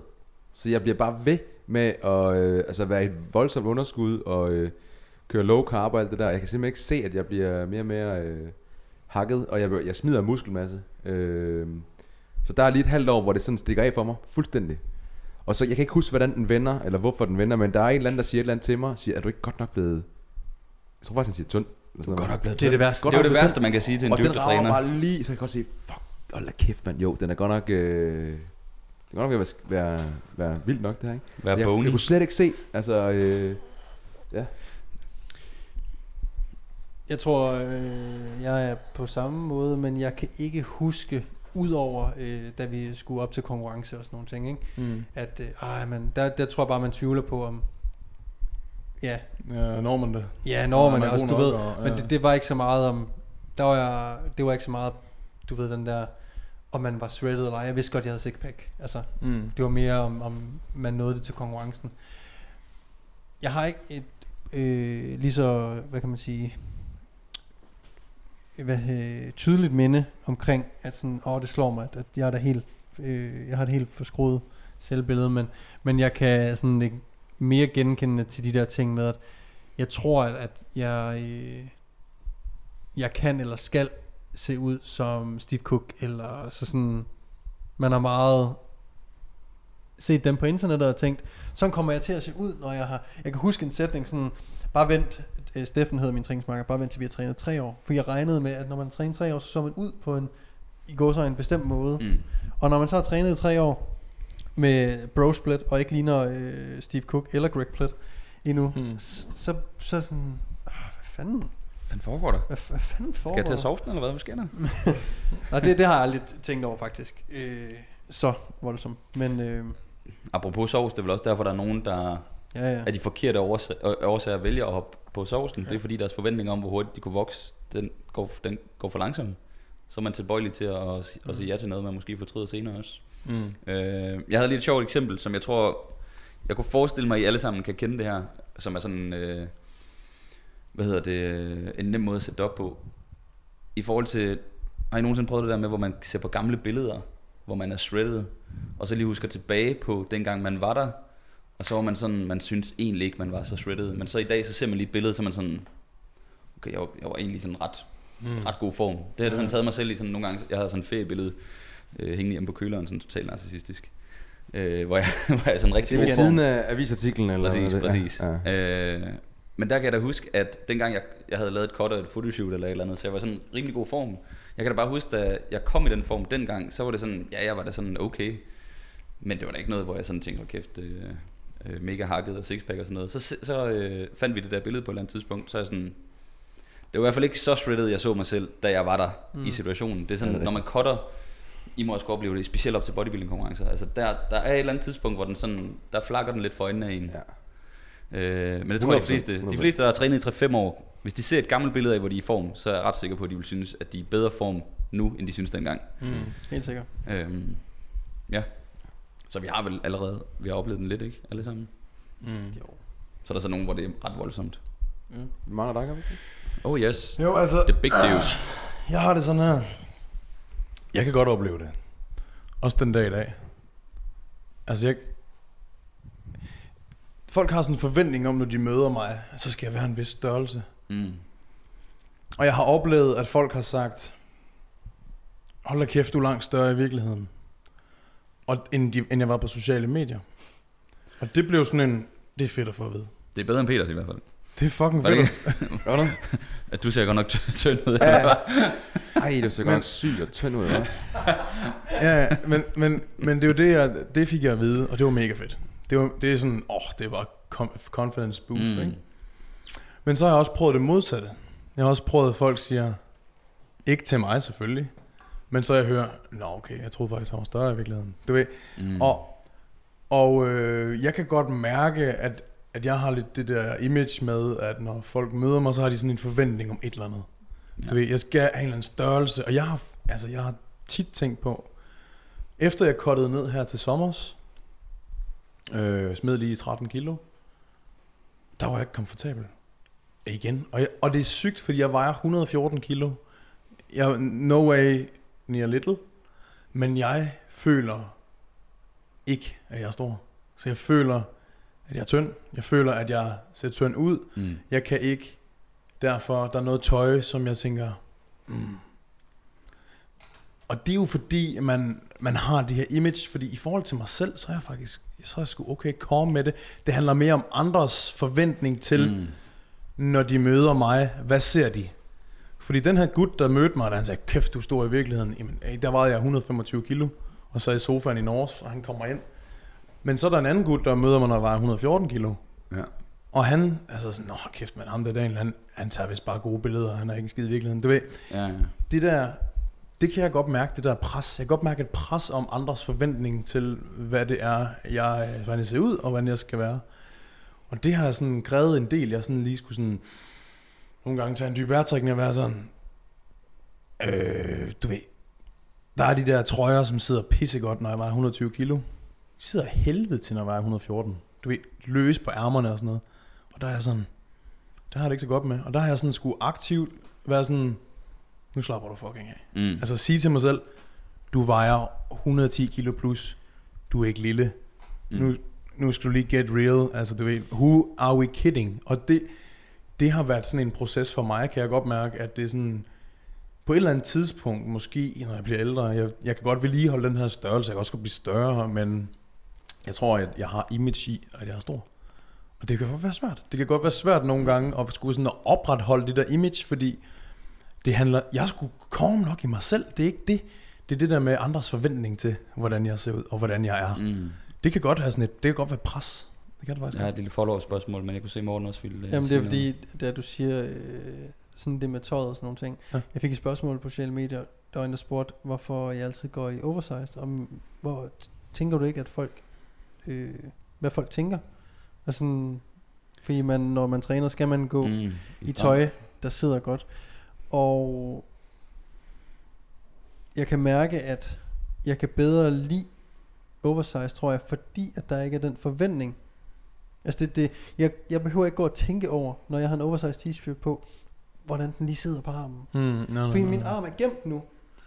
S5: Så jeg bliver bare ved med at øh, altså være i et voldsomt underskud, og øh, køre low carb og alt det der. Jeg kan simpelthen ikke se, at jeg bliver mere og mere øh, hakket, og jeg, jeg smider muskelmasse. Øh, så der er lige et halvt år, hvor det sådan stikker af for mig, fuldstændig. Og så, jeg kan ikke huske, hvordan den vender, eller hvorfor den vender, men der er en eller anden, der siger et eller andet til mig, siger, er du ikke godt nok blevet... Jeg tror faktisk, han siger tynd. Eller sådan noget.
S2: blevet
S1: Det er det værste.
S2: Det er jo det værste, man kan sige til en
S5: og den rammer
S2: dybdetræner.
S5: bare lige, så kan jeg godt sige, fuck, hold da kæft, mand. Jo, den er godt nok... Øh, det er godt nok være, være, være vildt nok, det her, ikke?
S2: Være
S5: jeg, jeg kunne slet ikke se, altså... Øh,
S1: Jeg tror, øh, jeg er på samme måde, men jeg kan ikke huske, udover øh, da vi skulle op til konkurrence og sådan nogle ting, ikke?
S3: Mm.
S1: at øh, ej, man, der, der tror jeg bare, man tvivler på, om ja,
S3: Ja, når man det.
S1: ja når
S3: Ja,
S1: man
S3: man
S1: er
S3: er
S1: også, du ved,
S3: og-
S1: men
S3: ja.
S1: det, det var ikke så meget om, der var jeg, det var ikke så meget, du ved, den der, om man var shredded eller ej. Jeg vidste godt, jeg havde sixpack. Altså,
S3: Mm.
S1: det var mere om, om man nåede det til konkurrencen. Jeg har ikke et øh, lige så, hvad kan man sige, hvad, øh, tydeligt minde omkring, at sådan, åh, det slår mig, at, at jeg er da helt, øh, jeg har et helt forskruet selvbillede, men, men jeg kan sådan ikke mere genkende til de der ting med, at jeg tror, at, at jeg, øh, jeg kan eller skal se ud som Steve Cook, eller så sådan, man har meget set dem på internettet og tænkt, sådan kommer jeg til at se ud, når jeg har... Jeg kan huske en sætning sådan, bare vent, øh, Steffen hedder min træningsmarker, bare vent til vi har trænet tre år. For jeg regnede med, at når man træner tre år, så så man ud på en, i går så en bestemt måde. Mm. Og når man så har trænet tre år med bro split, og ikke ligner øh, Steve Cook eller Greg Plitt endnu,
S3: Mm.
S1: så, så sådan, ah, hvad fanden,
S2: Hvad foregår der?
S1: hvad, hvad fanden
S2: Skal
S1: foregår
S2: jeg til at
S1: der?
S2: sove den, eller hvad? Hvad sker der?
S1: Nej, det, det har jeg aldrig tænkt over faktisk. Øh, så voldsomt. Men øh,
S2: Apropos sovs, det er vel også derfor, der er nogen, der
S1: ja, ja.
S2: er de forkerte årsager, årsager vælger at hoppe på sovsen. Ja. Det er fordi, deres forventning om, hvor hurtigt de kunne vokse, den går, den går for langsomt. Så er man tilbøjelig til at, at sige ja til noget, man måske fortryder senere også.
S3: Mm.
S2: Øh, jeg havde lige et sjovt eksempel, som jeg tror, jeg kunne forestille mig, at I alle sammen kan kende det her, som er sådan, øh, hvad hedder det, øh, en nem måde at sætte op på. I forhold til, har I nogensinde prøvet det der med, hvor man ser på gamle billeder, hvor man er shredded, og så lige husker tilbage på dengang man var der, og så var man sådan, man synes egentlig ikke, man var så shredded, men så i dag, så ser man lige et billede, så man sådan, okay, jeg var, jeg var egentlig sådan ret,
S3: Mm.
S2: ret god form. Det har jeg sådan taget mig selv i sådan nogle gange, jeg havde sådan et feriebillede øh, hængende hjemme på køleren, sådan totalt narcissistisk. Øh, hvor, jeg, hvor jeg sådan rigtig
S5: det er ved siden af avisartiklen, eller
S2: Præcis, præcis.
S5: Ja, ja.
S2: Øh, Men der kan jeg da huske, at dengang jeg, jeg havde lavet et cut og et photoshoot eller et eller andet, så jeg var sådan en rimelig god form. Jeg kan da bare huske, da jeg kom i den form dengang, så var det sådan, ja, jeg var da sådan okay. Men det var da ikke noget, hvor jeg sådan tænkte, kæft, øh, øh, mega hakket og sixpack og sådan noget. Så, så øh, fandt vi det der billede på et eller andet tidspunkt, så jeg sådan, det var i hvert fald ikke så shredded, jeg så mig selv, da jeg var der mm. i situationen. Det er sådan,
S4: det er
S2: når man cutter, I må også opleve det, specielt op til bodybuilding konkurrencer. Altså der, der er et eller andet tidspunkt, hvor den sådan, der flakker den lidt for øjnene af en.
S4: Ja.
S2: Øh, men det tror jeg, de
S4: 100%,
S2: fleste, de
S4: 100%.
S2: fleste, der har trænet i 3-5 år, hvis de ser et gammelt billede af, hvor de er i form, så er jeg ret sikker på, at de vil synes, at de er i bedre form nu, end de synes dengang.
S1: Mm. Helt sikkert.
S2: Øhm, ja. Så vi har vel allerede, vi har oplevet den lidt, ikke? Alle sammen.
S3: Mm.
S1: Jo.
S2: Så er der så nogen, hvor det er ret voldsomt.
S4: Vi mangler dig, ikke?
S2: Oh yes,
S3: Jo, altså,
S2: the big deal.
S3: jeg har det sådan her. Jeg kan godt opleve det. Også den dag i dag. Altså, jeg... Folk har sådan en forventning om, når de møder mig, at så skal jeg være en vis størrelse.
S2: Mm.
S3: Og jeg har oplevet, at folk har sagt, hold da kæft, du er langt større i virkeligheden, og, end, de, end jeg var på sociale medier. Og det blev sådan en, det er fedt at få at vide.
S2: Det er bedre end Peters i hvert fald.
S3: Det er fucking
S2: Var det
S3: fedt.
S4: Gør du?
S2: At du ser godt nok tynd ud.
S3: Ja,
S5: Ej, du ser godt syg og tynd ud, hva'?
S3: ja, men, men, men det er jo det, jeg, det fik jeg at vide, og det var mega fedt. Det, var, det er sådan, åh, oh, det var confidence boost, mm. ikke? Men så har jeg også prøvet det modsatte. Jeg har også prøvet, at folk siger, ikke til mig selvfølgelig, men så jeg hører, nå okay, jeg troede faktisk, han var større i virkeligheden. Du ved,
S2: Mm.
S3: Og, og øh, jeg kan godt mærke, at, at jeg har lidt det der image med, at når folk møder mig, så har de sådan en forventning om et eller andet. Ja. Du ved, jeg skal have en eller anden størrelse, og jeg har, altså, jeg har tit tænkt på, efter jeg kottede ned her til sommers, øh, smed lige 13 kilo, der var jeg ikke komfortabel. Igen. Og, jeg, og det er sygt, fordi jeg vejer 114 kilo. Jeg, no way near little. Men jeg føler ikke, at jeg er stor. Så jeg føler, at jeg er tynd. Jeg føler, at jeg ser tynd ud.
S2: Mm.
S3: Jeg kan ikke, derfor, der er noget tøj, som jeg tænker, mm. Og det er jo fordi, man, man har det her image, fordi i forhold til mig selv, så er jeg faktisk, så er jeg sgu okay komme med det. Det handler mere om andres forventning til,
S2: Mm.
S3: når de møder mig, hvad ser de? Fordi den her gut, der mødte mig, da han sagde, kæft, du stor i virkeligheden, jamen, der var jeg 125 kilo, og så i sofaen i Norge, og han kommer ind. Men så er der en anden gut, der møder mig, når jeg var 114 kilo.
S2: Ja.
S3: Og han er så sådan, nå kæft, men ham der Daniel, han, han tager vist bare gode billeder, han er ikke en skid i virkeligheden. Du ved,
S2: Ja, ja.
S3: det der, det kan jeg godt mærke, det der pres. Jeg kan godt mærke et pres om andres forventning til, hvad det er, jeg, hvordan jeg ser ud, og hvordan jeg skal være. Og det har sådan krævet en del. Jeg sådan lige skulle sådan, nogle gange tage en dyb vejrtrækning og være sådan, øh, du ved, der er de der trøjer, som sidder pissegodt, når jeg vejer 120 kilo. De sidder helvede til, når jeg vejer 114. Du ved, løs på ærmerne og sådan noget. Og der er jeg sådan, der har jeg det ikke så godt med. Og der har jeg sådan skulle aktivt være sådan, nu slapper du fucking af.
S2: Mm.
S3: Altså sige til mig selv, du vejer 110 kilo plus, du er ikke lille.
S2: Mm.
S3: Nu, nu skal du lige get real. Altså du ved, who are we kidding? Og det, det har været sådan en proces for mig, kan jeg godt mærke, at det er sådan, på et eller andet tidspunkt, måske når jeg bliver ældre, jeg, jeg kan godt vedligeholde den her størrelse, jeg kan også godt blive større, men jeg tror, at jeg har image i, at jeg er stor. Og det kan godt være svært. Det kan godt være svært nogle gange at skulle sådan at opretholde det der image, fordi det handler, jeg skulle komme nok i mig selv, det er ikke det. Det er det der med andres forventning til, hvordan jeg ser ud, og hvordan jeg er. Mm. Det kan godt have sådan et, det kan godt være pres. Det kan det faktisk
S2: Jeg har
S3: godt.
S2: et lille follow-up-spørgsmål, men jeg kunne se Morten også ville øh,
S1: Jamen det er fordi, da du siger øh, sådan det med tøjet og sådan nogle ting.
S3: Ja.
S1: Jeg fik et spørgsmål på sociale medier, der var en, der spurgte, hvorfor jeg altid går i oversized. Om, hvor tænker du ikke, at folk, øh, hvad folk tænker? Altså, sådan, fordi man, når man træner, skal man gå mm.
S2: Mm.
S1: i tøj, der sidder godt. Og jeg kan mærke, at jeg kan bedre lide oversize, tror jeg, fordi at der ikke er den forventning. Altså det, det, jeg, jeg behøver ikke gå og tænke over, når jeg har en oversize t-shirt på, hvordan den lige sidder på armen.
S3: Mm, no, no,
S1: Fordi
S3: no,
S1: min
S3: no.
S1: arm er gemt nu,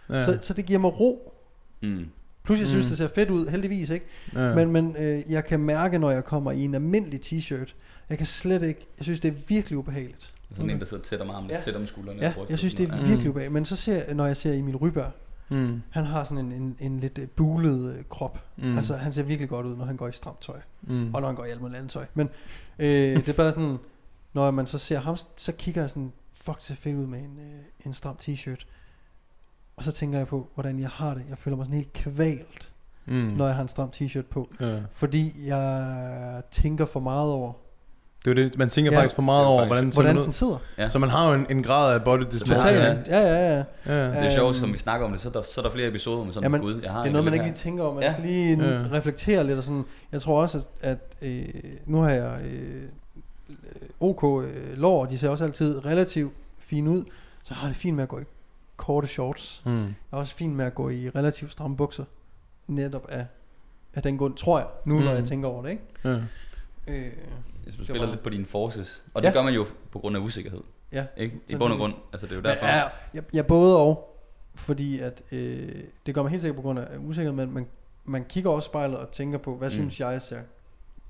S3: ja.
S1: så, så det giver mig ro.
S2: Mm.
S1: Plus jeg synes,
S3: Mm.
S1: det ser fedt ud, heldigvis ikke.
S3: ja.
S1: Men, men øh, jeg kan mærke, når jeg kommer i en almindelig t-shirt, jeg kan slet ikke, jeg synes det er virkelig ubehageligt.
S2: Sådan en, der sidder tæt om armen,
S1: Ja.
S2: tæt om skuldrene.
S1: Ja, jeg synes det er virkelig
S3: Mm.
S1: ubehageligt. Men så ser jeg, når jeg ser Emil Ryberg,
S3: mm,
S1: han har sådan en, en, en lidt øh, bulet øh, krop.
S3: mm.
S1: Altså han ser virkelig godt ud, når han går i stramt tøj.
S3: mm.
S1: Og når han går i alt muligt andet tøj. Men øh, det er bare sådan, når man så ser ham, så kigger jeg sådan, fuck, det ser fedt ud med en, øh, en stram t-shirt. Og så tænker jeg på, hvordan jeg har det. Jeg føler mig sådan helt kvalt,
S3: mm.
S1: når jeg har en stram t-shirt på.
S3: Ja.
S1: Fordi jeg tænker for meget over,
S3: Det er det, man tænker
S1: Ja.
S3: faktisk for meget
S2: er
S3: over,
S2: faktisk-
S3: hvordan den ser
S1: hvordan
S3: ud.
S1: den sidder.
S2: Ja.
S3: Så man har jo en, en grad af body dysmorphia.
S1: Totalt. Ja, ja, ja.
S3: Ja.
S2: Det er
S1: Øhm,
S2: sjovt, som vi snakker om det, så er der, så er der flere episoder med sådan,
S1: Jamen,
S2: gud, jeg har
S1: Det er noget, man ikke lige tænker over. Man
S2: Ja.
S1: ja. skal lige
S3: Ja.
S1: ja. reflektere lidt og sådan. Jeg tror også, at, at øh, nu har jeg øh, OK øh, lår, og de ser også altid relativt fine ud. Så har det fint med at gå i korte shorts.
S3: Mm.
S1: Jeg er også fint med at gå i relativt stramme bukser. Netop af, af den grund, tror jeg, nu mm. når jeg tænker over det. Ikke?
S3: Ja.
S1: Øh,
S2: Altså, du
S1: Det
S2: spiller
S1: var-
S2: lidt på dine forces, og det
S1: Ja.
S2: gør man jo på grund af usikkerhed.
S1: ja.
S2: Ikke? I bund og grund, altså det er jo derfor.
S1: ja, jeg, jeg både og, fordi at, øh, det gør man helt sikkert på grund af usikkerhed, men man, man kigger også i spejlet og tænker på, hvad
S2: Mm.
S1: synes jeg ser
S2: Jeg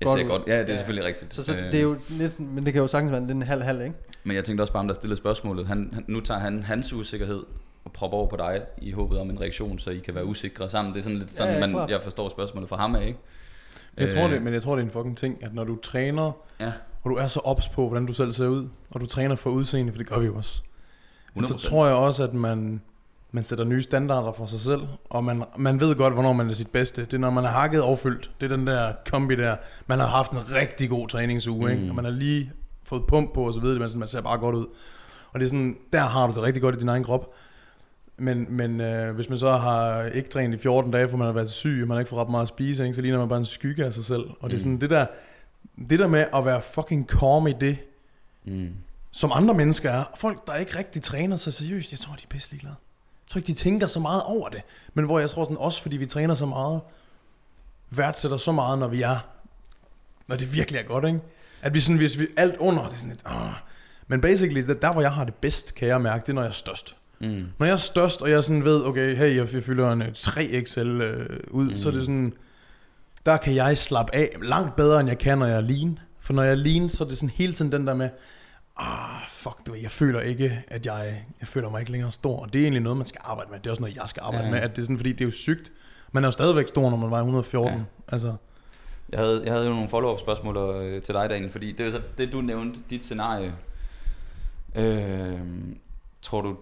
S1: godt
S2: ser
S1: ud.
S2: godt, ja, det er
S1: Ja.
S2: selvfølgelig rigtigt.
S1: Så, så
S2: Øh,
S1: det er jo lidt, men det kan jo sagtens være lidt en halv-halv, ikke?
S2: Men jeg tænkte også bare, om der stillede spørgsmålet. Han, han, nu tager han hans usikkerhed og propper over på dig i håbet om en reaktion, så I kan være usikre sammen. Det er sådan lidt
S1: Ja,
S2: sådan,
S1: ja,
S2: man,
S1: klart.
S2: jeg forstår spørgsmålet fra ham af, ikke?
S3: Jeg tror
S2: Øh,
S3: det, men jeg tror det er en fucking ting, at når du træner,
S2: Ja,
S3: og du er så ops på, hvordan du selv ser ud, og du træner for udseende, for det gør vi jo også. Men så
S2: 100%.
S3: tror jeg også, at man, man sætter nye standarder for sig selv, og man, man ved godt, hvornår man er sit bedste. Det er, når man er hakket og fyldt. Det er den der kombi der. Man har haft en rigtig god træningsuge, mm. ikke? Og man har lige fået pump på, og så videre, man, man ser bare godt ud. Og det er sådan, der har du det rigtig godt i din egen krop. Men, men øh, hvis man så har ikke trænet i 14 dage, for man har været syg, og man har ikke fået ret meget at spise, ikke, så ligner man bare en skygge af sig selv. Og det er
S2: Mm.
S3: sådan, det der, det der med at være fucking calm i det,
S2: mm.
S3: som andre mennesker er. Folk, der ikke rigtig træner sig seriøst, jeg tror, de er pisse ligeglade. Jeg tror ikke, de tænker så meget over det. Men hvor jeg tror sådan, også fordi vi træner så meget, værdsætter så meget, når vi er, når det virkelig er godt, ikke? At vi sådan, hvis vi alt under, det er sådan lidt, ah. Men basically, der, der hvor jeg har det bedst, kan jeg mærke, det er, når jeg er størst.
S2: Mm.
S3: Når jeg er størst, og jeg sådan ved, okay, hey, jeg, fylder en øh, 3XL øh, ud, mm. så er det sådan, der kan jeg slappe af langt bedre, end jeg kan, når jeg er lean. For når jeg er lean, så er det sådan hele tiden den der med, ah, fuck, du jeg føler ikke, at jeg, jeg føler mig ikke længere stor. Og det er egentlig noget, man skal arbejde med. Det er også noget, jeg skal arbejde
S2: Ja.
S3: med. At det er sådan, fordi det er jo sygt. Man er jo stadigvæk stor, når man var 114.
S2: Ja.
S3: Altså,
S2: Jeg havde, jeg havde jo nogle follow-up spørgsmål øh, til dig, Daniel, fordi det er så det, du nævnte, dit scenarie. Øh, tror, du,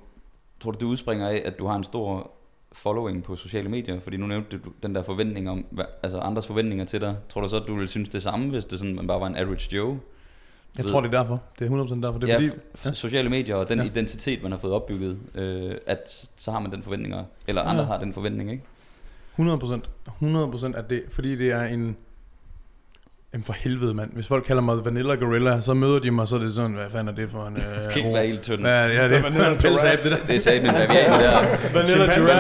S2: tror du, det udspringer af, at du har en stor following på sociale medier? Fordi nu nævnte du den der forventning om, altså andres forventninger til dig. Tror du så, at du ville synes det samme, hvis det sådan, man bare var en average Joe?
S3: jeg
S2: ved-
S3: tror, det er derfor. Det er 100% derfor. Det er
S2: ja,
S3: fordi,
S2: f- sociale medier og den
S3: Ja.
S2: ja. identitet, man har fået opbygget, øh, at så har man den forventninger, eller andre
S3: Ja.
S2: har den forventning, ikke?
S3: 100 procent. 100 procent at det, fordi det er en... Jamen for helvede, mand. Hvis folk kalder mig Vanilla Gorilla, så møder de mig, så er det sådan, hvad fanden er det for en... Øh,
S2: Det kan ikke være helt tynd.
S3: Er det? Ja, det er en pelshab, det der.
S2: Det sagde min bavian der.
S3: Vanilla giraffe.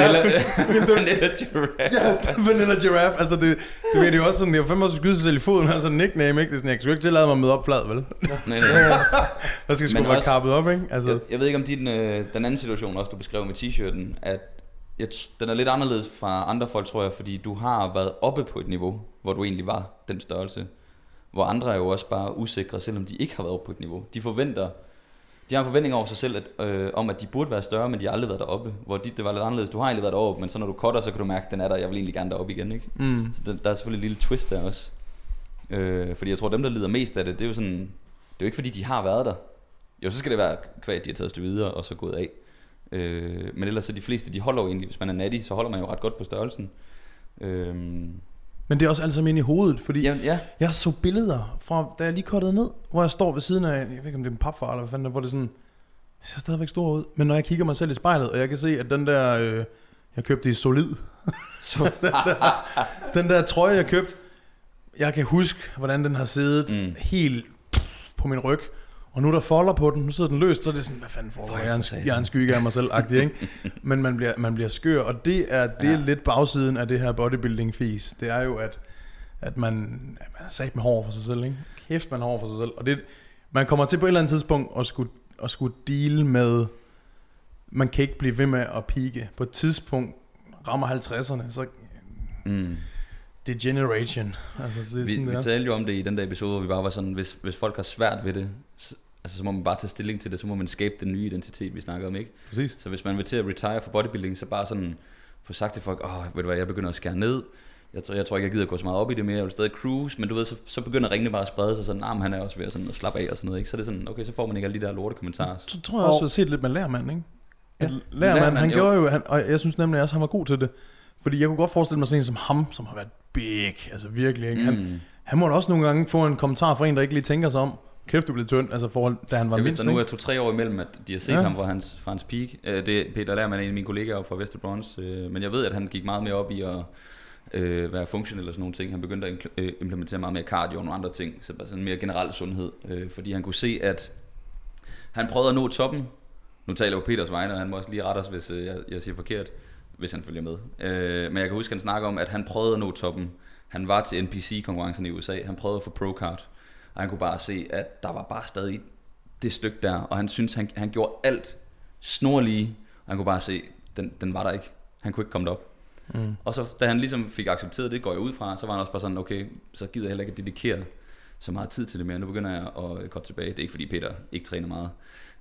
S2: vanilla giraffe.
S3: Ja, Vanilla Giraffe. Altså, det, du ved, det er jo også sådan, er jo fandme også at skyde sig selv i foden, altså en nickname, ikke? Det er sådan, jeg kan sgu ikke tillade mig at møde op flad, vel?
S2: Nej, nej.
S3: Der skal sgu være kappet op, ikke? Altså,
S2: Jeg, jeg ved ikke om din, øh, den anden situation også, du beskrev med t-shirten, at jeg, t- den er lidt anderledes fra andre folk, tror jeg, fordi du har været oppe på et niveau, hvor du egentlig var den størrelse. Hvor andre er jo også bare usikre, selvom de ikke har været oppe på et niveau. De forventer, de har en forventning over sig selv, at, øh, om at de burde være større, men de har aldrig været deroppe. Hvor dit, det var lidt anderledes. Du har egentlig været deroppe, men så når du cutter, så kan du mærke, at den er der, jeg vil egentlig gerne derop igen, ikke?
S3: mm.
S2: Så der, der er selvfølgelig et lille twist der også. Øh, fordi jeg tror, dem, der lider mest af det, det er jo sådan... Det er jo ikke, fordi de har været der. Jo, så skal det være kvad, de har taget et stykke videre, og så gået af. Øh, men ellers så de fleste, de holder jo egentlig, hvis man er natty, så holder man jo ret godt på størrelsen. Øh,
S3: Men det er også alt sammen inde i hovedet, fordi
S2: ja, ja,
S3: jeg så billeder fra, da jeg lige kottede ned, hvor jeg står ved siden af, jeg ved ikke om det er en papfar eller hvad fanden, hvor det er sådan, jeg ser stadigvæk stor ud. Men når jeg kigger mig selv i spejlet, og jeg kan se, at den der, øh, jeg købte i Solid,
S2: så,
S3: den der trøje, jeg købte, jeg kan huske, hvordan den har siddet
S2: mm.
S3: helt på min ryg. Og nu er der folder på den, nu sidder den løst, så er det sådan, hvad fanden foregår,
S2: For
S3: jeg er jeg er en skygge af mig selv, agtig, ikke? Men man bliver, man bliver skør, og det er, det er
S2: Ja.
S3: lidt bagsiden af det her bodybuilding-fis. Det er jo, at, at man, man er sat med hår for sig selv, ikke? Kæft, man hår for sig selv. Og det, man kommer til på et eller andet tidspunkt at skulle, at skulle deal med, man kan ikke blive ved med at pike. På et tidspunkt rammer 50'erne, så
S2: mm.
S3: degeneration. Altså, det er
S2: vi,
S3: sådan,
S2: vi
S3: er.
S2: talte jo om det i den der episode, hvor vi bare var sådan, hvis, hvis folk har svært ved det, så, altså, så må man bare tage stilling til det, så må man skabe den nye identitet, vi snakkede om, ikke?
S3: Præcis.
S2: Så hvis man vil til at retire fra bodybuilding, så bare sådan få sagt til folk, åh, ved du hvad, jeg begynder at skære ned, Jeg tror, jeg tror ikke, jeg gider gå så meget op i det mere. Jeg vil stadig cruise, men du ved, så, så begynder ringene bare at sprede sig sådan, nah, han er også ved at, sådan, at slappe af og sådan noget. Ikke? Så er det sådan, okay, så får man ikke alle de der lorte kommentarer.
S3: Så tror jeg også, at jeg har set lidt med Lærmand, ikke?
S1: Ja.
S3: Lærmand, han
S2: jo.
S3: gjorde jo, han, og jeg synes nemlig også, han var god til det. Fordi jeg kunne godt forestille mig sådan en som ham, som har været big, altså virkelig, ikke? Han,
S2: Mm.
S3: han må da også nogle gange få en kommentar fra en, der ikke lige tænker sig om, kæft du blev tynd, altså forhold, da han var
S2: Jeg
S3: mindst,
S2: vidste, der nu er to-tre år imellem, at de har set
S3: Ja.
S2: ham fra hans, fra hans peak. Øh, Det, Peter Lerman er en af mine kollegaer fra Vester Bronx, øh, men jeg ved, at han gik meget mere op i at øh, være funktionel og sådan nogle ting. Han begyndte at øh, implementere meget mere cardio og nogle andre ting, så bare sådan mere generel sundhed, øh, fordi han kunne se, at han prøvede at nå toppen. Nu taler jeg på Peters vegne, og han må også lige rette os, hvis øh, jeg, jeg siger forkert, hvis han følger med. Øh, men jeg kan huske, at han snakker om, at han prøvede at nå toppen. Han var til NPC-konkurrencen i USA. Han prøvede at få pro-card. Og han kunne bare se, at der var bare stadig det stykke der. Og han synes han, han gjorde alt snorlige. Og han kunne bare se, den, den var der ikke. Han kunne ikke komme derop.
S3: Mm.
S2: Og så da han ligesom fik accepteret det, går jeg ud fra, så var han også bare sådan, okay, så gider jeg heller ikke at dedikere så meget tid til det mere. Nu begynder jeg at gå tilbage. Det er ikke fordi Peter ikke træner meget.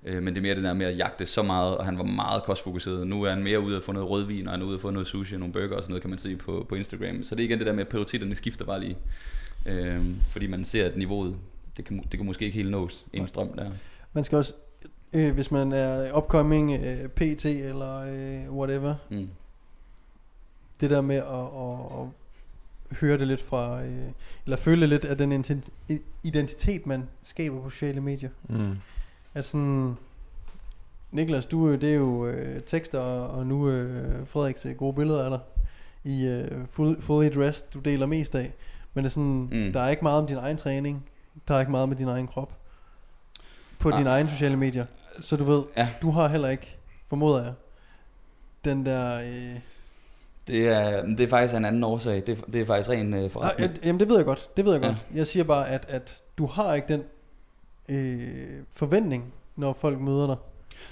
S2: Øh, Men det er mere det der med at jagte så meget, og han var meget kostfokuseret. Nu er han mere ude at få noget rødvin, og han er ude at få noget sushi og nogle burger og sådan noget, kan man se på, på Instagram. Så det er igen det der med, at prioriteterne skifter bare lige. Øh, fordi man ser, at niveauet, det kan, det kan måske ikke helt nås en strøm der.
S1: Man skal også, øh, hvis man er upcoming øh, PT eller øh, whatever,
S2: Mm.
S1: det der med at, at, at høre det lidt fra, øh, eller føle lidt af den i- identitet, man skaber på sociale medier.
S3: Mm.
S1: Altså sådan, Niklas, du, øh, det er jo øh, tekster, og nu øh, Frederiks øh, gode billeder af dig i øh, full, fully dressed, du deler mest af. Men det er sådan,
S2: Mm.
S1: der er ikke meget om din egen træning, der er ikke meget med din egen krop på
S2: Ah.
S1: dine egne sociale medier. Så du ved,
S2: Ja.
S1: du har heller ikke, formoder jeg, den der... Øh,
S2: Det er, det er faktisk en anden årsag. Det, er- det er faktisk ren øh, forretning.
S1: at- jamen det ved jeg godt, det ved jeg
S2: Ja.
S1: godt. Jeg siger bare, at, at du har ikke den øh, forventning, når folk møder dig.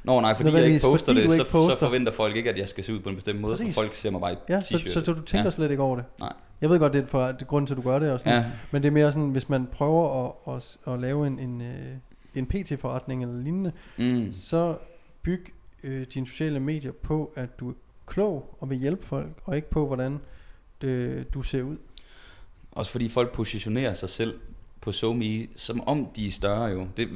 S2: Nå nej, fordi jeg ikke poster
S1: fordi
S2: det,
S1: du
S2: så,
S1: ikke poster.
S2: så forventer folk ikke, at jeg skal se ud på en bestemt måde,
S1: Præcis.
S2: så folk ser mig bare i
S1: Ja, så,
S2: t-shirt.
S1: så, så du tænker
S2: Ja.
S1: slet ikke over det.
S2: Nej.
S1: Jeg ved godt, det er for det er grunden til, at du gør det og sådan.
S2: Ja,
S1: Men det er mere sådan, hvis man prøver at, at, at lave en, en, øh, en PT-forretning eller lignende,
S2: mm.
S1: så byg øh, dine sociale medier på, at du er klog og vil hjælpe folk, og ikke på, hvordan det, du ser ud.
S2: Også fordi folk positionerer sig selv på SoMe, som om de er større jo. Det,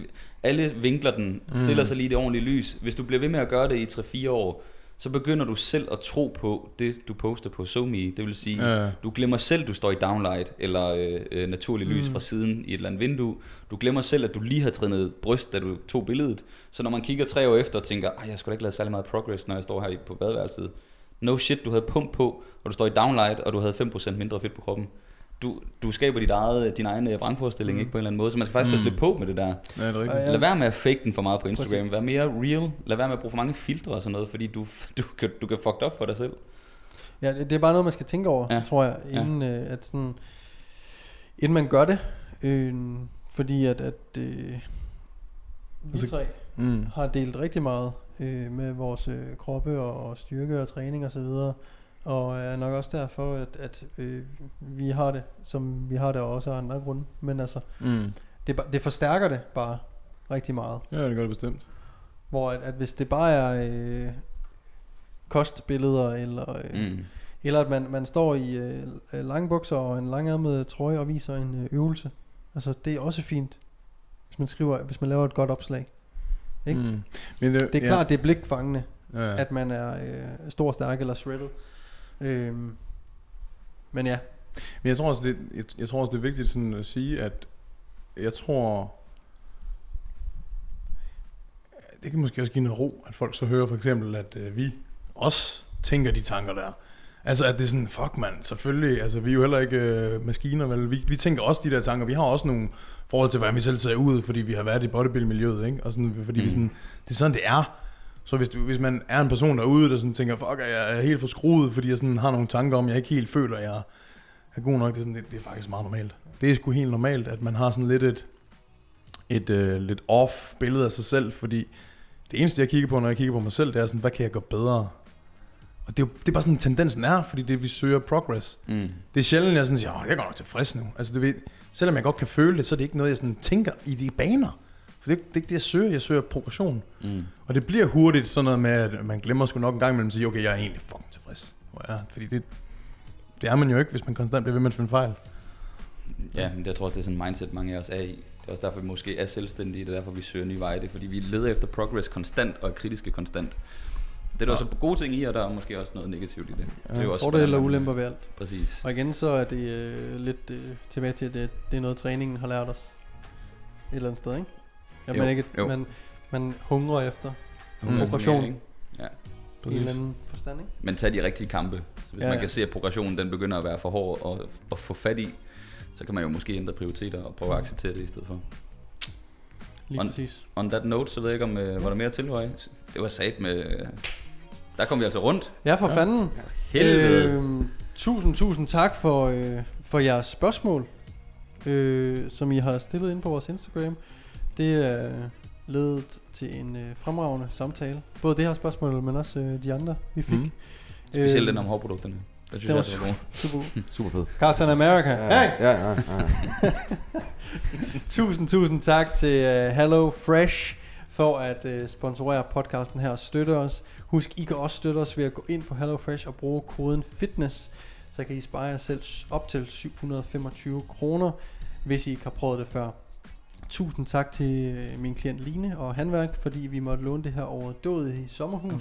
S2: alle vinkler den, stiller
S3: Mm.
S2: sig lige det ordentlige lys. Hvis du bliver ved med at gøre det i 3-4 år, så begynder du selv at tro på det, du poster på SoMe. Det vil sige,
S3: Ja.
S2: du glemmer selv, du står i downlight eller øh, øh, naturlig lys
S1: Mm.
S2: fra siden i et eller andet vindue. Du glemmer selv, at du lige har trænet bryst, da du tog billedet. Så når man kigger tre år efter og tænker, at jeg skulle da ikke lave særlig meget progress, når jeg står her på badeværelset. No shit, du havde pump på, og du står i downlight, og du havde 5% mindre fedt på kroppen. Du, du skaber dit eget, din egen øh, vrangforestilling,
S1: Mm.
S2: mm. ikke på en eller anden måde, så man skal faktisk mm.
S3: Mm.
S2: passe lidt på med det der.
S3: Ja, det er rigtigt.
S2: Ja. Lad være med at fake den for meget på Instagram.
S1: Præcis.
S2: Vær mere real. Lad være med at bruge for mange filtre og sådan noget, fordi du, du, kan, du kan fucked op for dig selv.
S1: Ja, det, det er bare noget, man skal tænke over, ja.
S2: Ja.
S1: tror jeg,
S2: Ja.
S1: inden, øh, at sådan, inden man gør det. Øh, fordi at, at øh, vi
S3: Altså-
S1: tre
S3: Mm.
S1: har delt rigtig meget øh, med vores øh, kroppe og, og styrke og træning og så videre. Og er nok også derfor, at, at øh, vi har det, som vi har det også af andre grunde. Men altså,
S3: Mm.
S1: det, det forstærker det bare rigtig meget.
S3: Ja, det gør det bestemt.
S1: Hvor at, at hvis det bare er øh, kostbilleder, eller, øh,
S2: Mm.
S1: eller at man, man står i øh, lange bukser og en langærmet trøje og viser en øh, øvelse. Altså det er også fint, hvis man skriver, hvis man laver et godt opslag. Ikke?
S3: Mm. Men det,
S1: Det er klart, det er blikfangende,
S3: ja. Ja.
S1: at man er øh, stor, stærk eller shredded. Øhm, men ja,
S3: Men jeg tror også, det, jeg, jeg tror også, det er vigtigt sådan at sige, at jeg tror, det kan måske også give noget ro, at folk så hører for eksempel, at øh, vi også tænker de tanker der. Altså at det er sådan, fuck mand, selvfølgelig, altså vi er jo heller ikke øh, maskiner, vel? Vi, vi tænker også de der tanker, vi har også nogle forhold til, hvordan vi selv ser ud, fordi vi har været i bodybuilding-miljøet, ikke? Og sådan, fordi mm. vi sådan, det er sådan, det er. Så hvis, du, hvis man er en person derude, der sådan tænker, fuck, jeg er helt for skruet, fordi jeg sådan har nogle tanker om, jeg ikke helt føler, jeg er god nok, det er, sådan, det, det er faktisk meget normalt. Det er sgu helt normalt, at man har sådan lidt et, et øh, lidt off billede af sig selv, fordi det eneste, jeg kigger på, når jeg kigger på mig selv, det er sådan, hvad kan jeg gøre bedre? Og det er, det er bare sådan, tendensen er, fordi det vi søger progress.
S2: Mm.
S3: Det er sjældent, jeg sådan siger, "Åh, jeg er godt nok tilfreds nu. Altså, du ved, selvom jeg godt kan føle det, så er det ikke noget, jeg sådan tænker i de baner. For det, det er ikke det, jeg søger. Jeg søger progression.
S2: Mm.
S3: Og det bliver hurtigt sådan noget med, at man glemmer sgu nok en gang imellem at sige, okay, jeg er egentlig fucking tilfreds. Hvor jeg er. Fordi det, det er man jo ikke, hvis man konstant bliver ved med at finde fejl.
S2: Ja, men det, jeg tror også, det er sådan en mindset, mange af os er i. Det er også derfor, vi måske er selvstændige. Det er derfor, vi søger nye veje. Det er, fordi vi leder efter progress konstant og er kritiske konstant. Det er der også gode ting i, og der er måske også noget negativt i det. det er jo også,
S1: Fordele og ulemper ved alt.
S2: Præcis.
S1: Og igen så er det øh, lidt øh, tilbage til, at det, det er noget træningen har lært os. Et eller andet sted, ikke? Ja,
S2: Jo,
S1: man, ikke,
S2: jo.
S1: man, man hungrer efter
S2: Mm.
S1: progression.
S2: Ikke? Ja.
S1: i en eller anden forstand, ikke?
S2: Men tag de rigtige kampe. Så hvis
S1: Ja,
S2: man
S1: ja.
S2: kan se, at progressionen den begynder at være for hård og, og få fat i, så kan man jo måske ændre prioriteter og prøve at acceptere det i stedet for.
S1: Lige
S2: On-
S1: præcis.
S2: On that note, så ved jeg ikke, om øh, var der mere til, Røg? Det var sat med... Der kom vi altså rundt.
S1: Ja, for ja. fanden.
S2: Helvede.
S1: Øhm, tusind, tusind tak for, øh, for jeres spørgsmål, øh, som I har stillet ind på vores Instagram. Det er ledet til en øh, fremragende samtale. Både det her spørgsmål, men også øh, de andre, vi fik. Mm.
S2: Specielt den om hårprodukterne. Det synes
S1: det var
S2: jeg, det var god.
S1: Super.
S5: Super fed.
S1: Captain America.
S5: Ja,
S1: Hey!
S5: ja, ja, ja.
S1: Tusind, tusind tak til uh, Hello Fresh for at uh, sponsorere podcasten her og støtte os. Husk, I kan også støtte os ved at gå ind på Hello Fresh og bruge koden FITNESS, så kan I spare jer selv op til 725 kroner, hvis I ikke har prøvet det før. Tusind tak til øh, min klient Line og Handværk, fordi vi måtte låne det her over dødet i sommerhus.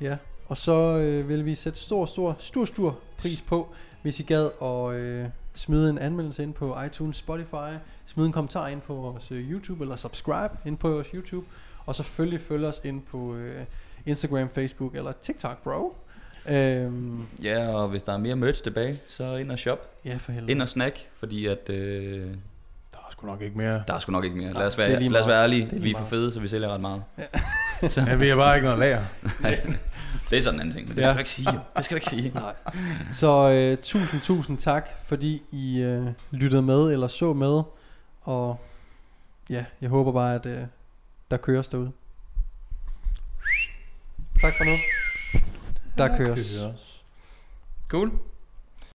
S1: Ja, og så øh, vil vi sætte stor, stor, stor, stor pris på, hvis I gad at øh, smide en anmeldelse ind på iTunes, Spotify, smide en kommentar ind på vores øh, YouTube, eller subscribe ind på vores YouTube, og selvfølgelig følge os ind på øh, Instagram, Facebook eller TikTok, bro. Øhm,
S2: Ja, og hvis der er mere merch tilbage, så ind og shop.
S1: ja, for helvede.
S2: Ind og snack, fordi at... Øh,
S3: sgu nok ikke mere.
S2: der er sgu nok ikke mere. Lad os
S1: det er
S2: være,
S1: lige
S2: lad os være ærlige.
S1: Er
S2: Vi er for fede, så vi sælger ret meget.
S3: Ja, vi har bare ikke noget lager.
S2: Det er sådan en anden ting, men det
S1: Ja.
S2: skal du ikke sige. Det skal du ikke sige.
S1: Nej. Så øh, tusind, tusind tak, fordi I øh, lyttede med eller så med. Og ja, jeg håber bare, at øh, der køres derude. Tak for nu. Der køres.
S2: Cool.